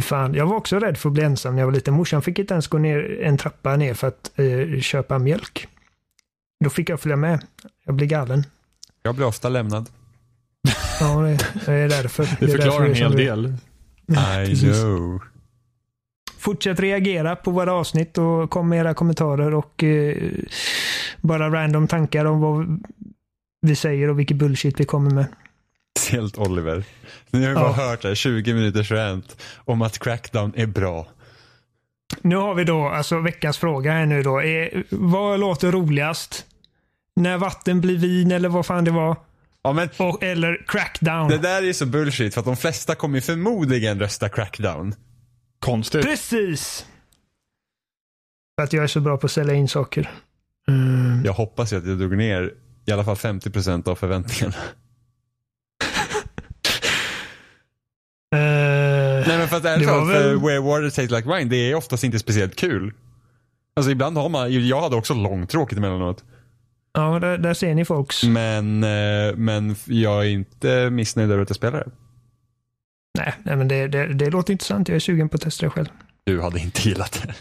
[SPEAKER 1] Fan, jag var också rädd för att bli ensam när jag var liten. Morsan fick inte ens gå ner en trappa ner för att eh, köpa mjölk. Då fick jag följa med. Jag blir galen.
[SPEAKER 2] Jag blir ofta lämnad.
[SPEAKER 1] Ja, det, det är därför.
[SPEAKER 3] Det
[SPEAKER 1] är
[SPEAKER 3] förklarar en hel
[SPEAKER 1] det
[SPEAKER 3] del.
[SPEAKER 2] I know.
[SPEAKER 1] Fortsätt reagera på våra avsnitt och kom med era kommentarer och eh, bara random tankar om vad vi säger och vilket bullshit vi kommer med.
[SPEAKER 2] Speciellt Oliver. Ni har ju bara
[SPEAKER 1] Ja.
[SPEAKER 2] hört det, 20 minuters rant om att Crackdown är bra.
[SPEAKER 1] Nu har vi då alltså veckans fråga här nu då. Är, vad låter roligast? När vatten blir vin eller vad fan det var?
[SPEAKER 2] Ja men
[SPEAKER 1] Och, eller crackdown.
[SPEAKER 2] det där är så bullshit för att de flesta kommer förmodligen rösta Crackdown.
[SPEAKER 3] Konstigt.
[SPEAKER 1] Precis! För att jag är så bra på att sälja in saker. Mm.
[SPEAKER 2] Jag hoppas ju att jag drog ner i alla fall 50% av förväntningarna. Nej men för att ärligt talat,
[SPEAKER 1] väl-
[SPEAKER 2] Where Water Tastes Like Wine, det är oftast inte speciellt kul. Alltså ibland har man, jag hade också långtråkigt emellanåt.
[SPEAKER 1] ja, där, där ser ni folks.
[SPEAKER 2] Men, eh, men jag är inte missnöjd över att jag spelar det.
[SPEAKER 1] Nej, nej men det, det, det låter intressant. Jag är sugen på att testa det själv.
[SPEAKER 2] Du hade inte gillat det.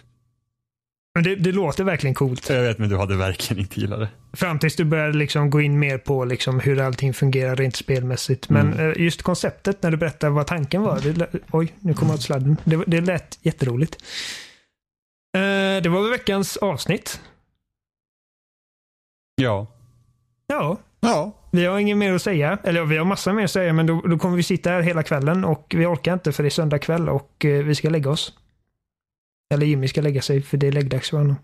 [SPEAKER 1] Men det, det låter verkligen coolt.
[SPEAKER 2] Jag vet men du hade verkligen inte gillat det.
[SPEAKER 1] Fram tills du börjar liksom gå in mer på liksom hur allting fungerar rent spelmässigt. Men eh, just konceptet när du berättar vad tanken var. Det, oj, nu kommer jag åt sladden. Det, det lät jätteroligt. Eh, det var väl veckans avsnitt.
[SPEAKER 2] Ja.
[SPEAKER 1] Ja,
[SPEAKER 3] Ja.
[SPEAKER 1] vi har inget mer att säga. Eller vi har massa mer att säga, men då, då kommer vi sitta här hela kvällen och vi orkar inte för det är söndag kväll och eh, vi ska lägga oss. Eller Jimmy ska lägga sig för det är läggdags för honom.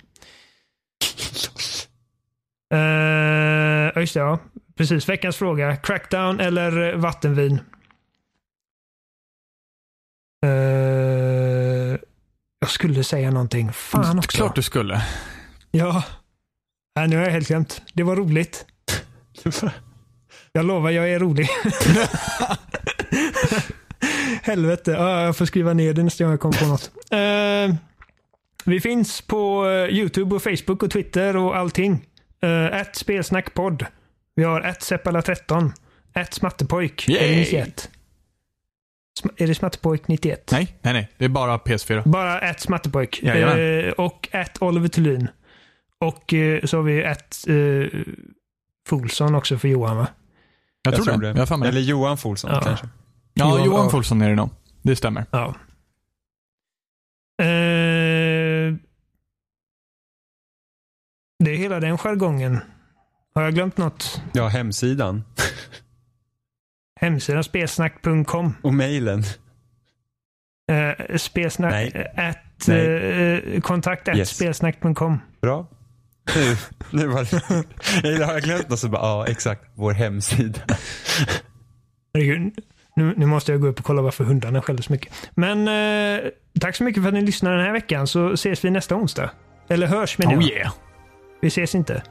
[SPEAKER 1] Uh, just det, ja. Precis, veckans fråga. Crackdown eller vattenvin? Eh, jag skulle säga någonting. Fan också.
[SPEAKER 3] Klart du skulle.
[SPEAKER 1] Ja. Nej, nu har jag helt glömt. Det var roligt. Jag lovar, jag är rolig. Helvete. Ja, jag får skriva ner det nästa gång jag kommer på något. Eh, vi finns på eh, YouTube och Facebook och Twitter och allting. Uh, spelsnackpodd. Vi har ett Seppala13. Ett Smattepojk.
[SPEAKER 3] Yay!
[SPEAKER 1] Är det 91? Sm- Är det Smattepojk 91?
[SPEAKER 3] Nej, nej, nej. Det är bara PS4.
[SPEAKER 1] Bara ett Smattepojk.
[SPEAKER 3] Jajamän.
[SPEAKER 1] Eh, och ett Oliver Thulin. Och eh, så har vi ett eh, Folsson också för Johan va?
[SPEAKER 3] Jag, tror, det. Jag för mig
[SPEAKER 2] Eller
[SPEAKER 3] det.
[SPEAKER 2] Johan Folsson
[SPEAKER 1] Ja.
[SPEAKER 2] kanske.
[SPEAKER 3] Ja,
[SPEAKER 1] Johan-
[SPEAKER 3] Johan
[SPEAKER 1] ja.
[SPEAKER 3] Folsson är det nog. Det stämmer.
[SPEAKER 1] Ja. Eh, det är hela den jargongen. Har jag glömt något?
[SPEAKER 2] Ja, hemsidan.
[SPEAKER 1] Hemsidan spelsnack.com.
[SPEAKER 2] Och mejlen.
[SPEAKER 1] Eh, spelsnack...
[SPEAKER 2] Nej.
[SPEAKER 1] At, eh, kontakt at
[SPEAKER 2] Yes.
[SPEAKER 1] spelsnack.com.
[SPEAKER 2] Bra. Nu, nu var det... Har jag glömt något så bara, ja exakt, vår hemsida.
[SPEAKER 1] Nu, nu måste jag gå upp och kolla varför hundarna skäller så mycket. Men eh, tack så mycket för att ni lyssnade den här veckan så ses vi nästa onsdag. Eller hörs menar jag.
[SPEAKER 3] Oh yeah.
[SPEAKER 1] Vi ses inte.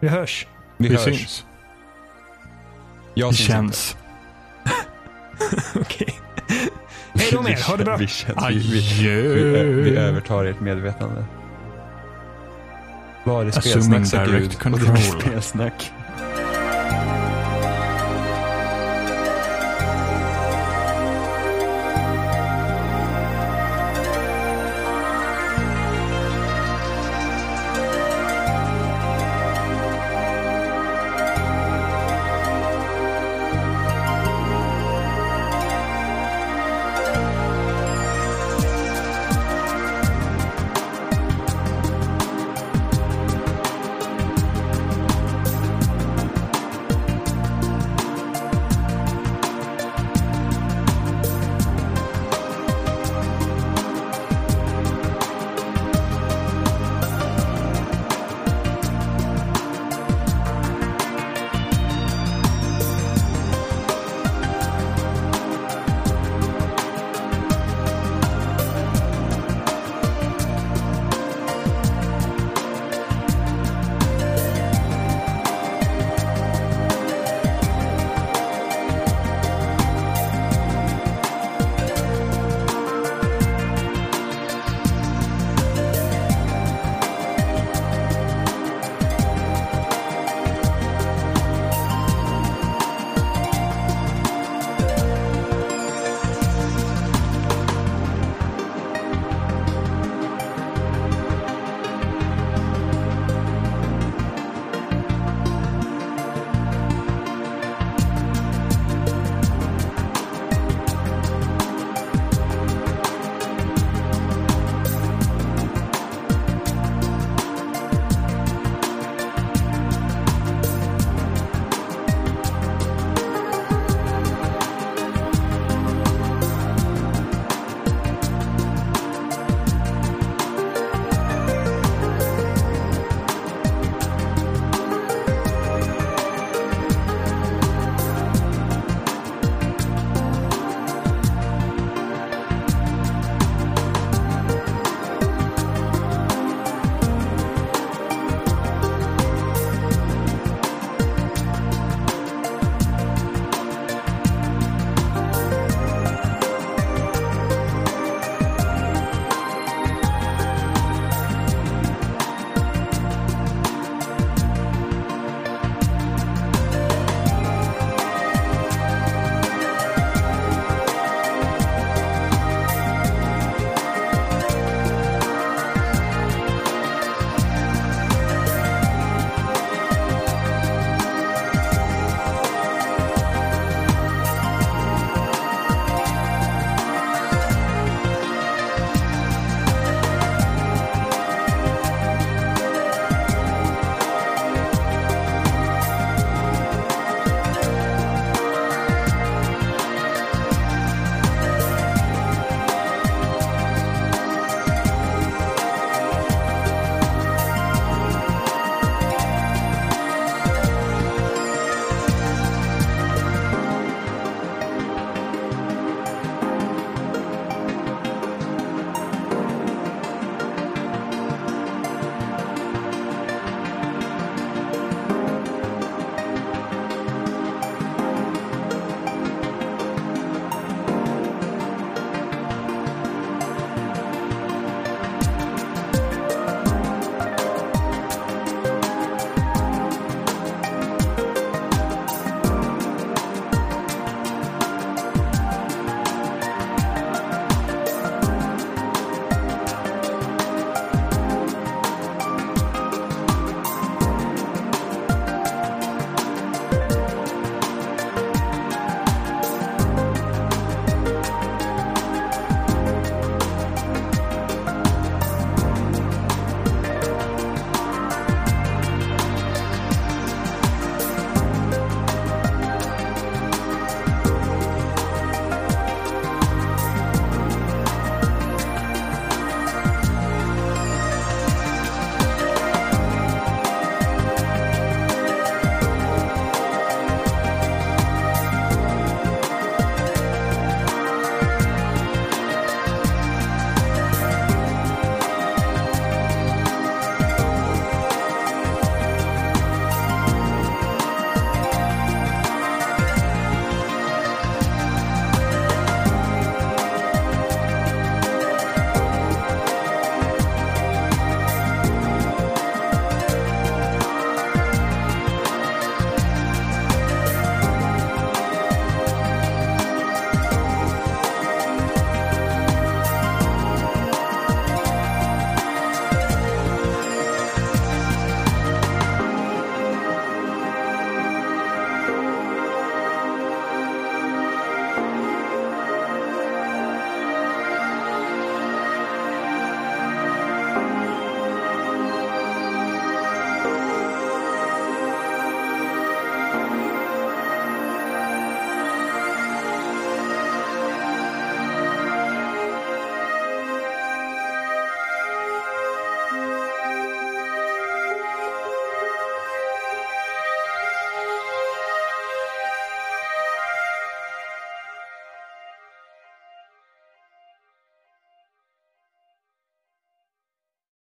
[SPEAKER 1] Vi hörs.
[SPEAKER 2] Vi,
[SPEAKER 3] Vi
[SPEAKER 2] hörs.
[SPEAKER 3] syns.
[SPEAKER 2] Jag syns
[SPEAKER 3] känns.
[SPEAKER 1] Okej. Hej då med er. Ha det bra.
[SPEAKER 2] Vi, känns, vi, vi, vi, vi övertar ert medvetande. Var är spelsnack sa Gud och det blir
[SPEAKER 3] control.
[SPEAKER 2] spelsnack.